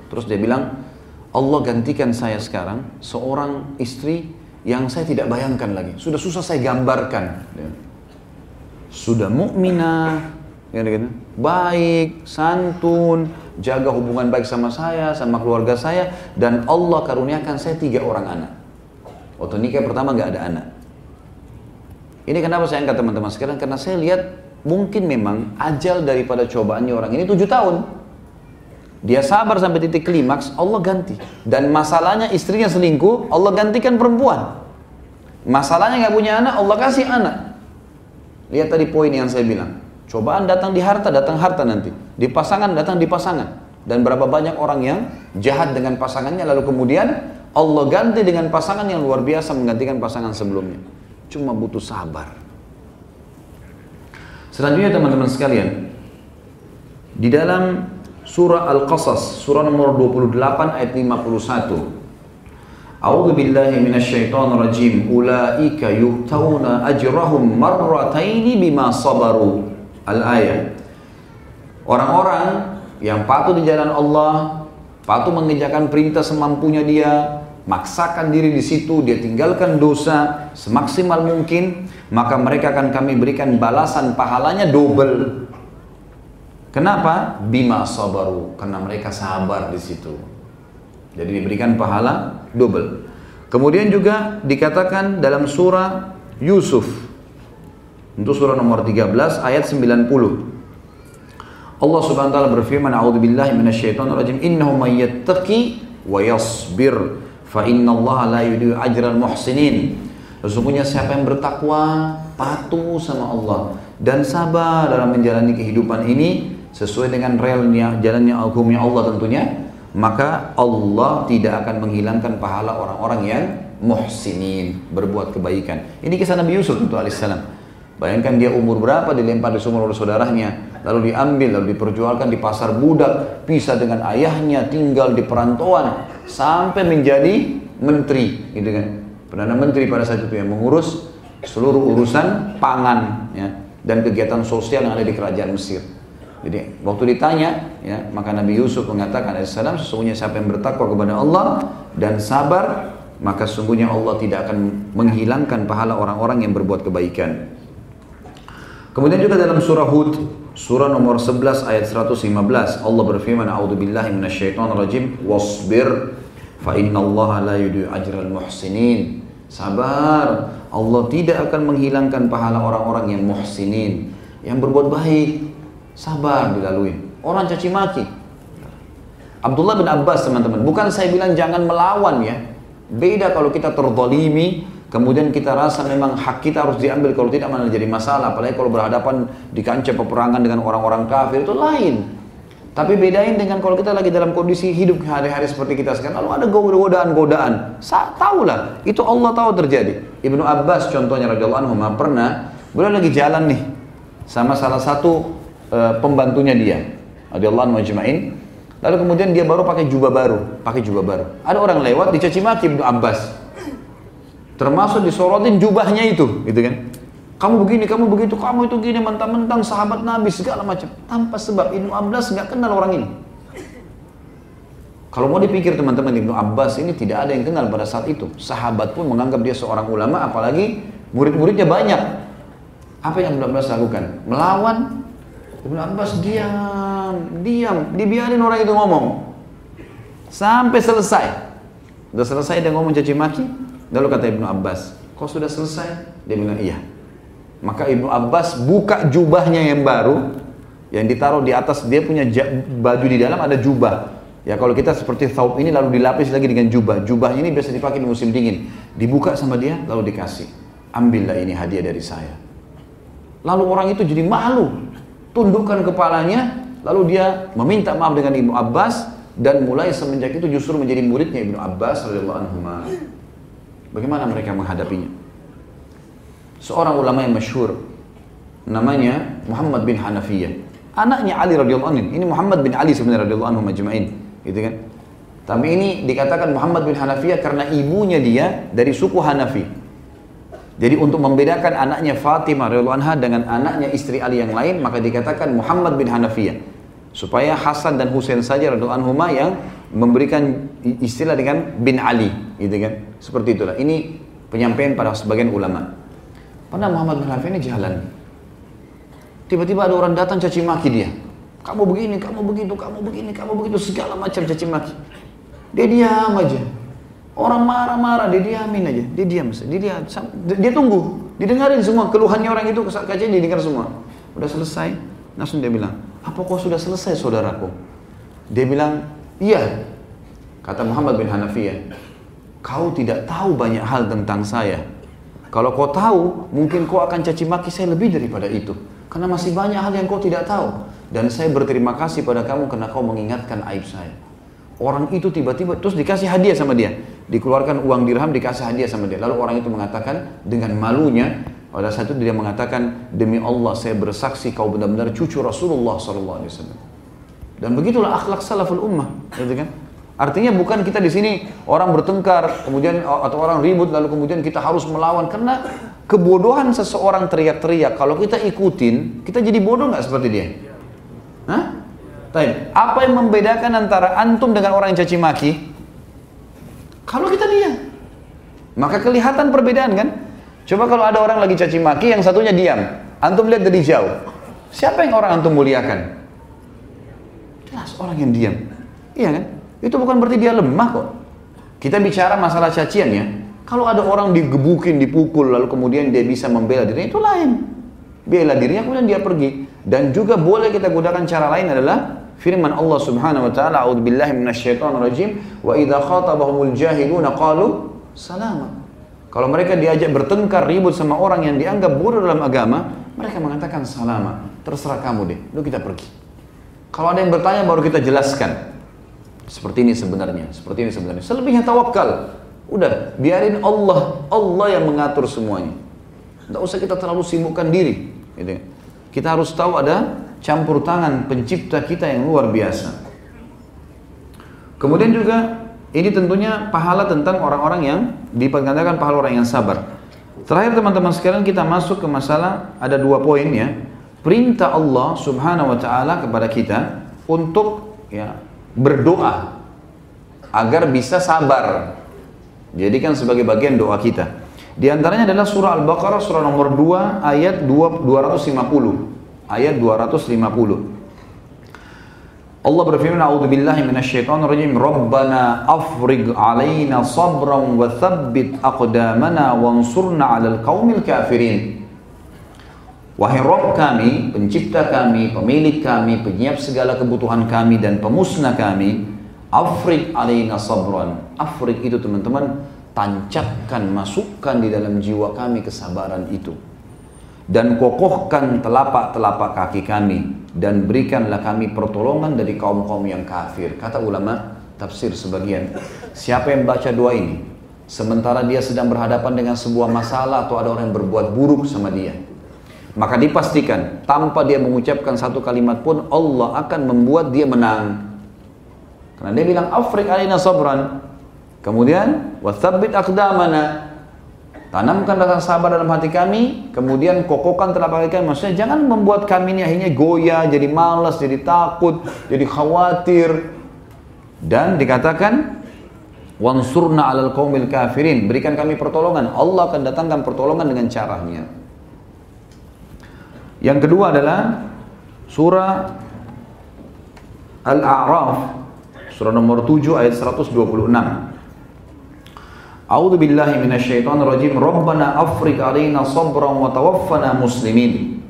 Terus dia bilang, Allah gantikan saya sekarang seorang istri yang saya tidak bayangkan lagi. Sudah susah saya gambarkan. Sudah mukminah, ya, gitu. baik, santun, jaga hubungan baik sama saya, sama keluarga saya, dan Allah karuniakan saya tiga orang anak. Waktu nikah pertama nggak ada anak. Ini kenapa saya angkat teman-teman sekarang? Karena saya lihat mungkin memang ajal daripada cobaannya orang ini tujuh tahun. Dia sabar sampai titik klimaks, Allah ganti. Dan masalahnya istrinya selingkuh, Allah gantikan perempuan. Masalahnya nggak punya anak, Allah kasih anak. Lihat tadi poin yang saya bilang. Cobaan datang di harta, datang harta nanti. Di pasangan, datang di pasangan. Dan berapa banyak orang yang jahat dengan pasangannya, lalu kemudian Allah ganti dengan pasangan yang luar biasa menggantikan pasangan sebelumnya. Cuma butuh sabar. Selanjutnya teman-teman sekalian, di dalam surah Al-Qasas, surah nomor 28 ayat 51. A'udzu billahi minasyaitonir rajim. Ulaika yu'tauna ajrahum marrataini bima sabaru. Al-ayat. Orang-orang yang patuh di jalan Allah, patuh mengerjakan perintah semampunya dia, maksakan diri di situ, dia tinggalkan dosa semaksimal mungkin, maka mereka akan kami berikan balasan pahalanya double. Kenapa? Bima sabaru, karena mereka sabar di situ. Jadi diberikan pahala double. Kemudian juga dikatakan dalam surah Yusuf untuk surah nomor 13 ayat 90. Allah Subhanahu wa taala berfirman, "A'udzubillahi minasyaitonir rajim. Innahu may yattaqi wa yasbir Fa inna Allah la yudiyu ajral muhsinin. Sesungguhnya siapa yang bertakwa, patuh sama Allah dan sabar dalam menjalani kehidupan ini sesuai dengan realnya jalannya hukumnya Allah tentunya, maka Allah tidak akan menghilangkan pahala orang-orang yang muhsinin, berbuat kebaikan. Ini kisah Nabi Yusuf itu alaihissalam. Bayangkan dia umur berapa dilempar di sumur oleh saudaranya, lalu diambil, lalu diperjualkan di pasar budak, pisah dengan ayahnya, tinggal di perantauan, sampai menjadi menteri, gitu kan? Perdana Menteri pada saat itu yang mengurus seluruh urusan pangan, ya, dan kegiatan sosial yang ada di kerajaan Mesir. Jadi waktu ditanya, ya, maka Nabi Yusuf mengatakan Alaihissalam sesungguhnya siapa yang bertakwa kepada Allah dan sabar, maka sesungguhnya Allah tidak akan menghilangkan pahala orang-orang yang berbuat kebaikan. Kemudian juga dalam surah Hud, surah nomor 11 ayat 115, Allah berfirman, "A'udzu billahi minasyaitonir rajim, wasbir fa innallaha la yudhi'u ajral muhsinin." Sabar, Allah tidak akan menghilangkan pahala orang-orang yang muhsinin, yang berbuat baik. Sabar dilalui. Orang caci maki. Abdullah bin Abbas teman-teman, bukan saya bilang jangan melawan ya. Beda kalau kita terzalimi, Kemudian kita rasa memang hak kita harus diambil kalau tidak mana jadi masalah. Apalagi kalau berhadapan di kancah peperangan dengan orang-orang kafir itu lain. Tapi bedain dengan kalau kita lagi dalam kondisi hidup hari-hari seperti kita sekarang. Lalu ada godaan-godaan. Tahu lah. Itu Allah tahu terjadi. Ibnu Abbas contohnya radhiyallahu anhu pernah beliau lagi jalan nih sama salah satu uh, pembantunya dia. Radhiyallahu anhu Lalu kemudian dia baru pakai jubah baru, pakai jubah baru. Ada orang lewat dicaci maki Ibnu Abbas. Termasuk disorotin jubahnya itu, gitu kan? Kamu begini, kamu begitu, kamu itu gini, mentang-mentang sahabat Nabi segala macam. Tanpa sebab Ibnu Abbas nggak kenal orang ini. Kalau mau dipikir teman-teman Ibnu Abbas ini tidak ada yang kenal pada saat itu. Sahabat pun menganggap dia seorang ulama, apalagi murid-muridnya banyak. Apa yang Ibnu Abbas lakukan? Melawan Ibnu Abbas diam, diam, dibiarin orang itu ngomong. Sampai selesai. Udah selesai dia ngomong caci maki, Lalu kata Ibnu Abbas, kau sudah selesai? Dia bilang iya. Maka Ibnu Abbas buka jubahnya yang baru, yang ditaruh di atas dia punya baju di dalam ada jubah. Ya kalau kita seperti thawb ini lalu dilapis lagi dengan jubah. Jubah ini biasa dipakai di musim dingin. Dibuka sama dia lalu dikasih. Ambillah ini hadiah dari saya. Lalu orang itu jadi malu, tundukkan kepalanya, lalu dia meminta maaf dengan Ibnu Abbas dan mulai semenjak itu justru menjadi muridnya Ibnu Abbas radhiyallahu anhu. Bagaimana mereka menghadapinya? Seorang ulama yang masyhur namanya Muhammad bin Hanafiyah. Anaknya Ali radhiyallahu anhu. Ini Muhammad bin Ali sebenarnya radhiyallahu anhu majma'in, gitu kan? Tapi ini dikatakan Muhammad bin Hanafiyah karena ibunya dia dari suku Hanafi. Jadi untuk membedakan anaknya Fatimah radhiyallahu anha dengan anaknya istri Ali yang lain, maka dikatakan Muhammad bin Hanafiyah. Supaya Hasan dan Husain saja radhiyallahu anhuma yang memberikan istilah dengan bin Ali, gitu kan? Seperti itulah. Ini penyampaian pada sebagian ulama. Pada Muhammad bin Hanafiyah ini jalan. Tiba-tiba ada orang datang caci maki dia. Kamu begini, kamu begitu, kamu begini, kamu begitu, segala macam caci maki. Dia diam aja. Orang marah-marah, dia diamin aja. Dia diam, dia. Dia tunggu. Didengarin semua keluhannya orang itu kaca dia dengar semua. Udah selesai, langsung dia bilang, apa kau sudah selesai saudaraku? Dia bilang, iya. Kata Muhammad bin Hanafiyah, kau tidak tahu banyak hal tentang saya. Kalau kau tahu, mungkin kau akan caci maki saya lebih daripada itu. Karena masih banyak hal yang kau tidak tahu. Dan saya berterima kasih pada kamu karena kau mengingatkan aib saya. Orang itu tiba-tiba terus dikasih hadiah sama dia. Dikeluarkan uang dirham dikasih hadiah sama dia. Lalu orang itu mengatakan dengan malunya pada saat itu dia mengatakan demi Allah saya bersaksi kau benar-benar cucu Rasulullah SAW. Dan begitulah akhlak salaful ummah, gitu kan? Artinya bukan kita di sini orang bertengkar, kemudian atau orang ribut lalu kemudian kita harus melawan karena kebodohan seseorang teriak-teriak. Kalau kita ikutin, kita jadi bodoh nggak seperti dia? Hah? Apa yang membedakan antara antum dengan orang yang caci maki? Kalau kita diam. Maka kelihatan perbedaan kan? Coba kalau ada orang lagi caci maki, yang satunya diam. Antum lihat dari jauh. Siapa yang orang antum muliakan? Jelas orang yang diam. Iya kan? Itu bukan berarti dia lemah kok. Kita bicara masalah cacian ya. Kalau ada orang digebukin, dipukul, lalu kemudian dia bisa membela dirinya, itu lain. Bela dirinya, kemudian dia pergi. Dan juga boleh kita gunakan cara lain adalah firman Allah Subhanahu wa taala, "A'udzu billahi minasyaitonir rajim, wa idza khatabahumul jahiluna qalu salama." Kalau mereka diajak bertengkar ribut sama orang yang dianggap bodoh dalam agama, mereka mengatakan salama. Terserah kamu deh, lu kita pergi. Kalau ada yang bertanya baru kita jelaskan. Seperti ini sebenarnya, seperti ini sebenarnya. Selebihnya tawakal. Udah, biarin Allah, Allah yang mengatur semuanya. Tidak usah kita terlalu sibukkan diri. Gitu. Kita harus tahu ada campur tangan pencipta kita yang luar biasa. Kemudian juga ini tentunya pahala tentang orang-orang yang dipergandakan pahala orang yang sabar. Terakhir teman-teman sekalian kita masuk ke masalah ada dua poin ya. Perintah Allah Subhanahu wa taala kepada kita untuk ya berdoa agar bisa sabar. Jadikan sebagai bagian doa kita. Di antaranya adalah surah Al-Baqarah surah nomor 2 ayat 250. Ayat 250. Allah berfirman, "A'udzu billahi minasyaitonir rajim. Rabbana afrigh 'alaina sabran wa tsabbit aqdamana wansurna 'alal qaumil kafirin." Wahai Rabb kami, pencipta kami, pemilik kami, penyiap segala kebutuhan kami dan pemusnah kami, afrik alaina sabran. Afrik itu teman-teman tancapkan, masukkan di dalam jiwa kami kesabaran itu. Dan kokohkan telapak-telapak kaki kami dan berikanlah kami pertolongan dari kaum-kaum yang kafir. Kata ulama tafsir sebagian, siapa yang baca doa ini sementara dia sedang berhadapan dengan sebuah masalah atau ada orang yang berbuat buruk sama dia, maka dipastikan tanpa dia mengucapkan satu kalimat pun Allah akan membuat dia menang. Karena dia bilang afrik alina sabran, Kemudian wasabit akdamana. Tanamkan rasa sabar dalam hati kami, kemudian kokohkan telapak kami. Maksudnya jangan membuat kami ini akhirnya goyah, jadi malas, jadi takut, jadi khawatir. Dan dikatakan wansurna alal qaumil kafirin. Berikan kami pertolongan. Allah akan datangkan pertolongan dengan caranya. Yang kedua adalah surah Al-A'raf surah nomor 7 ayat 126. A'udzu billahi minasyaitonir rajim. Rabbana afriq alaina sabran wa tawaffana muslimin.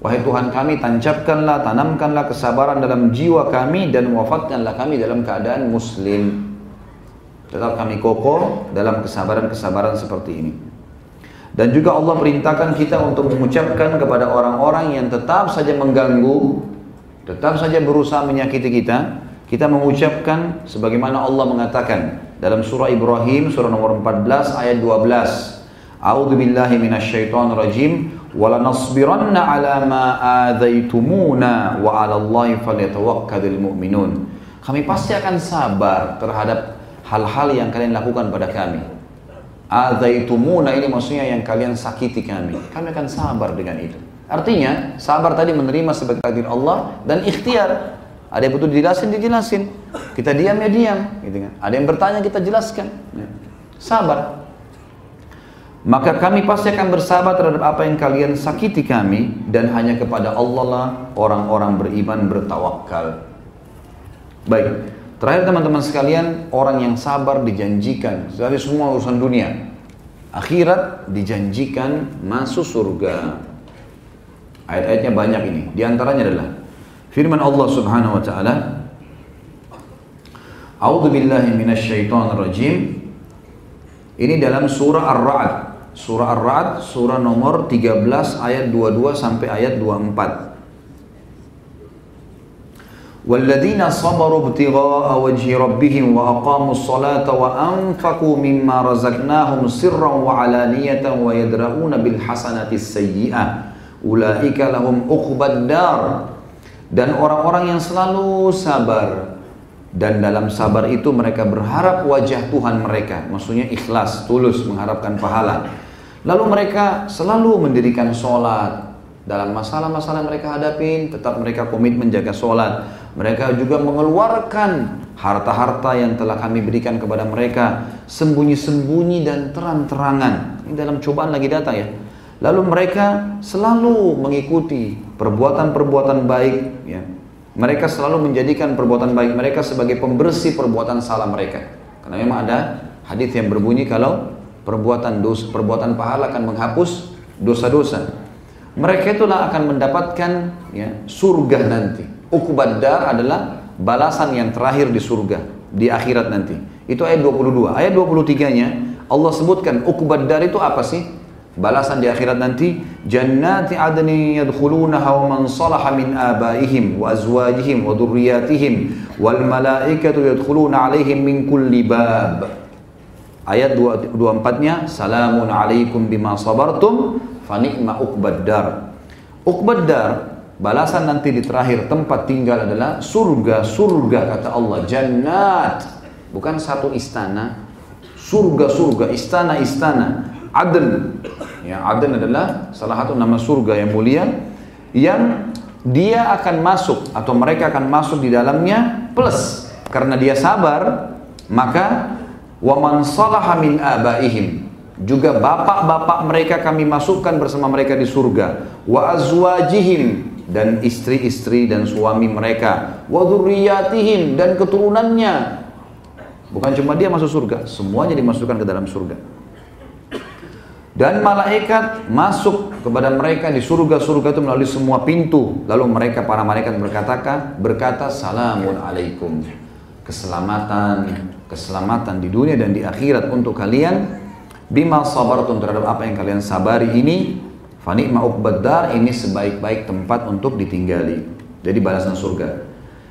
Wahai Tuhan kami, tancapkanlah, tanamkanlah kesabaran dalam jiwa kami dan wafatkanlah kami dalam keadaan muslim. Tetap kami kokoh dalam kesabaran-kesabaran seperti ini. Dan juga Allah perintahkan kita untuk mengucapkan kepada orang-orang yang tetap saja mengganggu, tetap saja berusaha menyakiti kita, kita mengucapkan sebagaimana Allah mengatakan dalam surah Ibrahim surah nomor 14 ayat 12. A'udzu billahi minasyaitonir rajim wala nasbiranna ala ma adzaitumuna wa 'ala Allahi falyatawakkalul mu'minun. Kami pasti akan sabar terhadap hal-hal yang kalian lakukan pada kami Azaitumuna ini maksudnya yang kalian sakiti kami. Kami akan sabar dengan itu. Artinya, sabar tadi menerima sebagai takdir Allah dan ikhtiar. Ada yang butuh dijelasin, dijelasin. Kita diam ya diam. Gitu kan. Ada yang bertanya, kita jelaskan. Ya. Sabar. Maka kami pasti akan bersabar terhadap apa yang kalian sakiti kami dan hanya kepada Allah lah orang-orang beriman bertawakal. Baik. Terakhir teman-teman sekalian, orang yang sabar dijanjikan dari semua urusan dunia. Akhirat dijanjikan masuk surga. Ayat-ayatnya banyak ini. Di antaranya adalah firman Allah Subhanahu wa taala A'udzu billahi minasyaitonir rajim. Ini dalam surah Ar-Ra'd. Surah Ar-Ra'd surah nomor 13 ayat 22 sampai ayat 24. والذين صبروا ابتغاء وجه ربهم وأقاموا الصلاة وأنفقوا مما رزقناهم سرا وعلانية ويدرؤون بالحسنة السيئة أولئك لهم عقبى الدار dan orang-orang yang selalu sabar. Dan dalam sabar itu mereka berharap wajah Tuhan mereka. Maksudnya ikhlas tulus mengharapkan pahala. Lalu mereka selalu mendirikan sholat. Dalam masalah-masalah mereka hadapin tetap mereka komitmen jaga sholat. Mereka juga mengeluarkan harta-harta yang telah kami berikan kepada mereka. Sembunyi-sembunyi dan terang-terangan. Ini dalam cobaan lagi datang ya. Lalu mereka selalu mengikuti perbuatan-perbuatan baik ya. Mereka selalu menjadikan perbuatan baik mereka sebagai pembersih perbuatan salah mereka. Karena memang ada hadis yang berbunyi kalau perbuatan dosa, perbuatan pahala akan menghapus dosa-dosa. Mereka itulah akan mendapatkan ya, surga nanti. Ukubadar adalah balasan yang terakhir di surga di akhirat nanti. Itu ayat 22. Ayat 23-nya Allah sebutkan ukubadar itu apa sih? Balasan di akhirat nanti jannati adni yadkhulunaha wa man salaha min abaihim wa azwajihim wa dhurriyyatihim wal malaikatu yadkhuluna alaihim min kulli bab. Ayat 24-nya salamun alaikum bima sabartum fa ni'ma uqbaddar. Uqbaddar Balasan nanti di terakhir tempat tinggal adalah surga, surga kata Allah. Jannat. Bukan satu istana. Surga, surga, istana, istana. Aden. Ya, Aden adalah salah satu nama surga yang mulia. Yang dia akan masuk atau mereka akan masuk di dalamnya plus. Karena dia sabar maka waman salaha min abaihim. Juga bapak-bapak mereka kami masukkan bersama mereka di surga. Wa azwajihim dan istri-istri dan suami mereka. Wa dan keturunannya. Bukan cuma dia masuk surga semuanya dimasukkan ke dalam surga dan malaikat masuk kepada mereka di surga-surga itu melalui semua pintu lalu mereka para malaikat berkata berkata salamun alaikum keselamatan keselamatan di dunia dan di akhirat untuk kalian bima sabartum terhadap apa yang kalian sabari ini Fanikma uqbaddar ini sebaik-baik tempat untuk ditinggali. Jadi balasan surga.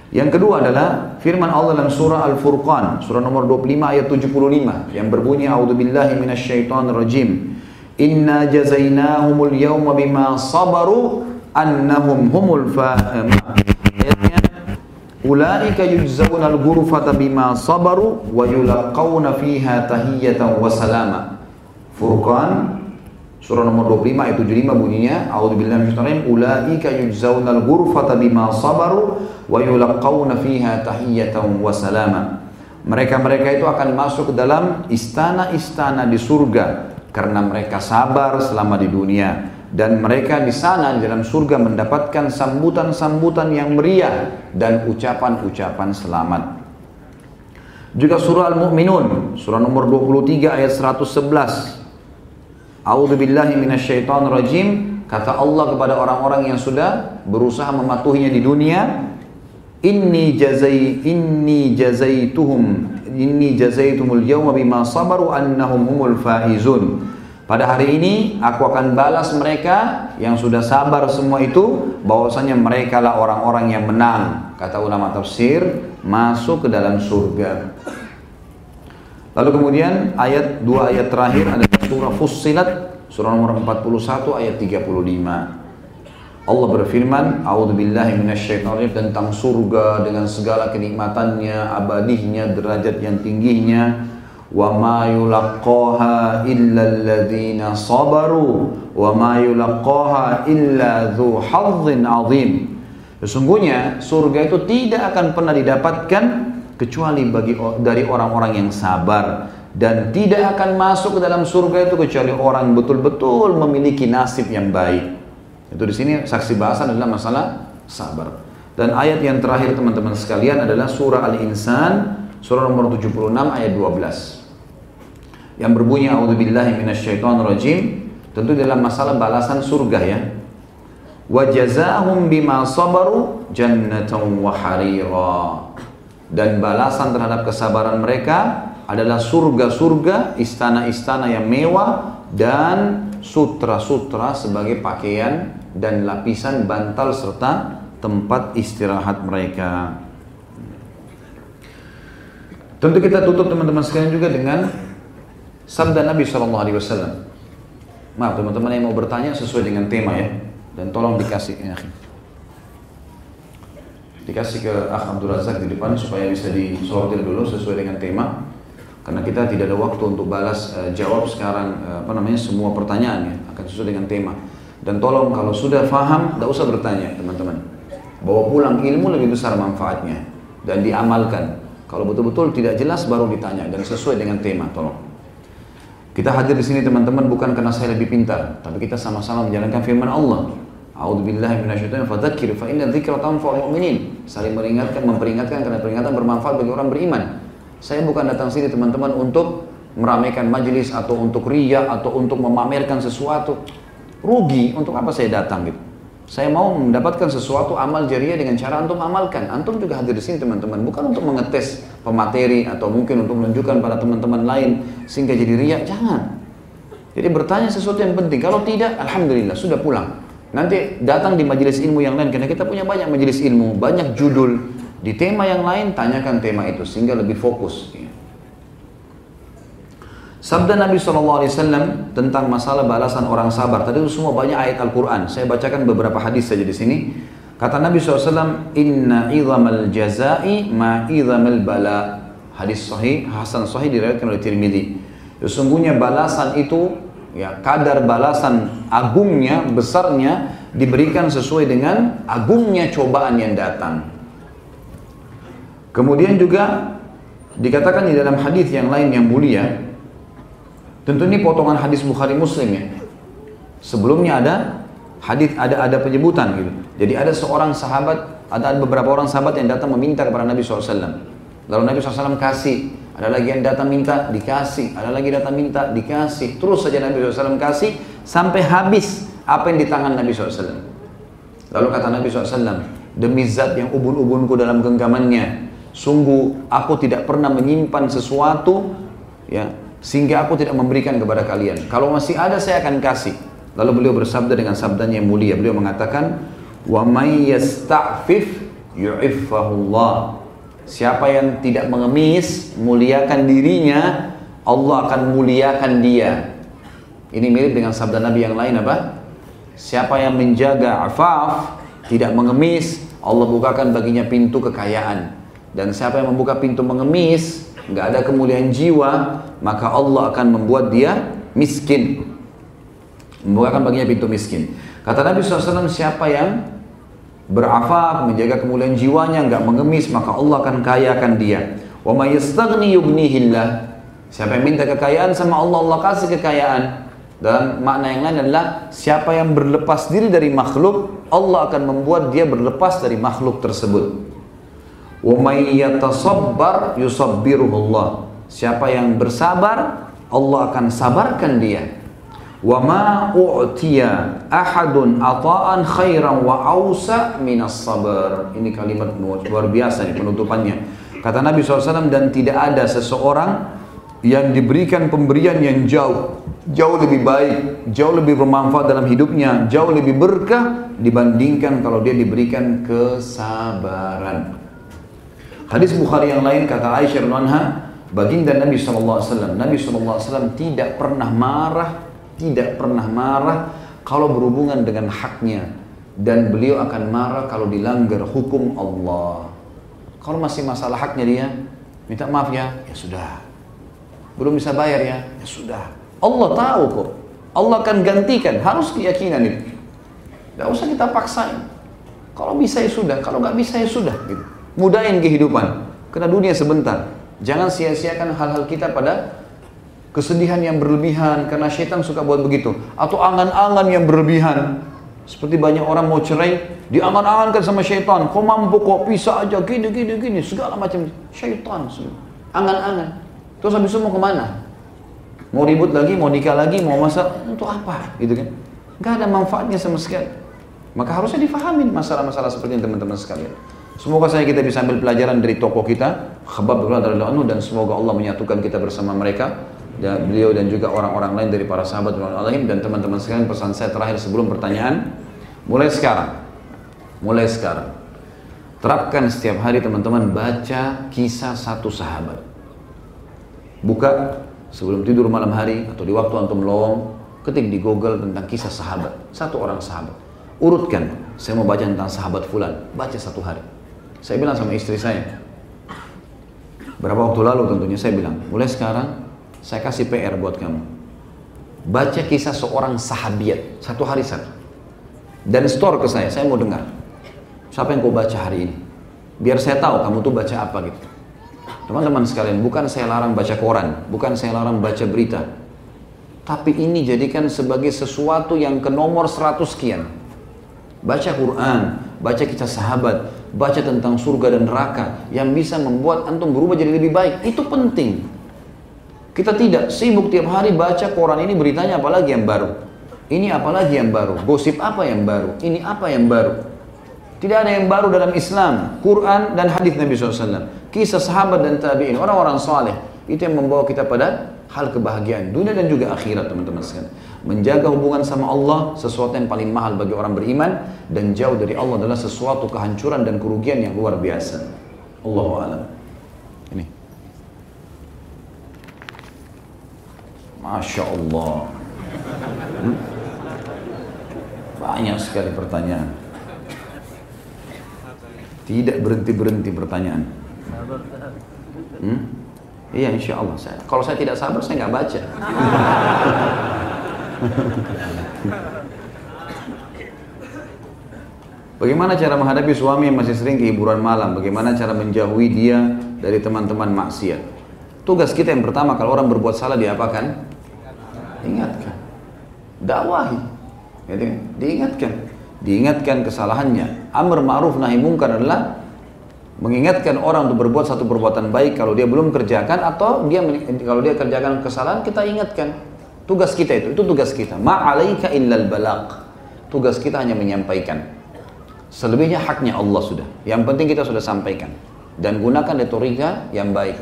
Yang kedua adalah firman Allah dalam surah Al-Furqan, surah nomor 25 ayat 75 yang berbunyi a'udzubillahi minasyaitonirrajim. Inna jazainahumul yawma bima sabaru annahum humul fa'am. Ayatnya Ulaika yujzauna al-ghurfata bima sabaru wa yulaqawna fiha tahiyatan wa salama. Furqan Surah nomor 25 ayat 75 bunyinya, A'udzubillahi minasyaitonir ulaika yujzaunal ghurfata bima sabaru wa yulaqauna fiha tahiyatan wa salama. Mereka-mereka itu akan masuk ke dalam istana-istana di surga karena mereka sabar selama di dunia dan mereka di sana di dalam surga mendapatkan sambutan-sambutan yang meriah dan ucapan-ucapan selamat. Juga surah Al-Mu'minun, surah nomor 23 ayat 111 A'udzu billahi minasyaitonir rajim. Kata Allah kepada orang-orang yang sudah berusaha mematuhinya di dunia, inni jazai inni jazaituhum inni jazaitumul yawma bima sabaru annahum humul faizun. Pada hari ini aku akan balas mereka yang sudah sabar semua itu bahwasanya mereka lah orang-orang yang menang. Kata ulama tafsir, masuk ke dalam surga. Lalu kemudian ayat dua ayat terakhir ada surah Fussilat surah nomor 41 ayat 35. Allah berfirman, "A'udzubillahi tentang surga dengan segala kenikmatannya, abadinya, derajat yang tingginya. Wa ma yulaqqaha illa alladziina sabaru wa ma yulaqqaha illa dzu hadzin. Sesungguhnya surga itu tidak akan pernah didapatkan kecuali bagi dari orang-orang yang sabar dan tidak akan masuk ke dalam surga itu kecuali orang betul-betul memiliki nasib yang baik. Itu di sini saksi bahasan adalah masalah sabar. Dan ayat yang terakhir teman-teman sekalian adalah surah Al-Insan surah nomor 76 ayat 12 yang berbunyi a'udzubillahi minasyaitonirrajim. Tentu dalam masalah balasan surga ya. Wa jazaahum bima sabaru jannatan wa harira. Dan balasan terhadap kesabaran mereka adalah surga-surga istana-istana yang mewah dan sutra-sutra sebagai pakaian dan lapisan bantal serta tempat istirahat mereka tentu kita tutup teman-teman sekalian juga dengan Sabda Nabi Shallallahu Alaihi Wasallam. Maaf teman-teman yang mau bertanya sesuai dengan tema ya. Dan tolong dikasih ya. Dikasih ke Akh Abdul Razak di depan supaya bisa disortir dulu sesuai dengan tema. Karena kita tidak ada waktu untuk balas uh, jawab sekarang uh, apa namanya semua pertanyaan ya akan sesuai dengan tema. Dan tolong kalau sudah faham, tidak usah bertanya teman-teman. Bawa pulang ilmu lebih besar manfaatnya dan diamalkan. Kalau betul-betul tidak jelas baru ditanya dan sesuai dengan tema, tolong. Kita hadir di sini teman-teman bukan karena saya lebih pintar, tapi kita sama-sama menjalankan firman Allah. A'udzubillahi minasyaitonir fadzakir fa inna dzikra tanfa'ul mu'minin. Saling meringatkan, memperingatkan karena peringatan bermanfaat bagi orang beriman. Saya bukan datang sini teman-teman untuk meramaikan majelis atau untuk ria atau untuk memamerkan sesuatu. Rugi untuk apa saya datang gitu. Saya mau mendapatkan sesuatu amal jariah dengan cara antum amalkan. Antum juga hadir di sini teman-teman, bukan untuk mengetes pemateri atau mungkin untuk menunjukkan pada teman-teman lain sehingga jadi riak, jangan. Jadi bertanya sesuatu yang penting. Kalau tidak, alhamdulillah sudah pulang. Nanti datang di majelis ilmu yang lain karena kita punya banyak majelis ilmu, banyak judul di tema yang lain tanyakan tema itu sehingga lebih fokus. Sabda Nabi SAW tentang masalah balasan orang sabar. Tadi itu semua banyak ayat Al-Quran. Saya bacakan beberapa hadis saja di sini. Kata Nabi SAW, Inna idhamal jazai ma idhamal bala. Hadis sahih, Hasan sahih diriwayatkan oleh Tirmidzi. Sesungguhnya balasan itu, ya kadar balasan agungnya, besarnya, diberikan sesuai dengan agungnya cobaan yang datang. Kemudian juga dikatakan di dalam hadis yang lain yang mulia, Tentu ini potongan hadis Bukhari Muslim ya. Sebelumnya ada hadis ada ada penyebutan gitu. Jadi ada seorang sahabat, ada beberapa orang sahabat yang datang meminta kepada Nabi SAW. Lalu Nabi SAW kasih. Ada lagi yang datang minta, dikasih. Ada lagi datang minta, dikasih. Terus saja Nabi SAW kasih sampai habis apa yang di tangan Nabi SAW. Lalu kata Nabi SAW, demi zat yang ubun-ubunku dalam genggamannya, sungguh aku tidak pernah menyimpan sesuatu ya sehingga aku tidak memberikan kepada kalian. Kalau masih ada saya akan kasih. Lalu beliau bersabda dengan sabdanya yang mulia. Beliau mengatakan, "Wa may yasta'fif yu'iffahullah." Siapa yang tidak mengemis, muliakan dirinya, Allah akan muliakan dia. Ini mirip dengan sabda Nabi yang lain apa? Siapa yang menjaga afaf, tidak mengemis, Allah bukakan baginya pintu kekayaan. Dan siapa yang membuka pintu mengemis, nggak ada kemuliaan jiwa, maka Allah akan membuat dia miskin. Membukakan baginya pintu miskin. Kata Nabi SAW, siapa yang berafaf, menjaga kemuliaan jiwanya, nggak mengemis, maka Allah akan kayakan dia. Wa may yastaghni yughnihillah. Siapa yang minta kekayaan sama Allah, Allah kasih kekayaan. Dan makna yang lain adalah siapa yang berlepas diri dari makhluk, Allah akan membuat dia berlepas dari makhluk tersebut. Wa. Siapa yang bersabar, Allah akan sabarkan dia. Wa ma ahadun ata'an khairan wa awsa minas sabar. Ini kalimat luar biasa nih penutupannya. Kata Nabi SAW dan tidak ada seseorang yang diberikan pemberian yang jauh jauh lebih baik, jauh lebih bermanfaat dalam hidupnya, jauh lebih berkah dibandingkan kalau dia diberikan kesabaran. Hadis Bukhari yang lain kata Aisyah radhiyallahu baginda Nabi SAW, Nabi SAW tidak pernah marah, tidak pernah marah kalau berhubungan dengan haknya dan beliau akan marah kalau dilanggar hukum Allah. Kalau masih masalah haknya dia, minta maaf ya, ya sudah, belum bisa bayar ya, ya sudah. Allah tahu kok. Allah akan gantikan. Harus keyakinan itu. Tidak usah kita paksain. Kalau bisa ya sudah, kalau nggak bisa ya sudah. Gitu. Mudahin kehidupan. Karena dunia sebentar. Jangan sia-siakan hal-hal kita pada kesedihan yang berlebihan karena syaitan suka buat begitu atau angan-angan yang berlebihan seperti banyak orang mau cerai diangan-angankan sama syaitan kau mampu kok bisa aja gini gini gini segala macam syaitan angan-angan Terus habis itu mau ke mana? Mau ribut lagi, mau nikah lagi, mau masak, untuk apa? Gitu kan? Gak ada manfaatnya sama sekali. Maka harusnya difahamin masalah-masalah seperti ini teman-teman sekalian. Semoga saya kita bisa ambil pelajaran dari tokoh kita, Khabab radhiyallahu anhu dan semoga Allah menyatukan kita bersama mereka dan beliau dan juga orang-orang lain dari para sahabat alaihim dan teman-teman sekalian pesan saya terakhir sebelum pertanyaan mulai sekarang mulai sekarang terapkan setiap hari teman-teman baca kisah satu sahabat buka sebelum tidur malam hari atau di waktu antum lowong, ketik di Google tentang kisah sahabat, satu orang sahabat. Urutkan, saya mau baca tentang sahabat fulan, baca satu hari. Saya bilang sama istri saya, berapa waktu lalu tentunya saya bilang, mulai sekarang saya kasih PR buat kamu. Baca kisah seorang sahabiat, satu hari satu. Dan store ke saya, saya mau dengar. Siapa yang kau baca hari ini? Biar saya tahu kamu tuh baca apa gitu. Teman-teman sekalian, bukan saya larang baca koran, bukan saya larang baca berita. Tapi ini jadikan sebagai sesuatu yang ke nomor 100 sekian. Baca Quran, baca kisah sahabat, baca tentang surga dan neraka yang bisa membuat antum berubah jadi lebih baik. Itu penting. Kita tidak sibuk tiap hari baca koran ini beritanya apalagi yang baru. Ini apalagi yang baru, gosip apa yang baru, ini apa yang baru. Tidak ada yang baru dalam Islam, Quran dan hadis Nabi SAW. Kisah sahabat dan tabi'in, orang-orang saleh. Itu yang membawa kita pada hal kebahagiaan dunia dan juga akhirat teman-teman sekalian. Menjaga hubungan sama Allah sesuatu yang paling mahal bagi orang beriman dan jauh dari Allah adalah sesuatu kehancuran dan kerugian yang luar biasa. Allahu a'lam. Ini. Masya Allah. Hmm? Banyak sekali pertanyaan. Tidak berhenti-berhenti pertanyaan. Hmm? Iya insya Allah. Saya, kalau saya tidak sabar saya nggak baca. Bagaimana cara menghadapi suami yang masih sering kehiburan malam? Bagaimana cara menjauhi dia dari teman-teman maksiat? Tugas kita yang pertama kalau orang berbuat salah diapakan? Ingatkan. Dakwahi. Gitu kan? Diingatkan diingatkan kesalahannya. Amr ma'ruf nahi mungkar adalah mengingatkan orang untuk berbuat satu perbuatan baik kalau dia belum kerjakan atau dia kalau dia kerjakan kesalahan kita ingatkan. Tugas kita itu, itu tugas kita. Ma'alaika illal balaq. Tugas kita hanya menyampaikan. Selebihnya haknya Allah sudah. Yang penting kita sudah sampaikan. Dan gunakan retorika yang baik.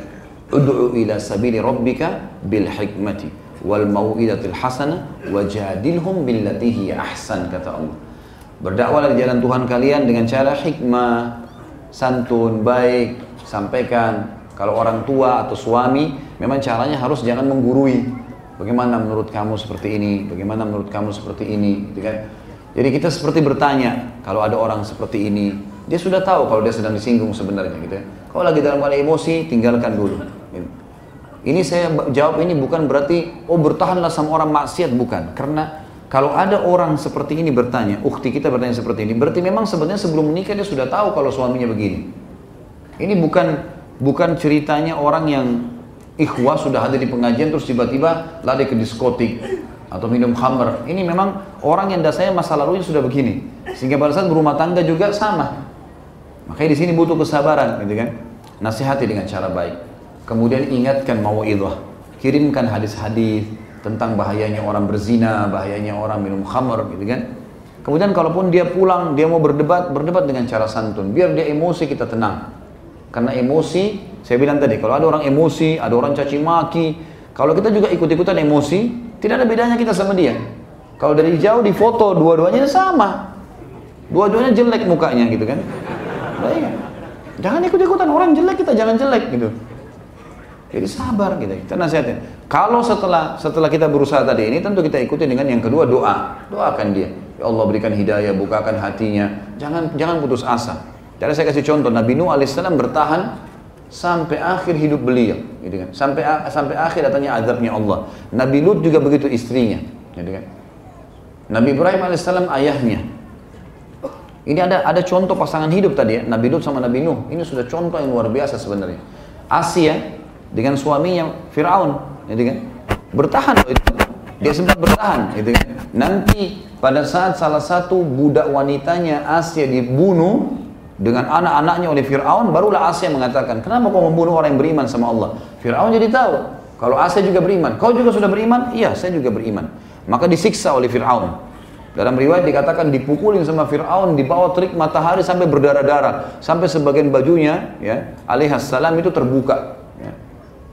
Ud'u ila sabili rabbika bil hikmati wal mau'idatil hasanah wajadilhum billati ahsan kata Allah. Berdakwahlah di jalan Tuhan kalian dengan cara hikmah, santun, baik, sampaikan. Kalau orang tua atau suami, memang caranya harus jangan menggurui. Bagaimana menurut kamu seperti ini? Bagaimana menurut kamu seperti ini? Gitu kan? Jadi kita seperti bertanya, kalau ada orang seperti ini, dia sudah tahu kalau dia sedang disinggung sebenarnya gitu ya. Kalau lagi dalam keadaan emosi, tinggalkan dulu. Gitu. Ini saya jawab ini bukan berarti, oh bertahanlah sama orang maksiat, bukan. Karena kalau ada orang seperti ini bertanya, ukti kita bertanya seperti ini, berarti memang sebenarnya sebelum menikah dia sudah tahu kalau suaminya begini. Ini bukan bukan ceritanya orang yang ikhwah sudah ada di pengajian terus tiba-tiba lari ke diskotik atau minum khamr. Ini memang orang yang dasarnya masa lalunya sudah begini. Sehingga pada saat berumah tangga juga sama. Makanya di sini butuh kesabaran, gitu kan? Nasihati dengan cara baik. Kemudian ingatkan mau Kirimkan hadis-hadis, tentang bahayanya orang berzina, bahayanya orang minum khamr gitu kan. Kemudian kalaupun dia pulang, dia mau berdebat, berdebat dengan cara santun. Biar dia emosi kita tenang. Karena emosi, saya bilang tadi, kalau ada orang emosi, ada orang caci maki, Kalau kita juga ikut-ikutan emosi, tidak ada bedanya kita sama dia. Kalau dari jauh di foto dua-duanya sama. Dua-duanya jelek mukanya gitu kan. Baik. Jangan ikut-ikutan orang jelek kita jangan jelek gitu. Jadi sabar kita, kita nasihatin. Kalau setelah setelah kita berusaha tadi ini tentu kita ikuti dengan yang kedua doa. Doakan dia. Ya Allah berikan hidayah, bukakan hatinya. Jangan jangan putus asa. Jadi saya kasih contoh Nabi Nuh alaihissalam bertahan sampai akhir hidup beliau, gitu kan. Sampai sampai akhir datangnya azabnya Allah. Nabi Lut juga begitu istrinya, gitu kan. Nabi Ibrahim alaihissalam ayahnya. Ini ada ada contoh pasangan hidup tadi ya, Nabi Lut sama Nabi Nuh. Ini sudah contoh yang luar biasa sebenarnya. Asia dengan suaminya Firaun, gitu kan? Bertahan loh itu. Dia sempat bertahan, gitu kan? Nanti pada saat salah satu budak wanitanya Asia dibunuh dengan anak-anaknya oleh Firaun, barulah Asia mengatakan, "Kenapa kau membunuh orang yang beriman sama Allah?" Firaun jadi tahu, kalau Asia juga beriman. Kau juga sudah beriman? Iya, saya juga beriman. Maka disiksa oleh Firaun. Dalam riwayat dikatakan dipukulin sama Fir'aun di bawah terik matahari sampai berdarah-darah. Sampai sebagian bajunya ya alaihassalam itu terbuka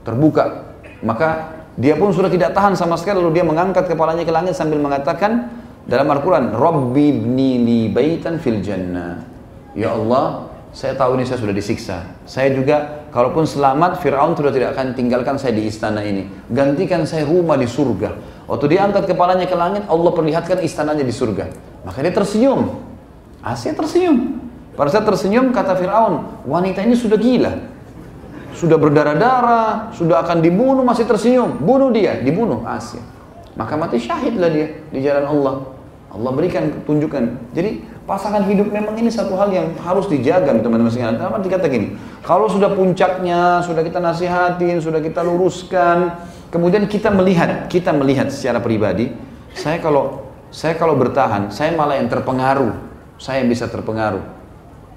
terbuka. Maka dia pun sudah tidak tahan sama sekali lalu dia mengangkat kepalanya ke langit sambil mengatakan dalam Al-Quran, Rabbi ibni li baitan fil jannah. Ya Allah, saya tahu ini saya sudah disiksa. Saya juga, kalaupun selamat, Fir'aun sudah tidak akan tinggalkan saya di istana ini. Gantikan saya rumah di surga. Waktu dia angkat kepalanya ke langit, Allah perlihatkan istananya di surga. Maka dia tersenyum. Asia tersenyum. Pada saat tersenyum, kata Fir'aun, wanita ini sudah gila sudah berdarah-darah, sudah akan dibunuh masih tersenyum, bunuh dia, dibunuh Asia. Maka mati syahidlah dia di jalan Allah. Allah berikan tunjukkan. Jadi pasangan hidup memang ini satu hal yang harus dijaga teman-teman sekalian. Apa dikata gini? Kalau sudah puncaknya, sudah kita nasihatin, sudah kita luruskan, kemudian kita melihat, kita melihat secara pribadi, saya kalau saya kalau bertahan, saya malah yang terpengaruh, saya yang bisa terpengaruh.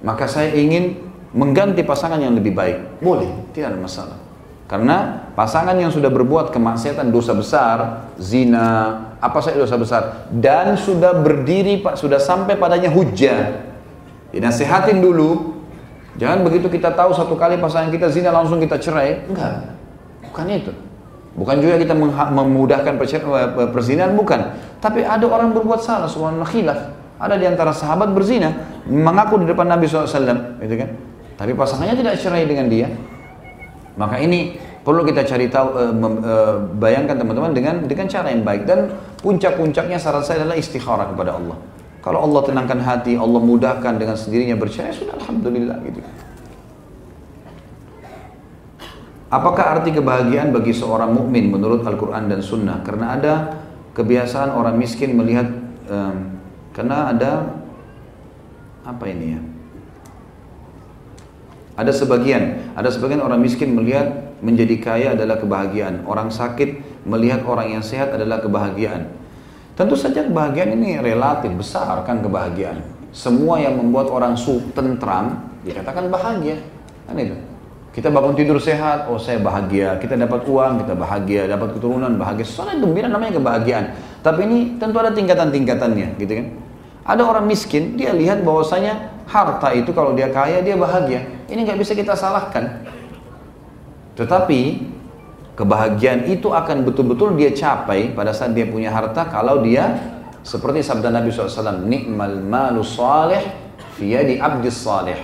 Maka saya ingin mengganti pasangan yang lebih baik. Boleh, tidak ada masalah. Karena pasangan yang sudah berbuat kemaksiatan dosa besar, zina, apa saja dosa besar, dan sudah berdiri, pak sudah sampai padanya hujah. Dinasihatin dulu. Jangan begitu kita tahu satu kali pasangan kita zina langsung kita cerai. Enggak, bukan itu. Bukan juga kita memudahkan perzinahan, bukan. Tapi ada orang berbuat salah, subhanallah khilaf. Ada di antara sahabat berzina, mengaku di depan Nabi SAW, gitu kan? tapi pasangannya tidak cerai dengan dia, maka ini perlu kita cari tahu e, e, bayangkan teman-teman dengan dengan cara yang baik dan puncak-puncaknya saran saya adalah istikharah kepada Allah. Kalau Allah tenangkan hati, Allah mudahkan dengan sendirinya bercerai, sudah alhamdulillah gitu. Apakah arti kebahagiaan bagi seorang mukmin menurut Al-Quran dan Sunnah? Karena ada kebiasaan orang miskin melihat, um, karena ada apa ini ya? Ada sebagian, ada sebagian orang miskin melihat menjadi kaya adalah kebahagiaan. Orang sakit melihat orang yang sehat adalah kebahagiaan. Tentu saja kebahagiaan ini relatif besar kan kebahagiaan. Semua yang membuat orang su tentram dikatakan bahagia. Kan itu. Kita bangun tidur sehat, oh saya bahagia. Kita dapat uang, kita bahagia. Dapat keturunan, bahagia. Soalnya gembira namanya kebahagiaan. Tapi ini tentu ada tingkatan-tingkatannya, gitu kan. Ada orang miskin, dia lihat bahwasanya harta itu kalau dia kaya dia bahagia. Ini nggak bisa kita salahkan. Tetapi kebahagiaan itu akan betul-betul dia capai pada saat dia punya harta kalau dia seperti sabda Nabi SAW, nikmal malu salih di abdis salih.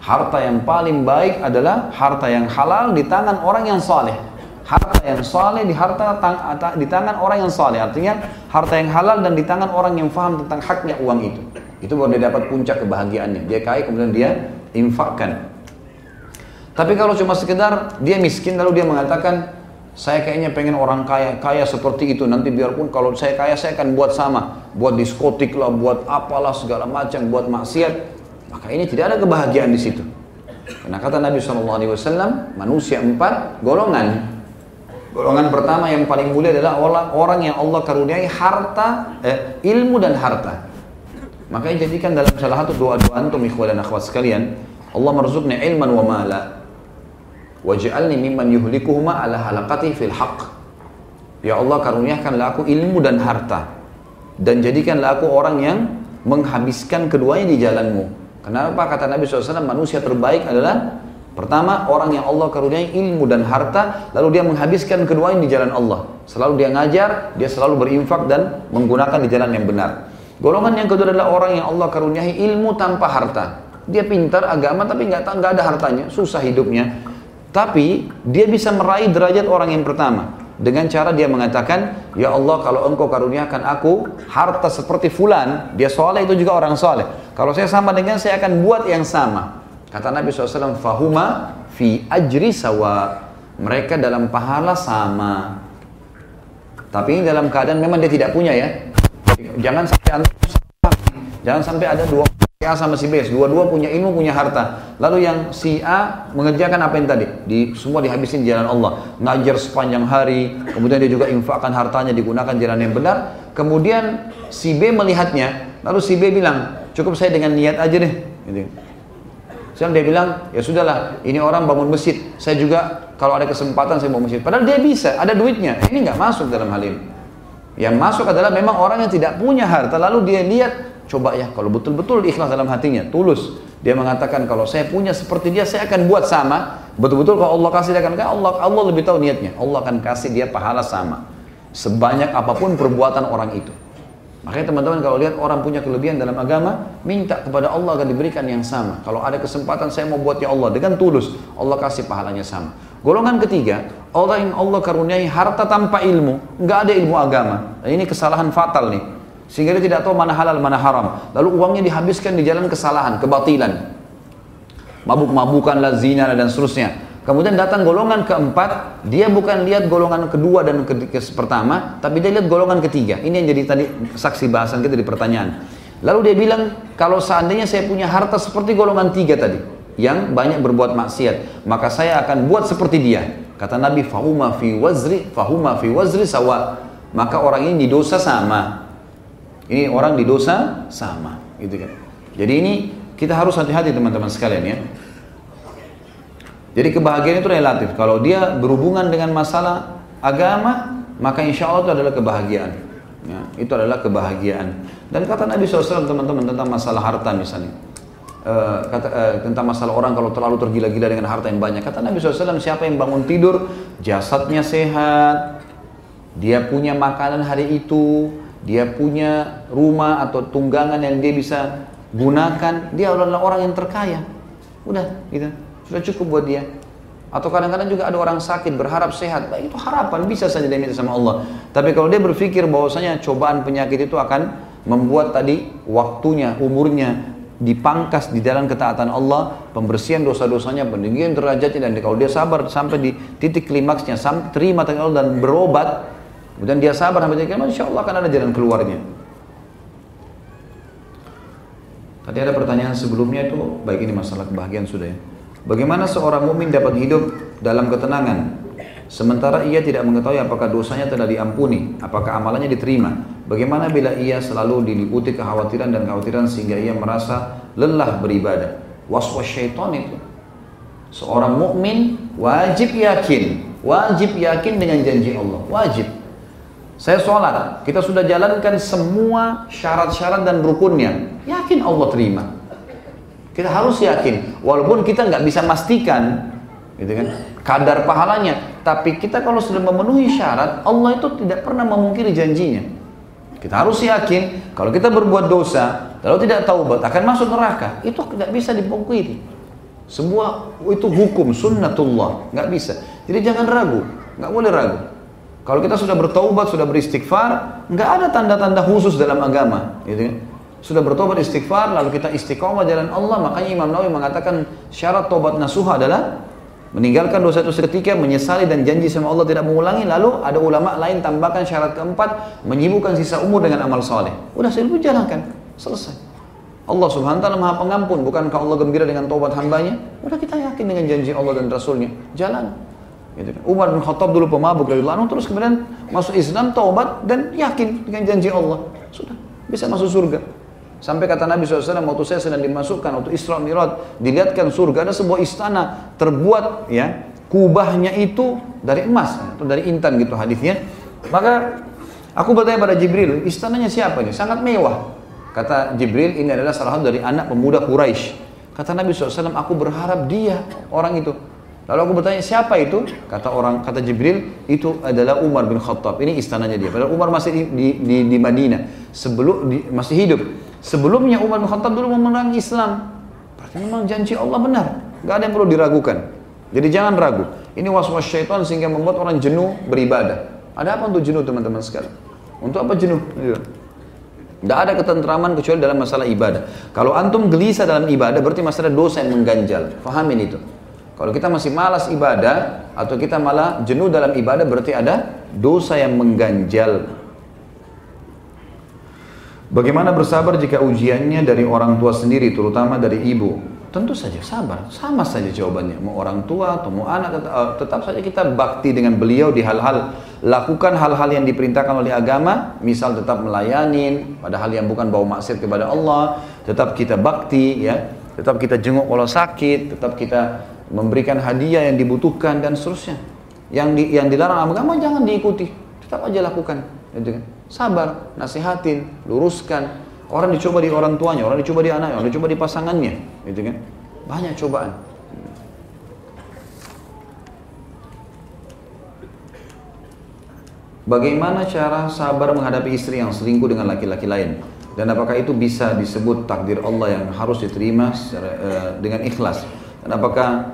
Harta yang paling baik adalah harta yang halal di tangan orang yang saleh harta yang saleh di harta tang, di tangan orang yang saleh artinya harta yang halal dan di tangan orang yang faham tentang haknya uang itu itu baru dia dapat puncak kebahagiaannya. Dia kaya kemudian dia infakkan. Tapi kalau cuma sekedar dia miskin lalu dia mengatakan saya kayaknya pengen orang kaya kaya seperti itu. Nanti biarpun kalau saya kaya saya akan buat sama. Buat diskotik lah buat apalah segala macam buat maksiat. Maka ini tidak ada kebahagiaan di situ. Karena kata Nabi SAW manusia empat golongan. Golongan pertama yang paling mulia adalah orang, yang Allah karuniai harta, eh, ilmu dan harta. Makanya jadikan dalam salah satu doa-doa antum ikhwan dan akhwat sekalian, Allah merzukni ilman wa mala. Waj'alni mimman yuhlikuhuma ala halaqati fil haqq. Ya Allah karuniakanlah aku ilmu dan harta. Dan jadikanlah aku orang yang menghabiskan keduanya di jalanmu. Kenapa kata Nabi SAW manusia terbaik adalah Pertama, orang yang Allah karuniai ilmu dan harta, lalu dia menghabiskan keduanya di jalan Allah. Selalu dia ngajar, dia selalu berinfak dan menggunakan di jalan yang benar. Golongan yang kedua adalah orang yang Allah karuniai ilmu tanpa harta. Dia pintar agama tapi nggak nggak ada hartanya, susah hidupnya. Tapi dia bisa meraih derajat orang yang pertama dengan cara dia mengatakan, Ya Allah kalau engkau karuniakan aku harta seperti fulan, dia soleh itu juga orang soleh. Kalau saya sama dengan saya akan buat yang sama. Kata Nabi SAW, Fahuma fi ajri sawa. Mereka dalam pahala sama. Tapi dalam keadaan memang dia tidak punya ya. Jangan sampai jangan sampai ada dua si A sama si B, dua-dua punya ilmu, punya harta. Lalu yang si A mengerjakan apa yang tadi? Di, semua dihabisin jalan Allah. Ngajar sepanjang hari, kemudian dia juga infakkan hartanya digunakan jalan yang benar. Kemudian si B melihatnya, lalu si B bilang, cukup saya dengan niat aja deh. Gitu. Sekarang dia bilang, ya sudahlah, ini orang bangun masjid. Saya juga kalau ada kesempatan saya mau masjid. Padahal dia bisa, ada duitnya. Ini nggak masuk dalam hal ini. Yang masuk adalah memang orang yang tidak punya harta. Lalu dia lihat, coba ya kalau betul-betul ikhlas dalam hatinya, tulus. Dia mengatakan kalau saya punya seperti dia, saya akan buat sama. Betul-betul kalau Allah kasih dia akan Allah Allah lebih tahu niatnya. Allah akan kasih dia pahala sama. Sebanyak apa pun perbuatan orang itu. Makanya teman-teman kalau lihat orang punya kelebihan dalam agama, minta kepada Allah akan diberikan yang sama. Kalau ada kesempatan saya mau buat ya Allah dengan tulus, Allah kasih pahalanya sama. Golongan ketiga, orang yang Allah karuniai harta tanpa ilmu, nggak ada ilmu agama. Nah, ini kesalahan fatal nih. Sehingga dia tidak tahu mana halal, mana haram. Lalu uangnya dihabiskan di jalan kesalahan, kebatilan. Mabuk-mabukan, lazina dan seterusnya. Kemudian datang golongan keempat, dia bukan lihat golongan kedua dan ke, ke, pertama, tapi dia lihat golongan ketiga. Ini yang jadi tadi saksi bahasan kita di pertanyaan. Lalu dia bilang, kalau seandainya saya punya harta seperti golongan tiga tadi, yang banyak berbuat maksiat, maka saya akan buat seperti dia. Kata Nabi, fahuma fi wazri, fahuma fi wazri sawa. Maka orang ini dosa sama. Ini orang di dosa sama, gitu kan. Jadi ini kita harus hati-hati teman-teman sekalian ya. Jadi kebahagiaan itu relatif. Kalau dia berhubungan dengan masalah agama, maka insya Allah itu adalah kebahagiaan. Ya, itu adalah kebahagiaan. Dan kata Nabi SAW teman-teman tentang masalah harta misalnya. Uh, kata, uh, tentang masalah orang kalau terlalu tergila-gila dengan harta yang banyak. Kata Nabi SAW, siapa yang bangun tidur, jasadnya sehat, dia punya makanan hari itu, dia punya rumah atau tunggangan yang dia bisa gunakan, dia adalah orang yang terkaya. Udah, gitu. Sudah cukup buat dia. Atau kadang-kadang juga ada orang sakit berharap sehat. Nah, itu harapan bisa saja dia minta sama Allah. Tapi kalau dia berpikir bahwasanya cobaan penyakit itu akan membuat tadi waktunya, umurnya dipangkas di dalam ketaatan Allah, pembersihan dosa-dosanya, peninggian derajatnya dan kalau dia sabar sampai di titik klimaksnya, terima dengan Allah dan berobat, kemudian dia sabar sampai titik insya Allah akan ada jalan keluarnya. Tadi ada pertanyaan sebelumnya itu, baik ini masalah kebahagiaan sudah ya. Bagaimana seorang mukmin dapat hidup dalam ketenangan sementara ia tidak mengetahui apakah dosanya telah diampuni, apakah amalannya diterima? Bagaimana bila ia selalu diliputi kekhawatiran dan kekhawatiran sehingga ia merasa lelah beribadah? Waswas syaitan itu. Seorang mukmin wajib yakin, wajib yakin dengan janji Allah, wajib. Saya sholat, kita sudah jalankan semua syarat-syarat dan rukunnya, yakin Allah terima. Kita harus yakin, walaupun kita nggak bisa pastikan, gitu kan, kadar pahalanya. Tapi kita kalau sudah memenuhi syarat, Allah itu tidak pernah memungkiri janjinya. Kita harus yakin, kalau kita berbuat dosa, lalu tidak taubat akan masuk neraka, itu tidak bisa dipungkiri. Semua itu hukum sunnatullah, nggak bisa. Jadi jangan ragu, nggak boleh ragu. Kalau kita sudah bertaubat, sudah beristighfar, nggak ada tanda-tanda khusus dalam agama, gitu kan sudah bertobat istighfar lalu kita istiqomah jalan Allah makanya Imam Nawawi mengatakan syarat tobat nasuha adalah meninggalkan dosa itu seketika menyesali dan janji sama Allah tidak mengulangi. Lalu ada ulama lain tambahkan syarat keempat menyibukkan sisa umur dengan amal soleh udah saya jalankan. Selesai. Allah subhanahu wa ta'ala maha pengampun. Bukankah Allah gembira dengan tobat hambanya? Udah kita yakin dengan janji Allah dan Rasulnya. Jalan. Gitu kan. Umar bin Khattab dulu pemabuk dari anhu terus kemudian masuk Islam tobat dan yakin dengan janji Allah. Sudah bisa masuk surga Sampai kata Nabi SAW, waktu saya sedang dimasukkan, waktu Isra Mi'raj, dilihatkan surga, ada sebuah istana terbuat ya, kubahnya itu dari emas, atau dari intan gitu hadisnya. Maka aku bertanya pada Jibril, istananya siapa ini? Sangat mewah. Kata Jibril, ini adalah salah satu dari anak pemuda Quraisy. Kata Nabi SAW, aku berharap dia orang itu. Lalu aku bertanya, siapa itu? Kata orang, kata Jibril, itu adalah Umar bin Khattab. Ini istananya dia. Padahal Umar masih di, di, di, di Madinah. Sebelum, di, masih hidup. Sebelumnya Umar bin Khattab dulu memerangi Islam. Berarti memang janji Allah benar. Gak ada yang perlu diragukan. Jadi jangan ragu. Ini was-was syaitan sehingga membuat orang jenuh beribadah. Ada apa untuk jenuh teman-teman sekalian? Untuk apa jenuh? Tidak ada ketentraman kecuali dalam masalah ibadah. Kalau antum gelisah dalam ibadah berarti masalah dosa yang mengganjal. Fahamin itu. Kalau kita masih malas ibadah atau kita malah jenuh dalam ibadah berarti ada dosa yang mengganjal. Bagaimana bersabar jika ujiannya dari orang tua sendiri terutama dari ibu? Tentu saja sabar, sama saja jawabannya. Mau orang tua atau mau anak tetap, eh, tetap saja kita bakti dengan beliau di hal-hal lakukan hal-hal yang diperintahkan oleh agama, misal tetap melayani pada hal yang bukan bau maksiat kepada Allah, tetap kita bakti ya, tetap kita jenguk kalau sakit, tetap kita memberikan hadiah yang dibutuhkan dan seterusnya. Yang di, yang dilarang agama jangan diikuti, tetap aja lakukan. Gitu kan? Sabar, nasihatin, luruskan. Orang dicoba di orang tuanya, orang dicoba di anaknya, orang dicoba di pasangannya, gitu kan? Banyak cobaan. Bagaimana cara sabar menghadapi istri yang selingkuh dengan laki-laki lain? Dan apakah itu bisa disebut takdir Allah yang harus diterima secara, uh, dengan ikhlas? Dan apakah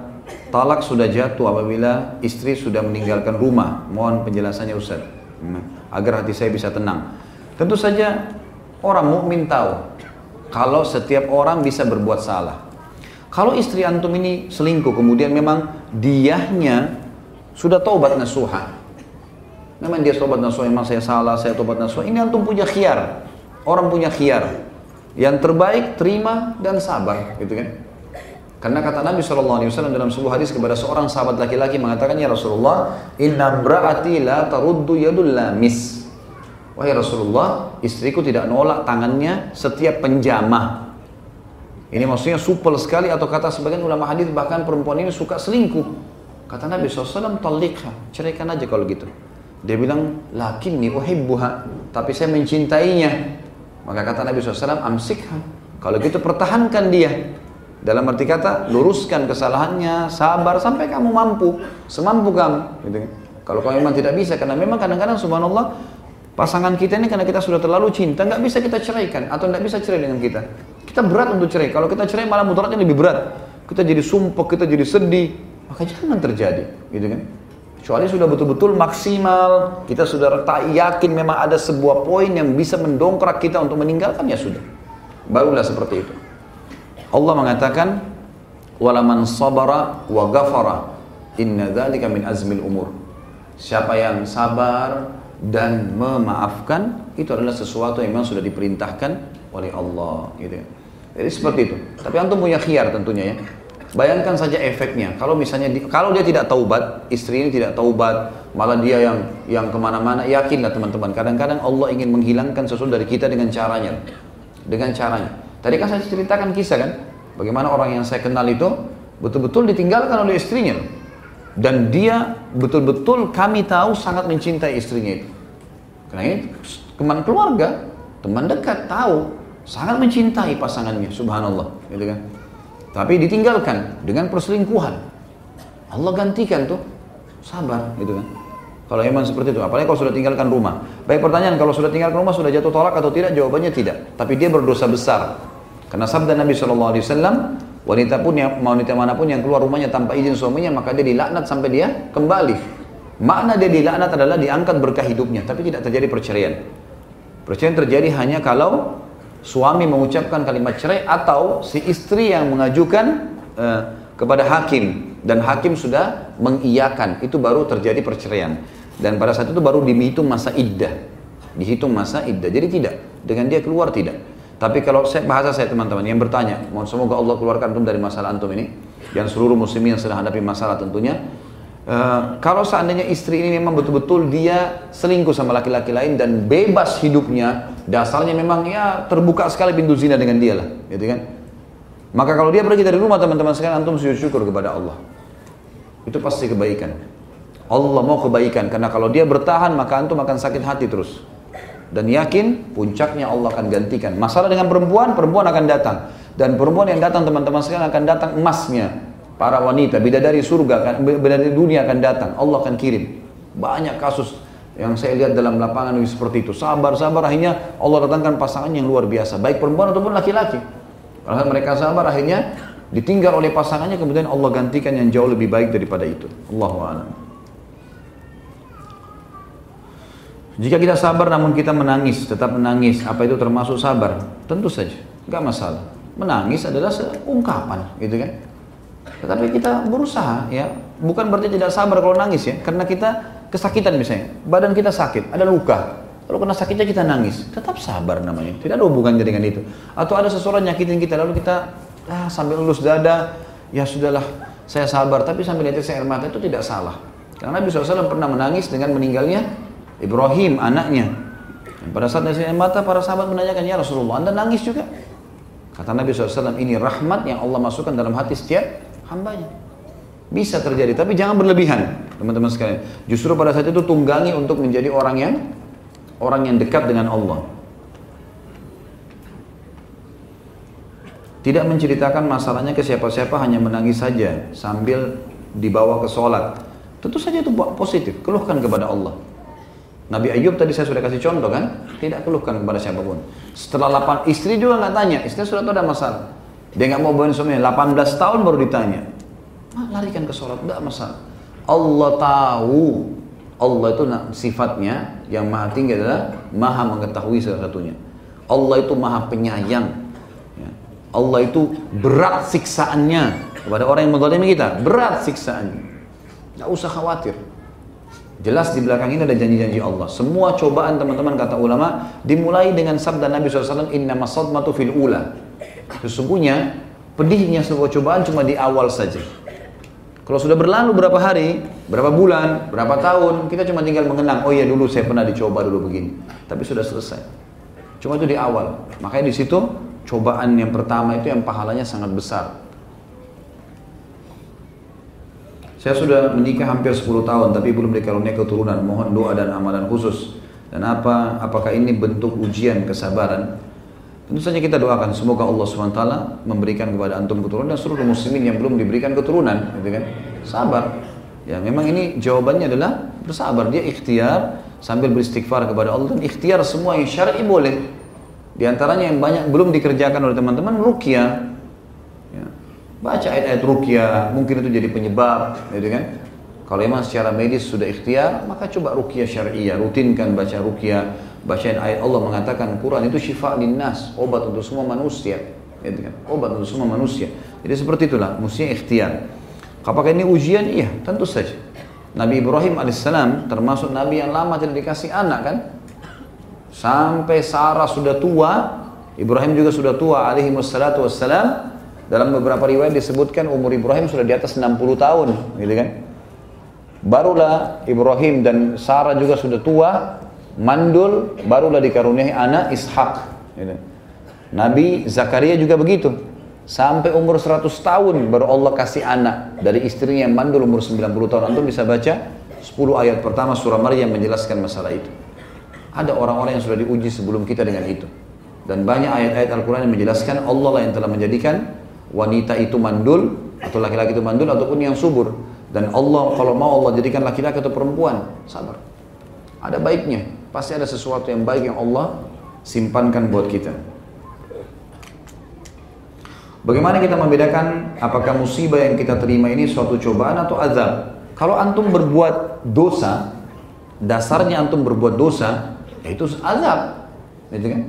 talak sudah jatuh apabila istri sudah meninggalkan rumah. Mohon penjelasannya Ustaz. Hmm, agar hati saya bisa tenang. Tentu saja orang mukmin tahu kalau setiap orang bisa berbuat salah. Kalau istri antum ini selingkuh kemudian memang diahnya sudah taubat nasuha. Memang dia taubat nasuha, memang saya salah, saya taubat nasuha. Ini antum punya khiar. Orang punya khiar. Yang terbaik terima dan sabar, gitu kan? Karena kata Nabi SAW dalam sebuah hadis kepada seorang sahabat laki-laki mengatakan, Ya Rasulullah, inna mra'ati la taruddu yadul lamis. Wahai Rasulullah, istriku tidak nolak tangannya setiap penjamah. Ini maksudnya supel sekali atau kata sebagian ulama hadis bahkan perempuan ini suka selingkuh. Kata Nabi SAW, talikha, ceraikan aja kalau gitu. Dia bilang, lakin nih uhibbuha, tapi saya mencintainya. Maka kata Nabi SAW, amsikha. Kalau gitu pertahankan dia. Dalam arti kata, luruskan kesalahannya, sabar sampai kamu mampu, semampu kamu. Gitu. Kalau kamu memang tidak bisa, karena memang kadang-kadang subhanallah, pasangan kita ini karena kita sudah terlalu cinta, nggak bisa kita ceraikan, atau nggak bisa cerai dengan kita. Kita berat untuk cerai, kalau kita cerai malah mudaratnya lebih berat. Kita jadi sumpah, kita jadi sedih, maka jangan terjadi. Gitu kan. Kecuali sudah betul-betul maksimal, kita sudah tak yakin memang ada sebuah poin yang bisa mendongkrak kita untuk meninggalkan, ya sudah. Barulah seperti itu. Allah mengatakan walaman sabara wa ghafara inna dzalika min azmil umur. Siapa yang sabar dan memaafkan itu adalah sesuatu yang memang sudah diperintahkan oleh Allah gitu ya. Jadi seperti itu. Tapi antum punya khiar tentunya ya. Bayangkan saja efeknya. Kalau misalnya di, kalau dia tidak taubat, istri ini tidak taubat, malah dia yang yang ke mana-mana, yakinlah teman-teman. Kadang-kadang Allah ingin menghilangkan sesuatu dari kita dengan caranya, dengan caranya. Tadi kan saya ceritakan kisah kan, bagaimana orang yang saya kenal itu betul-betul ditinggalkan oleh istrinya. Dan dia betul-betul kami tahu sangat mencintai istrinya itu. Karena ini teman keluarga, teman dekat tahu sangat mencintai pasangannya, subhanallah, gitu kan. Tapi ditinggalkan dengan perselingkuhan. Allah gantikan tuh, sabar, gitu kan. Kalau memang seperti itu, apalagi kalau sudah tinggalkan rumah. Baik pertanyaan, kalau sudah tinggalkan rumah sudah jatuh tolak atau tidak? Jawabannya tidak. Tapi dia berdosa besar. Karena sabda Nabi Shallallahu Alaihi Wasallam, wanita pun yang wanita mana pun yang keluar rumahnya tanpa izin suaminya maka dia dilaknat sampai dia kembali. Makna dia dilaknat adalah diangkat berkah hidupnya, tapi tidak terjadi perceraian. Perceraian terjadi hanya kalau suami mengucapkan kalimat cerai atau si istri yang mengajukan uh, kepada hakim dan hakim sudah mengiyakan. Itu baru terjadi perceraian. Dan pada saat itu baru dihitung masa iddah. Dihitung masa iddah. Jadi tidak. Dengan dia keluar tidak tapi kalau saya bahasa saya teman-teman yang bertanya, mohon semoga Allah keluarkan antum dari masalah antum ini dan seluruh muslimin yang sedang hadapi masalah tentunya. Uh, kalau seandainya istri ini memang betul-betul dia selingkuh sama laki-laki lain dan bebas hidupnya, dasarnya memang ya terbuka sekali pintu zina dengan dia lah, gitu kan? Maka kalau dia pergi dari rumah teman-teman sekalian antum sujud syukur kepada Allah. Itu pasti kebaikan. Allah mau kebaikan karena kalau dia bertahan maka antum akan sakit hati terus dan yakin puncaknya Allah akan gantikan. Masalah dengan perempuan, perempuan akan datang. Dan perempuan yang datang teman-teman sekalian akan datang emasnya. Para wanita, bidadari surga, bidadari dunia akan datang. Allah akan kirim. Banyak kasus yang saya lihat dalam lapangan seperti itu. Sabar, sabar, akhirnya Allah datangkan pasangan yang luar biasa. Baik perempuan ataupun laki-laki. Karena mereka sabar, akhirnya ditinggal oleh pasangannya, kemudian Allah gantikan yang jauh lebih baik daripada itu. Allahu a'lam. Jika kita sabar namun kita menangis, tetap menangis, apa itu termasuk sabar? Tentu saja, nggak masalah. Menangis adalah ungkapan, gitu kan? Tetapi kita berusaha, ya, bukan berarti tidak sabar kalau nangis ya, karena kita kesakitan misalnya, badan kita sakit, ada luka, kalau kena sakitnya kita nangis, tetap sabar namanya, tidak ada hubungannya dengan itu. Atau ada seseorang nyakitin kita, lalu kita ah, sambil lulus dada, ya sudahlah, saya sabar, tapi sambil netes air mata itu tidak salah. Karena Nabi SAW pernah menangis dengan meninggalnya Ibrahim anaknya. Dan pada saat nasi mata para sahabat menanyakan ya Rasulullah anda nangis juga? Kata Nabi SAW ini rahmat yang Allah masukkan dalam hati setiap hambanya. Bisa terjadi tapi jangan berlebihan teman-teman sekalian. Justru pada saat itu tunggangi untuk menjadi orang yang orang yang dekat dengan Allah. Tidak menceritakan masalahnya ke siapa-siapa hanya menangis saja sambil dibawa ke sholat. Tentu saja itu positif, keluhkan kepada Allah. Nabi Ayub tadi saya sudah kasih contoh kan, tidak keluhkan kepada siapa pun. Setelah 8 istri juga nggak tanya, istri sudah tahu ada masalah. Dia nggak mau bawain suaminya, 18 tahun baru ditanya. Mak, larikan ke sholat, tidak masalah. Allah tahu, Allah itu sifatnya yang maha tinggi adalah maha mengetahui salah satunya. Allah itu maha penyayang. Ya. Allah itu berat siksaannya kepada orang yang mengzalimi kita, berat siksaannya. Nggak usah khawatir. Jelas di belakang ini ada janji-janji Allah. Semua cobaan teman-teman kata ulama dimulai dengan sabda Nabi SAW, Inna masadmatu fil ula. Sesungguhnya pedihnya sebuah cobaan cuma di awal saja. Kalau sudah berlalu berapa hari, berapa bulan, berapa tahun, kita cuma tinggal mengenang, oh iya dulu saya pernah dicoba dulu begini. Tapi sudah selesai. Cuma itu di awal. Makanya di situ cobaan yang pertama itu yang pahalanya sangat besar. Saya sudah menikah hampir 10 tahun tapi belum dikaruniai keturunan. Mohon doa dan amalan khusus. Dan apa apakah ini bentuk ujian kesabaran? Tentu saja kita doakan semoga Allah SWT memberikan kepada antum keturunan dan seluruh muslimin yang belum diberikan keturunan, gitu kan? Sabar. Ya, memang ini jawabannya adalah bersabar. Dia ikhtiar sambil beristighfar kepada Allah dan ikhtiar semua yang syar'i boleh. Di antaranya yang banyak belum dikerjakan oleh teman-teman rukyah baca ayat-ayat rukyah mungkin itu jadi penyebab gitu kan? Kalau memang secara medis sudah ikhtiar maka coba rukyah syariah rutinkan baca rukyah bacain ayat Allah mengatakan Quran itu syifa linnas obat untuk semua manusia gitu kan? Obat untuk semua manusia. Jadi seperti itulah mestinya ikhtiar. Apakah ini ujian? Iya tentu saja. Nabi Ibrahim alaihissalam termasuk Nabi yang lama tidak dikasih anak kan? Sampai Sarah sudah tua Ibrahim juga sudah tua alaihi wassalam dalam beberapa riwayat disebutkan umur Ibrahim sudah di atas 60 tahun, gitu kan? Barulah Ibrahim dan Sarah juga sudah tua, mandul, barulah dikaruniai anak Ishak. Gitu. Nabi Zakaria juga begitu. Sampai umur 100 tahun baru Allah kasih anak dari istrinya yang mandul umur 90 tahun. Antum bisa baca 10 ayat pertama surah Maryam menjelaskan masalah itu. Ada orang-orang yang sudah diuji sebelum kita dengan itu. Dan banyak ayat-ayat Al-Quran yang menjelaskan Allah lah yang telah menjadikan wanita itu mandul atau laki-laki itu mandul ataupun yang subur. Dan Allah kalau mau Allah jadikan laki-laki atau perempuan sabar. Ada baiknya. Pasti ada sesuatu yang baik yang Allah simpankan buat kita. Bagaimana kita membedakan apakah musibah yang kita terima ini suatu cobaan atau azab? Kalau antum berbuat dosa dasarnya antum berbuat dosa yaitu azab. Gitu kan?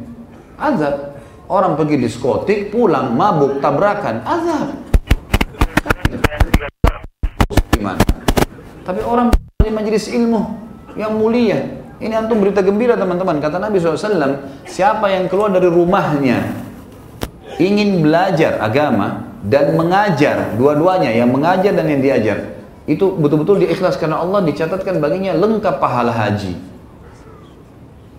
Azab Orang pergi diskotik, pulang, mabuk, tabrakan, azab. Gimana? Tapi orang di majelis ilmu yang mulia. Ini antum berita gembira teman-teman. Kata Nabi SAW, siapa yang keluar dari rumahnya ingin belajar agama dan mengajar dua-duanya, yang mengajar dan yang diajar. Itu betul-betul diikhlas karena Allah dicatatkan baginya lengkap pahala haji.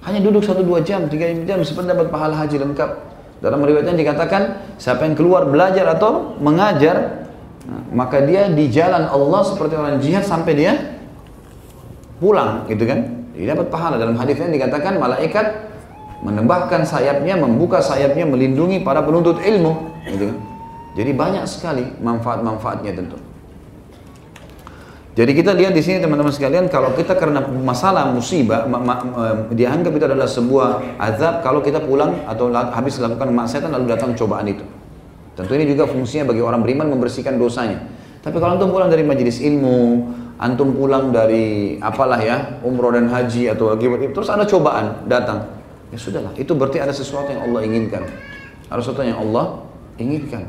Hanya duduk satu dua jam, tiga jam, seperti dapat pahala haji lengkap. Dalam riwayatnya dikatakan siapa yang keluar belajar atau mengajar maka dia di jalan Allah seperti orang jihad sampai dia pulang gitu kan. Dia dapat pahala dalam hadisnya dikatakan malaikat menembahkan sayapnya, membuka sayapnya, melindungi para penuntut ilmu. Gitu kan? Jadi banyak sekali manfaat-manfaatnya tentu. Jadi kita lihat di sini teman-teman sekalian, kalau kita karena masalah musibah, ma ma dianggap itu adalah sebuah azab kalau kita pulang atau habis melakukan maksiatan lalu datang cobaan itu. Tentu ini juga fungsinya bagi orang beriman membersihkan dosanya. Tapi kalau antum pulang dari majelis ilmu, antum pulang dari apalah ya, umroh dan haji atau lagi terus ada cobaan datang. Ya sudahlah, itu berarti ada sesuatu yang Allah inginkan. Ada sesuatu yang Allah inginkan.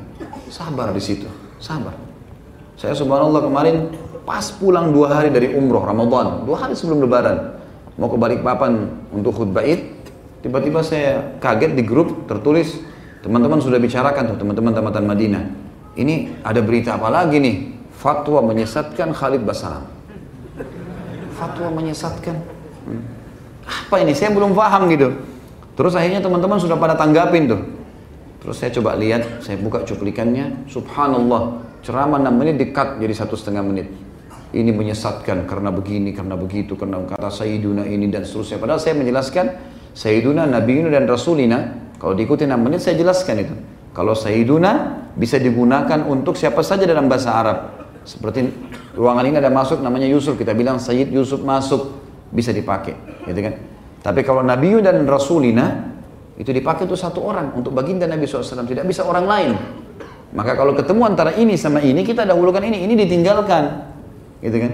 Sabar di situ, sabar. Saya subhanallah kemarin Pas pulang dua hari dari umroh Ramadan, dua hari sebelum lebaran, mau ke Balikpapan untuk khutbah id, tiba-tiba saya kaget di grup tertulis, teman-teman sudah bicarakan tuh, teman-teman tamatan Madinah. Ini ada berita apa lagi nih? Fatwa menyesatkan Khalid Basalam. Fatwa menyesatkan. Apa ini? Saya belum paham gitu. Terus akhirnya teman-teman sudah pada tanggapin tuh. Terus saya coba lihat, saya buka cuplikannya, subhanallah, ceramah 6 menit dekat jadi satu setengah menit ini menyesatkan karena begini, karena begitu, karena kata Sayyiduna ini dan seterusnya. Padahal saya menjelaskan Sayyiduna, Nabiuna dan Rasulina, kalau diikuti 6 menit saya jelaskan itu. Kalau Sayyiduna bisa digunakan untuk siapa saja dalam bahasa Arab. Seperti ruangan ini ada masuk namanya Yusuf, kita bilang Sayyid Yusuf masuk, bisa dipakai. Gitu kan? Tapi kalau Nabiu dan Rasulina, itu dipakai untuk satu orang, untuk baginda Nabi SAW, tidak bisa orang lain. Maka kalau ketemu antara ini sama ini, kita dahulukan ini, ini ditinggalkan gitu kan?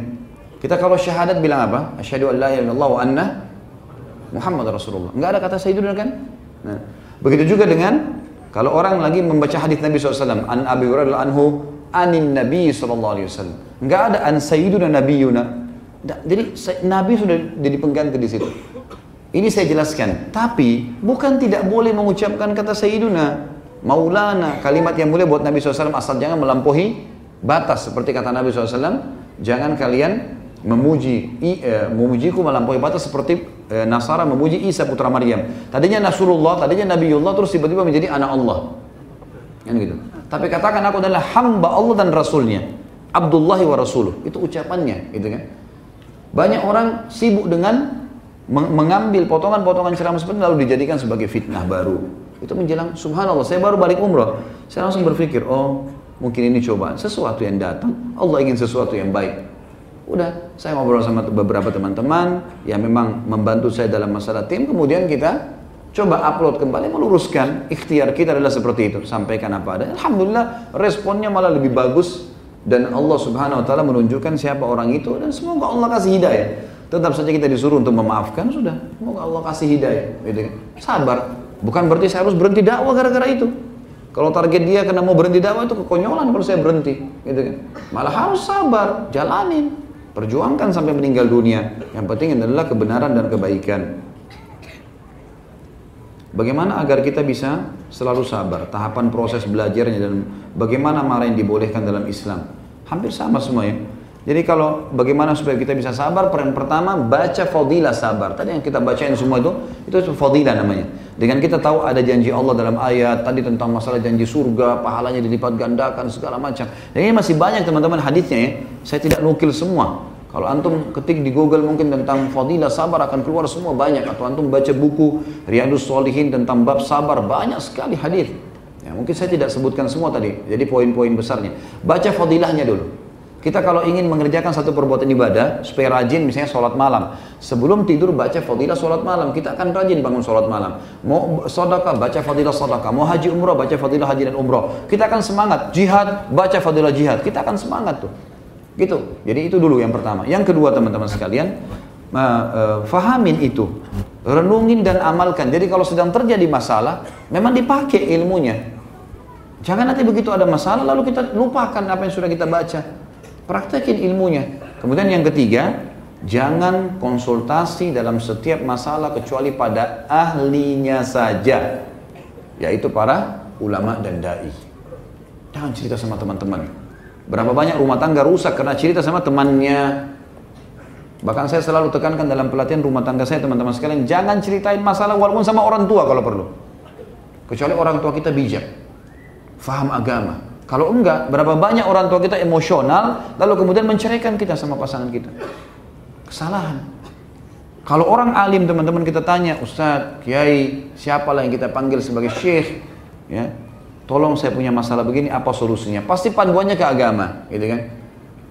Kita kalau syahadat bilang apa? Asyhadu an la ilaha illallah wa anna Muhammad Rasulullah. Enggak ada kata sayyiduna kan? Nah, begitu juga dengan kalau orang lagi membaca hadis Nabi SAW an Abi Hurairah anhu anin Nabi SAW enggak ada an sayyiduna nabiyuna jadi Nabi sudah jadi pengganti di situ. Ini saya jelaskan. Tapi bukan tidak boleh mengucapkan kata sayyiduna. Maulana kalimat yang boleh buat Nabi SAW asal jangan melampaui batas seperti kata Nabi SAW Jangan kalian memuji e, memujiku melampaui batas seperti e, Nasara memuji Isa putra Maryam. Tadinya Nasrullah, tadinya Nabiullah terus tiba-tiba menjadi anak Allah. Kan gitu. Tapi katakan aku adalah hamba Allah dan Rasulnya. Abdullah wa Rasuluh. Itu ucapannya, gitu kan. Banyak orang sibuk dengan mengambil potongan-potongan ceramah seperti lalu dijadikan sebagai fitnah baru. Itu menjelang subhanallah, saya baru balik umrah. Saya langsung berpikir, oh Mungkin ini cobaan, sesuatu yang datang, Allah ingin sesuatu yang baik. Udah, saya ngobrol sama beberapa teman-teman yang memang membantu saya dalam masalah tim, kemudian kita coba upload kembali meluruskan ikhtiar kita adalah seperti itu, sampaikan apa ada. Alhamdulillah responnya malah lebih bagus dan Allah Subhanahu wa taala menunjukkan siapa orang itu dan semoga Allah kasih hidayah. Tetap saja kita disuruh untuk memaafkan sudah. Semoga Allah kasih hidayah. Gitu kan. Sabar. Bukan berarti saya harus berhenti dakwah gara-gara itu. Kalau target dia karena mau berhenti dakwah itu kekonyolan kalau saya berhenti, gitu kan. Malah harus sabar, jalanin, perjuangkan sampai meninggal dunia. Yang penting adalah kebenaran dan kebaikan. Bagaimana agar kita bisa selalu sabar, tahapan proses belajarnya dan bagaimana marah yang dibolehkan dalam Islam. Hampir sama semua ya. Jadi kalau bagaimana supaya kita bisa sabar, peran pertama baca fadilah sabar. Tadi yang kita bacain semua itu, itu fadilah namanya. Dengan kita tahu ada janji Allah dalam ayat tadi tentang masalah janji surga, pahalanya dilipat gandakan segala macam. Dan ini masih banyak teman-teman hadisnya ya. Saya tidak nukil semua. Kalau antum ketik di Google mungkin tentang fadilah sabar akan keluar semua banyak. Atau antum baca buku Riyadus Solihin tentang bab sabar banyak sekali hadis. Ya, mungkin saya tidak sebutkan semua tadi. Jadi poin-poin besarnya. Baca fadilahnya dulu. Kita kalau ingin mengerjakan satu perbuatan ibadah, supaya rajin misalnya sholat malam. Sebelum tidur baca fadilah sholat malam, kita akan rajin bangun sholat malam. Mau sodaka, baca fadilah sodaka. Mau haji umrah, baca fadilah haji dan umrah. Kita akan semangat. Jihad, baca fadilah jihad. Kita akan semangat tuh. Gitu. Jadi itu dulu yang pertama. Yang kedua teman-teman sekalian, uh, fahamin itu. Renungin dan amalkan. Jadi kalau sedang terjadi masalah, memang dipakai ilmunya. Jangan nanti begitu ada masalah lalu kita lupakan apa yang sudah kita baca. Praktekin ilmunya. Kemudian yang ketiga, jangan konsultasi dalam setiap masalah kecuali pada ahlinya saja, yaitu para ulama dan dai. Jangan cerita sama teman-teman. Berapa banyak rumah tangga rusak karena cerita sama temannya. Bahkan saya selalu tekankan dalam pelatihan rumah tangga saya teman-teman sekalian, jangan ceritain masalah walaupun sama orang tua kalau perlu. Kecuali orang tua kita bijak, faham agama, kalau enggak, berapa banyak orang tua kita emosional, lalu kemudian menceraikan kita sama pasangan kita. Kesalahan. Kalau orang alim teman-teman kita tanya, Ustadz, Kiai, siapalah yang kita panggil sebagai syekh, ya, tolong saya punya masalah begini, apa solusinya? Pasti panduannya ke agama, gitu kan?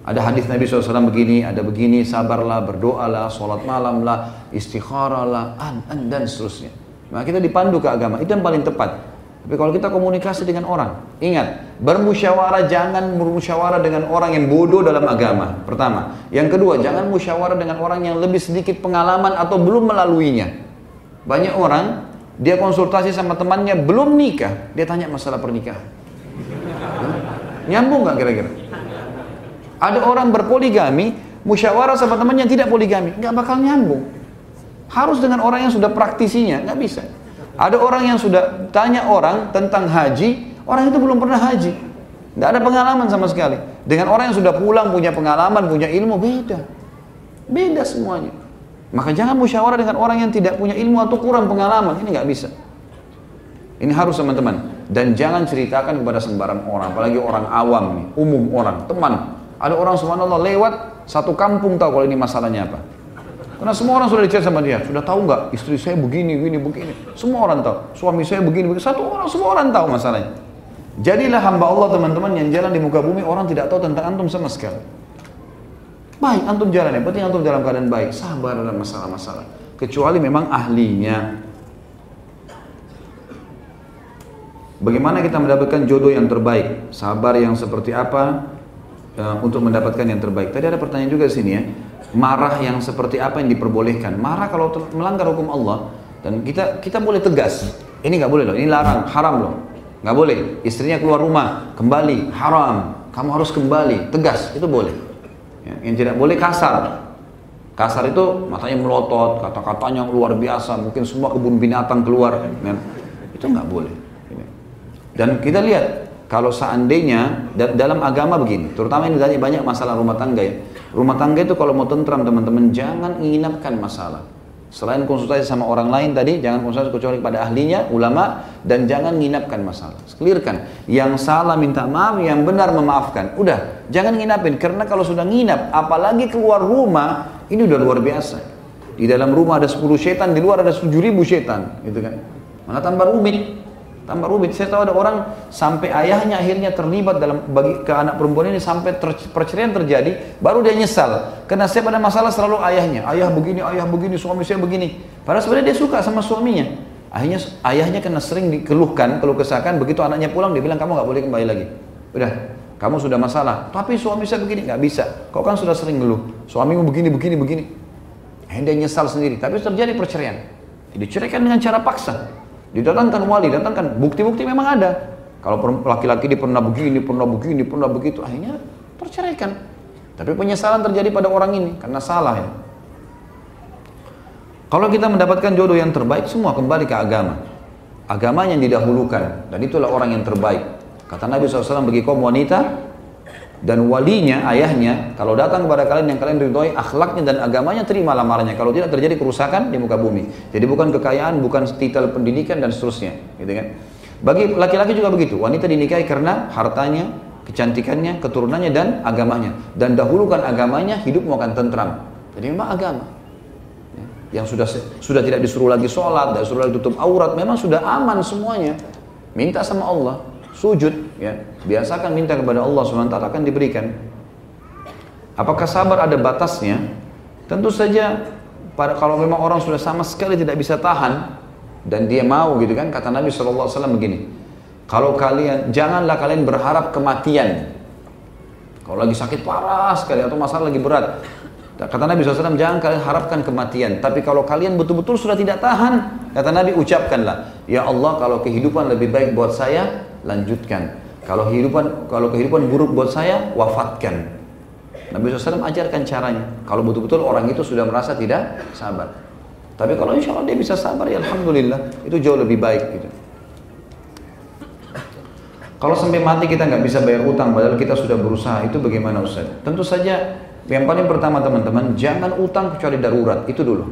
Ada hadis Nabi SAW begini, ada begini, sabarlah, berdoalah, sholat malam lah, istikharah lah, an, an, dan seterusnya. Nah kita dipandu ke agama, itu yang paling tepat. Tapi kalau kita komunikasi dengan orang, ingat, bermusyawarah jangan bermusyawarah dengan orang yang bodoh dalam agama. Pertama. Yang kedua, jangan musyawarah dengan orang yang lebih sedikit pengalaman atau belum melaluinya. Banyak orang, dia konsultasi sama temannya, belum nikah, dia tanya masalah pernikahan. Nyambung nggak kira-kira? Ada orang berpoligami, musyawarah sama temannya tidak poligami, nggak bakal nyambung. Harus dengan orang yang sudah praktisinya, nggak bisa. Ada orang yang sudah tanya orang tentang haji, orang itu belum pernah haji. Tidak ada pengalaman sama sekali. Dengan orang yang sudah pulang, punya pengalaman, punya ilmu, beda. Beda semuanya. Maka jangan musyawarah dengan orang yang tidak punya ilmu atau kurang pengalaman. Ini nggak bisa. Ini harus teman-teman. Dan jangan ceritakan kepada sembarang orang, apalagi orang awam umum orang, teman. Ada orang subhanallah lewat satu kampung tahu kalau ini masalahnya apa. Karena semua orang sudah dicerita sama dia, sudah tahu nggak istri saya begini, begini, begini. Semua orang tahu. Suami saya begini, begini. Satu orang, semua orang tahu masalahnya. Jadilah hamba Allah teman-teman yang jalan di muka bumi orang tidak tahu tentang antum sama sekali. Baik, antum jalan ya. Penting antum dalam keadaan baik, sabar dalam masalah-masalah. Kecuali memang ahlinya. Bagaimana kita mendapatkan jodoh yang terbaik? Sabar yang seperti apa uh, untuk mendapatkan yang terbaik? Tadi ada pertanyaan juga di sini ya marah yang seperti apa yang diperbolehkan. Marah kalau melanggar hukum Allah dan kita kita boleh tegas. Ini nggak boleh loh, ini larang, haram loh. Nggak boleh. Istrinya keluar rumah, kembali, haram. Kamu harus kembali, tegas, itu boleh. Ya, yang tidak boleh kasar. Kasar itu matanya melotot, kata-katanya luar biasa, mungkin semua kebun binatang keluar. Ya. Itu nggak boleh. Dan kita lihat kalau seandainya dalam agama begini, terutama ini banyak masalah rumah tangga ya Rumah tangga itu kalau mau tentram teman-teman jangan menginapkan masalah. Selain konsultasi sama orang lain tadi, jangan konsultasi kecuali pada ahlinya, ulama, dan jangan menginapkan masalah. Clearkan. Yang salah minta maaf, yang benar memaafkan. Udah, jangan nginapin. Karena kalau sudah nginap, apalagi keluar rumah, ini udah luar biasa. Di dalam rumah ada 10 setan, di luar ada 7 ribu setan. Gitu kan. Mana tambah rumit tambah rumit. Saya tahu ada orang sampai ayahnya akhirnya terlibat dalam bagi ke anak perempuan ini sampai ter, perceraian terjadi, baru dia nyesal. Karena saya pada masalah selalu ayahnya, ayah begini, ayah begini, suami saya begini. Padahal sebenarnya dia suka sama suaminya. Akhirnya ayahnya kena sering dikeluhkan, keluh kesahkan, begitu anaknya pulang dia bilang kamu nggak boleh kembali lagi. Udah, kamu sudah masalah. Tapi suami saya begini nggak bisa. Kau kan sudah sering ngeluh. Suamimu begini, begini, begini. Akhirnya dia nyesal sendiri. Tapi terjadi perceraian. Diceraikan dengan cara paksa. Didatangkan wali, datangkan bukti-bukti memang ada. Kalau laki-laki dia pernah begini, pernah begini, pernah begitu, akhirnya terceraikan. Tapi penyesalan terjadi pada orang ini karena salah ya. Kalau kita mendapatkan jodoh yang terbaik, semua kembali ke agama. Agama yang didahulukan, dan itulah orang yang terbaik. Kata Nabi SAW bagi kaum wanita, dan walinya, ayahnya, kalau datang kepada kalian yang kalian ridhoi, akhlaknya dan agamanya, terima lamarannya. Kalau tidak terjadi kerusakan di muka bumi. Jadi bukan kekayaan, bukan titel pendidikan dan seterusnya, gitu kan? Bagi laki-laki juga begitu. Wanita dinikahi karena hartanya, kecantikannya, keturunannya dan agamanya. Dan dahulukan agamanya, hidupmu akan tentram. Jadi memang agama. Ya, yang sudah sudah tidak disuruh lagi sholat, tidak disuruh lagi tutup aurat, memang sudah aman semuanya. Minta sama Allah, sujud, ya biasakan minta kepada Allah SWT akan diberikan. Apakah sabar ada batasnya? Tentu saja pada kalau memang orang sudah sama sekali tidak bisa tahan dan dia mau gitu kan kata Nabi SAW begini kalau kalian janganlah kalian berharap kematian. Kalau lagi sakit parah sekali atau masalah lagi berat. Kata Nabi SAW, jangan kalian harapkan kematian. Tapi kalau kalian betul-betul sudah tidak tahan, kata Nabi ucapkanlah, Ya Allah kalau kehidupan lebih baik buat saya, lanjutkan. Kalau kehidupan kalau kehidupan buruk buat saya, wafatkan. Nabi SAW ajarkan caranya. Kalau betul-betul orang itu sudah merasa tidak sabar. Tapi kalau insya Allah dia bisa sabar, ya Alhamdulillah. Itu jauh lebih baik gitu. Kalau sampai mati kita nggak bisa bayar utang, padahal kita sudah berusaha, itu bagaimana Ustaz? Tentu saja yang paling pertama teman-teman, jangan utang kecuali darurat, itu dulu.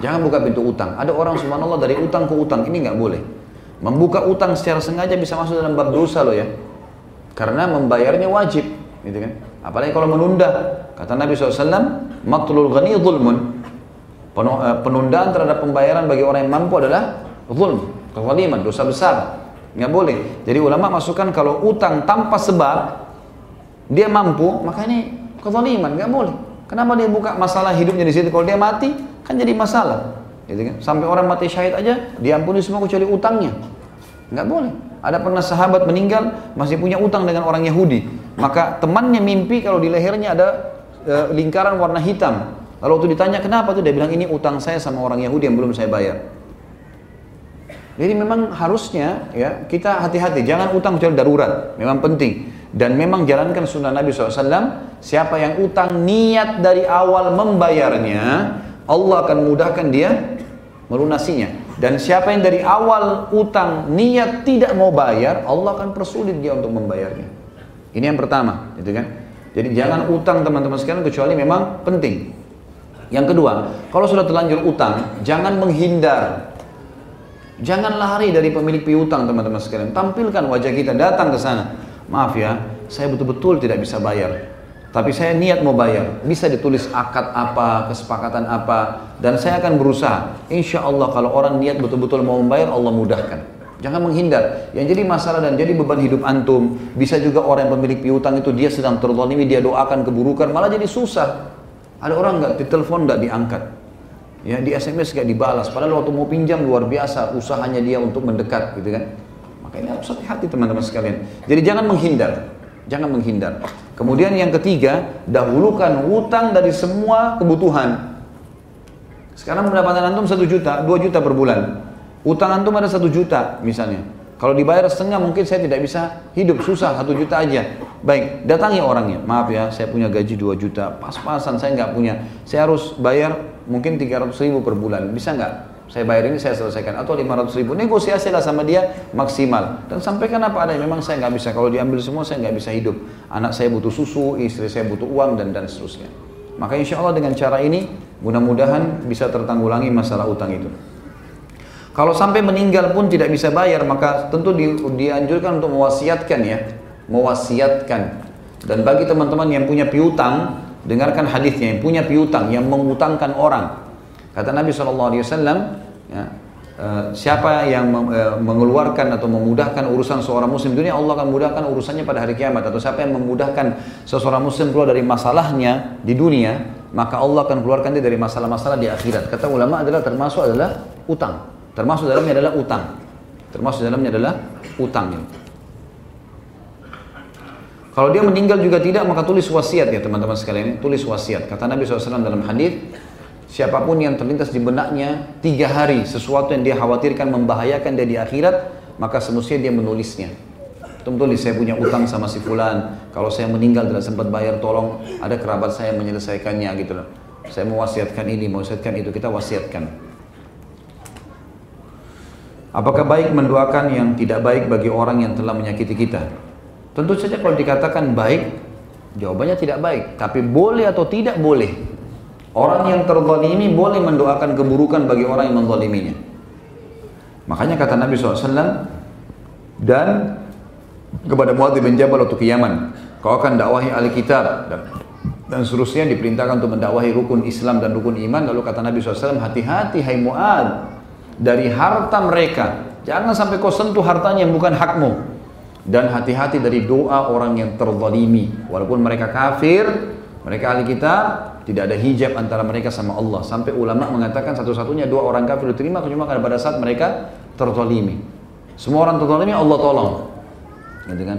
Jangan buka pintu utang. Ada orang subhanallah dari utang ke utang, ini nggak boleh. Membuka utang secara sengaja bisa masuk dalam bab dosa loh ya. Karena membayarnya wajib, gitu kan? Apalagi kalau menunda. Kata Nabi SAW, matlul ghani zulmun. Eh, penundaan terhadap pembayaran bagi orang yang mampu adalah zulm, kezaliman, dosa besar. Nggak boleh. Jadi ulama masukkan kalau utang tanpa sebab dia mampu, maka ini kezaliman, nggak boleh. Kenapa dia buka masalah hidupnya di situ? Kalau dia mati, kan jadi masalah. Gitu kan? Sampai orang mati syahid aja, diampuni semua kecuali utangnya. Nggak boleh. Ada pernah sahabat meninggal masih punya utang dengan orang Yahudi. Maka temannya mimpi kalau di lehernya ada e, lingkaran warna hitam. Lalu waktu ditanya kenapa tuh dia bilang ini utang saya sama orang Yahudi yang belum saya bayar. Jadi memang harusnya ya kita hati-hati jangan utang kecuali darurat, memang penting dan memang jalankan sunnah Nabi SAW. Siapa yang utang niat dari awal membayarnya, Allah akan mudahkan dia melunasinya. Dan siapa yang dari awal utang niat tidak mau bayar, Allah akan persulit dia untuk membayarnya. Ini yang pertama, gitu kan? Jadi jangan utang teman-teman sekalian kecuali memang penting. Yang kedua, kalau sudah terlanjur utang, jangan menghindar. Jangan lari dari pemilik piutang teman-teman sekalian. Tampilkan wajah kita, datang ke sana. Maaf ya, saya betul-betul tidak bisa bayar. Tapi saya niat mau bayar. Bisa ditulis akad apa, kesepakatan apa. Dan saya akan berusaha. Insya Allah kalau orang niat betul-betul mau membayar, Allah mudahkan. Jangan menghindar. Yang jadi masalah dan jadi beban hidup antum. Bisa juga orang yang pemilik piutang itu dia sedang terzalimi, dia doakan keburukan, malah jadi susah. Ada orang nggak ditelepon nggak diangkat, ya di SMS nggak dibalas. Padahal waktu mau pinjam luar biasa usahanya dia untuk mendekat, gitu kan? Maka ini harus hati-hati teman-teman sekalian. Jadi jangan menghindar, jangan menghindar. Kemudian yang ketiga, dahulukan hutang dari semua kebutuhan. Sekarang pendapatan antum satu juta, dua juta per bulan. Utang antum ada satu juta misalnya. Kalau dibayar setengah mungkin saya tidak bisa hidup, susah, satu juta aja. Baik, datangi orangnya. Maaf ya, saya punya gaji 2 juta, pas-pasan saya nggak punya. Saya harus bayar mungkin 300 ribu per bulan. Bisa nggak? Saya bayar ini saya selesaikan. Atau 500 ribu. Negosiasi lah sama dia maksimal. Dan sampaikan apa ada. Memang saya nggak bisa. Kalau diambil semua saya nggak bisa hidup. Anak saya butuh susu, istri saya butuh uang, dan dan seterusnya. Maka insya Allah dengan cara ini, mudah-mudahan bisa tertanggulangi masalah utang itu. Kalau sampai meninggal pun tidak bisa bayar, maka tentu di, dianjurkan untuk mewasiatkan ya, mewasiatkan. Dan bagi teman-teman yang punya piutang, dengarkan hadisnya yang punya piutang, yang mengutangkan orang. Kata Nabi SAW, ya, uh, siapa yang uh, mengeluarkan atau memudahkan urusan seorang muslim dunia, Allah akan mudahkan urusannya pada hari kiamat. Atau siapa yang memudahkan seseorang muslim keluar dari masalahnya di dunia, maka Allah akan keluarkan dia dari masalah-masalah di akhirat. Kata ulama adalah termasuk adalah utang. Termasuk dalamnya adalah utang. Termasuk dalamnya adalah utang. Kalau dia meninggal juga tidak, maka tulis wasiat ya teman-teman sekalian. Tulis wasiat. Kata Nabi SAW dalam hadis, siapa pun yang terlintas di benaknya tiga hari sesuatu yang dia khawatirkan membahayakan dia di akhirat, maka semestinya dia menulisnya. Tulis saya punya utang sama si fulan. Kalau saya meninggal tidak sempat bayar, tolong ada kerabat saya menyelesaikannya gitu. Saya mewasiatkan ini, mewasiatkan itu, kita wasiatkan. Apakah baik mendoakan yang tidak baik bagi orang yang telah menyakiti kita? Tentu saja kalau dikatakan baik, jawabannya tidak baik. Tapi boleh atau tidak boleh. Orang yang terzalimi boleh mendoakan keburukan bagi orang yang menzaliminya. Makanya kata Nabi SAW, dan kepada Muadz bin Jabal waktu ke Yaman, kau akan dakwahi ahli kitab dan, dan seterusnya diperintahkan untuk mendakwahi rukun Islam dan rukun iman. Lalu kata Nabi SAW, hati-hati hai Muad, dari harta mereka. Jangan sampai kau sentuh hartanya yang bukan hakmu. Dan hati-hati dari doa orang yang terzalimi. Walaupun mereka kafir, mereka ahli kita, tidak ada hijab antara mereka sama Allah. Sampai ulama mengatakan satu-satunya doa orang kafir diterima cuma pada saat mereka terzalimi. Semua orang terzalimi Allah tolong. Gitu kan?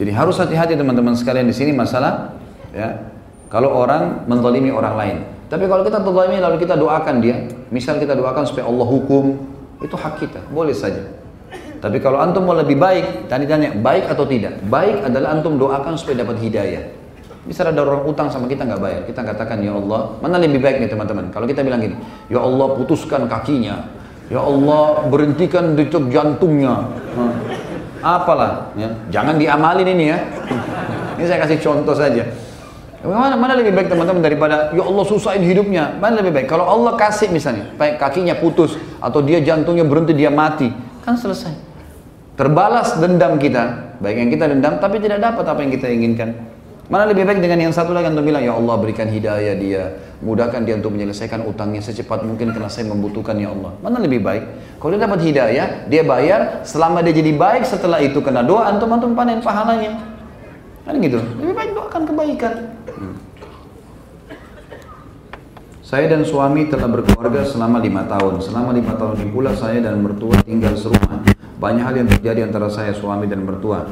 Jadi harus hati-hati teman-teman sekalian di sini masalah ya. Kalau orang menzalimi orang lain. Tapi kalau kita terzalimi lalu kita doakan dia, misal kita doakan supaya Allah hukum, itu hak kita, boleh saja. Tapi kalau antum mau lebih baik, tadi tanya baik atau tidak? Baik adalah antum doakan supaya dapat hidayah. Bisa ada orang utang sama kita nggak bayar, kita katakan ya Allah, mana lebih baik nih teman-teman? Kalau kita bilang gini, ya Allah putuskan kakinya, ya Allah berhentikan detak jantungnya, apalah, ya. jangan diamalin ini ya. Ini saya kasih contoh saja. Mana, mana lebih baik teman-teman daripada ya Allah susahin hidupnya? Mana lebih baik? Kalau Allah kasih misalnya, baik kakinya putus atau dia jantungnya berhenti dia mati, kan selesai. Terbalas dendam kita, baik yang kita dendam tapi tidak dapat apa yang kita inginkan. Mana lebih baik dengan yang satu lagi untuk bilang, Ya Allah berikan hidayah dia, mudahkan dia untuk menyelesaikan utangnya secepat mungkin karena saya membutuhkan Ya Allah. Mana lebih baik? Kalau dia dapat hidayah, dia bayar, selama dia jadi baik setelah itu kena doa, antum antum panen pahalanya. Kan gitu. Lebih baik doakan kebaikan. Saya dan suami telah berkeluarga selama lima tahun. Selama lima tahun pula saya dan mertua tinggal serumah. Banyak hal yang terjadi antara saya, suami dan mertua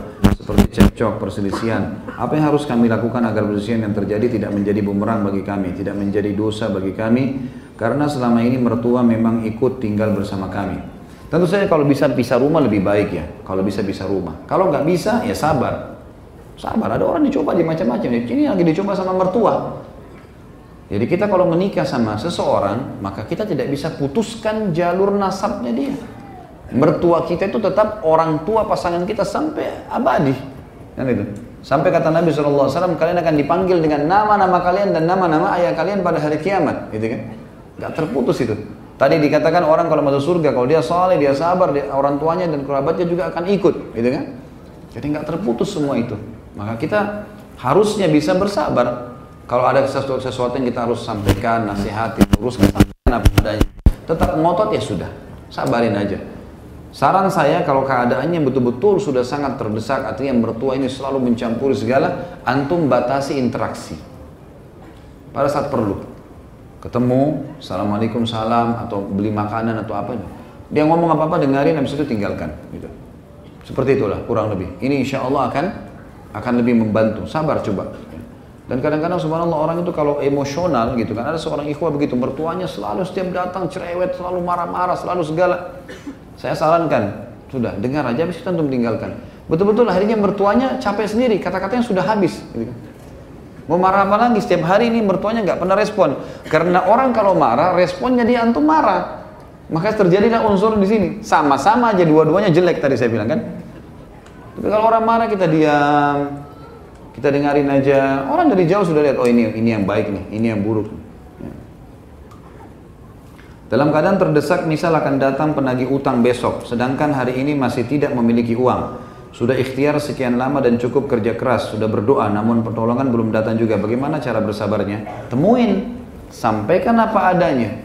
seperti cekcok, perselisihan. Apa yang harus kami lakukan agar perselisihan yang terjadi tidak menjadi bumerang bagi kami, tidak menjadi dosa bagi kami, karena selama ini mertua memang ikut tinggal bersama kami. Tentu saja kalau bisa pisah rumah lebih baik ya, kalau bisa pisah rumah. Kalau nggak bisa ya sabar. Sabar, ada orang dicoba di macam-macam. Ini lagi dicoba sama mertua. Jadi kita kalau menikah sama seseorang, maka kita tidak bisa putuskan jalur nasabnya dia mertua kita itu tetap orang tua pasangan kita sampai abadi. Kan itu. Sampai kata Nabi SAW, kalian akan dipanggil dengan nama-nama kalian dan nama-nama ayah kalian pada hari kiamat. Gitu kan. Gak terputus itu. Tadi dikatakan orang kalau masuk surga, kalau dia soleh, dia sabar, dia, orang tuanya dan kerabatnya juga akan ikut. Gitu kan. Jadi gak terputus semua itu. Maka kita harusnya bisa bersabar. Kalau ada sesuatu, sesuatu yang kita harus sampaikan, teruskan sampaikan apa adanya. Tetap ngotot ya sudah, sabarin aja. Saran saya kalau keadaannya betul-betul sudah sangat terdesak, artinya mertua ini selalu mencampuri segala, antum batasi interaksi. Pada saat perlu. Ketemu, Assalamualaikum salam, atau beli makanan atau apa. Dia ngomong apa-apa dengarin, habis itu tinggalkan. Gitu. Seperti itulah, kurang lebih. Ini insya Allah akan akan lebih membantu. Sabar coba. Dan kadang-kadang subhanallah orang itu kalau emosional gitu kan, ada seorang ikhwah begitu, mertuanya selalu setiap datang cerewet, selalu marah-marah, selalu segala. Saya sarankan, sudah dengar aja habis itu antum tinggalkan. Betul-betul akhirnya mertuanya capek sendiri, kata-katanya sudah habis. Gitu. Kan. Mau marah apa lagi? Setiap hari ini mertuanya nggak pernah respon. Karena orang kalau marah, responnya dia antum marah. Maka terjadilah unsur di sini. Sama-sama aja dua-duanya jelek tadi saya bilang kan. Tapi kalau orang marah kita diam, kita dengarin aja. Orang dari jauh sudah lihat, oh ini ini yang baik nih, ini yang buruk. Dalam keadaan terdesak misal akan datang penagih utang besok, sedangkan hari ini masih tidak memiliki uang. Sudah ikhtiar sekian lama dan cukup kerja keras, sudah berdoa namun pertolongan belum datang juga. Bagaimana cara bersabarnya? Temuin, sampaikan apa adanya.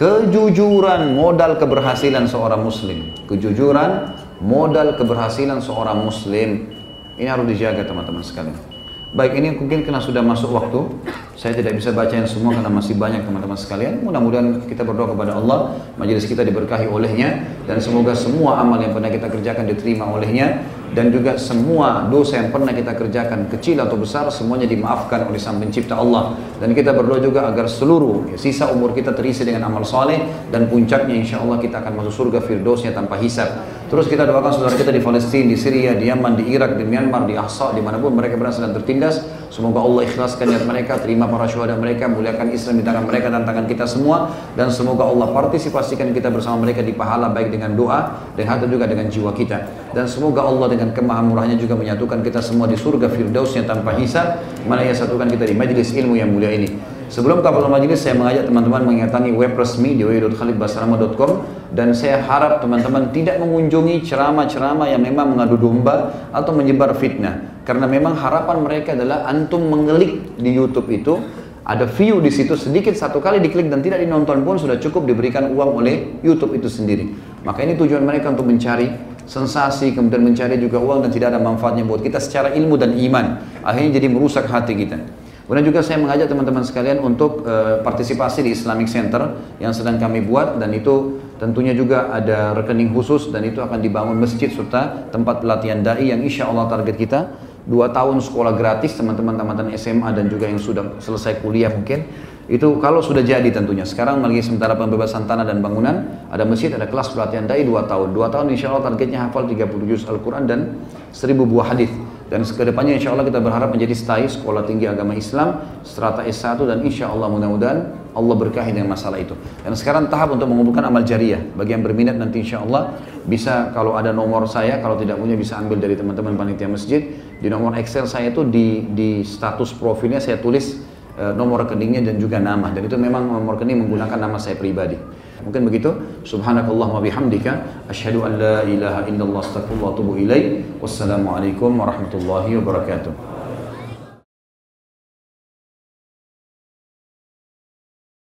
Kejujuran modal keberhasilan seorang muslim. Kejujuran modal keberhasilan seorang muslim. Ini harus dijaga teman-teman sekalian. Baik ini mungkin karena sudah masuk waktu Saya tidak bisa bacain semua karena masih banyak teman-teman sekalian. Mudah-mudahan kita berdoa kepada Allah Majelis kita diberkahi olehnya Dan semoga semua amal yang pernah kita kerjakan diterima olehnya dan juga semua dosa yang pernah kita kerjakan kecil atau besar semuanya dimaafkan oleh sang pencipta Allah. Dan kita berdoa juga agar seluruh ya, sisa umur kita terisi dengan amal soleh dan puncaknya insya Allah kita akan masuk surga firdausnya tanpa hisab. Terus kita doakan saudara kita di Palestina, di Syria, di Yaman, di Irak, di Myanmar, di Ahsa, di mana pun mereka berada sedang tertindas semoga Allah ikhlaskan niat mereka terima para syuhada mereka muliakan Islam di tangan mereka dan tangan kita semua. Dan semoga Allah partisipasikan kita bersama mereka di pahala baik dengan doa dan hati juga dengan jiwa kita. Dan semoga Allah dengan kemahamurahnya juga menyatukan kita semua di surga firdausnya tanpa hisab. Mana ia satukan kita di majlis ilmu yang mulia ini. Sebelum kapal majlis saya mengajak teman-teman mendatangi web resmi di www.khalidbasrama.com dan saya harap teman-teman tidak mengunjungi ceramah-ceramah yang memang mengadu domba atau menyebar fitnah karena memang harapan mereka adalah antum mengelik di YouTube itu ada view di situ sedikit satu kali diklik dan tidak dinonton pun sudah cukup diberikan uang oleh YouTube itu sendiri. Maka ini tujuan mereka untuk mencari sensasi, kemudian mencari juga uang dan tidak ada manfaatnya buat kita secara ilmu dan iman. Akhirnya jadi merusak hati kita. Kemudian juga saya mengajak teman-teman sekalian untuk uh, partisipasi di Islamic Center yang sedang kami buat dan itu tentunya juga ada rekening khusus dan itu akan dibangun masjid serta tempat pelatihan dai yang insya Allah target kita dua tahun sekolah gratis teman-teman teman-teman SMA dan juga yang sudah selesai kuliah mungkin itu kalau sudah jadi tentunya. Sekarang lagi sementara pembebasan tanah dan bangunan, ada masjid, ada kelas pelatihan dai 2 tahun. 2 tahun insya Allah targetnya hafal 30 juz Al-Quran dan 1000 buah hadis. Dan ke depannya insya Allah kita berharap menjadi STAI, Sekolah Tinggi Agama Islam, strata S1 dan insya Allah mudah-mudahan Allah berkahi dengan masalah itu. Dan sekarang tahap untuk mengumpulkan amal jariah. Bagi yang berminat nanti insya Allah bisa kalau ada nomor saya, kalau tidak punya bisa ambil dari teman-teman panitia masjid. Di nomor Excel saya itu di, di status profilnya saya tulis Eh, nomor rekeningnya dan juga nama. Dan itu memang nomor rekening menggunakan nama saya pribadi. Mungkin begitu. Subhanakallah wa bihamdika. Asyhadu an la ilaha illallah astaghfirullah wa atubu ilaik. Wassalamualaikum warahmatullahi wabarakatuh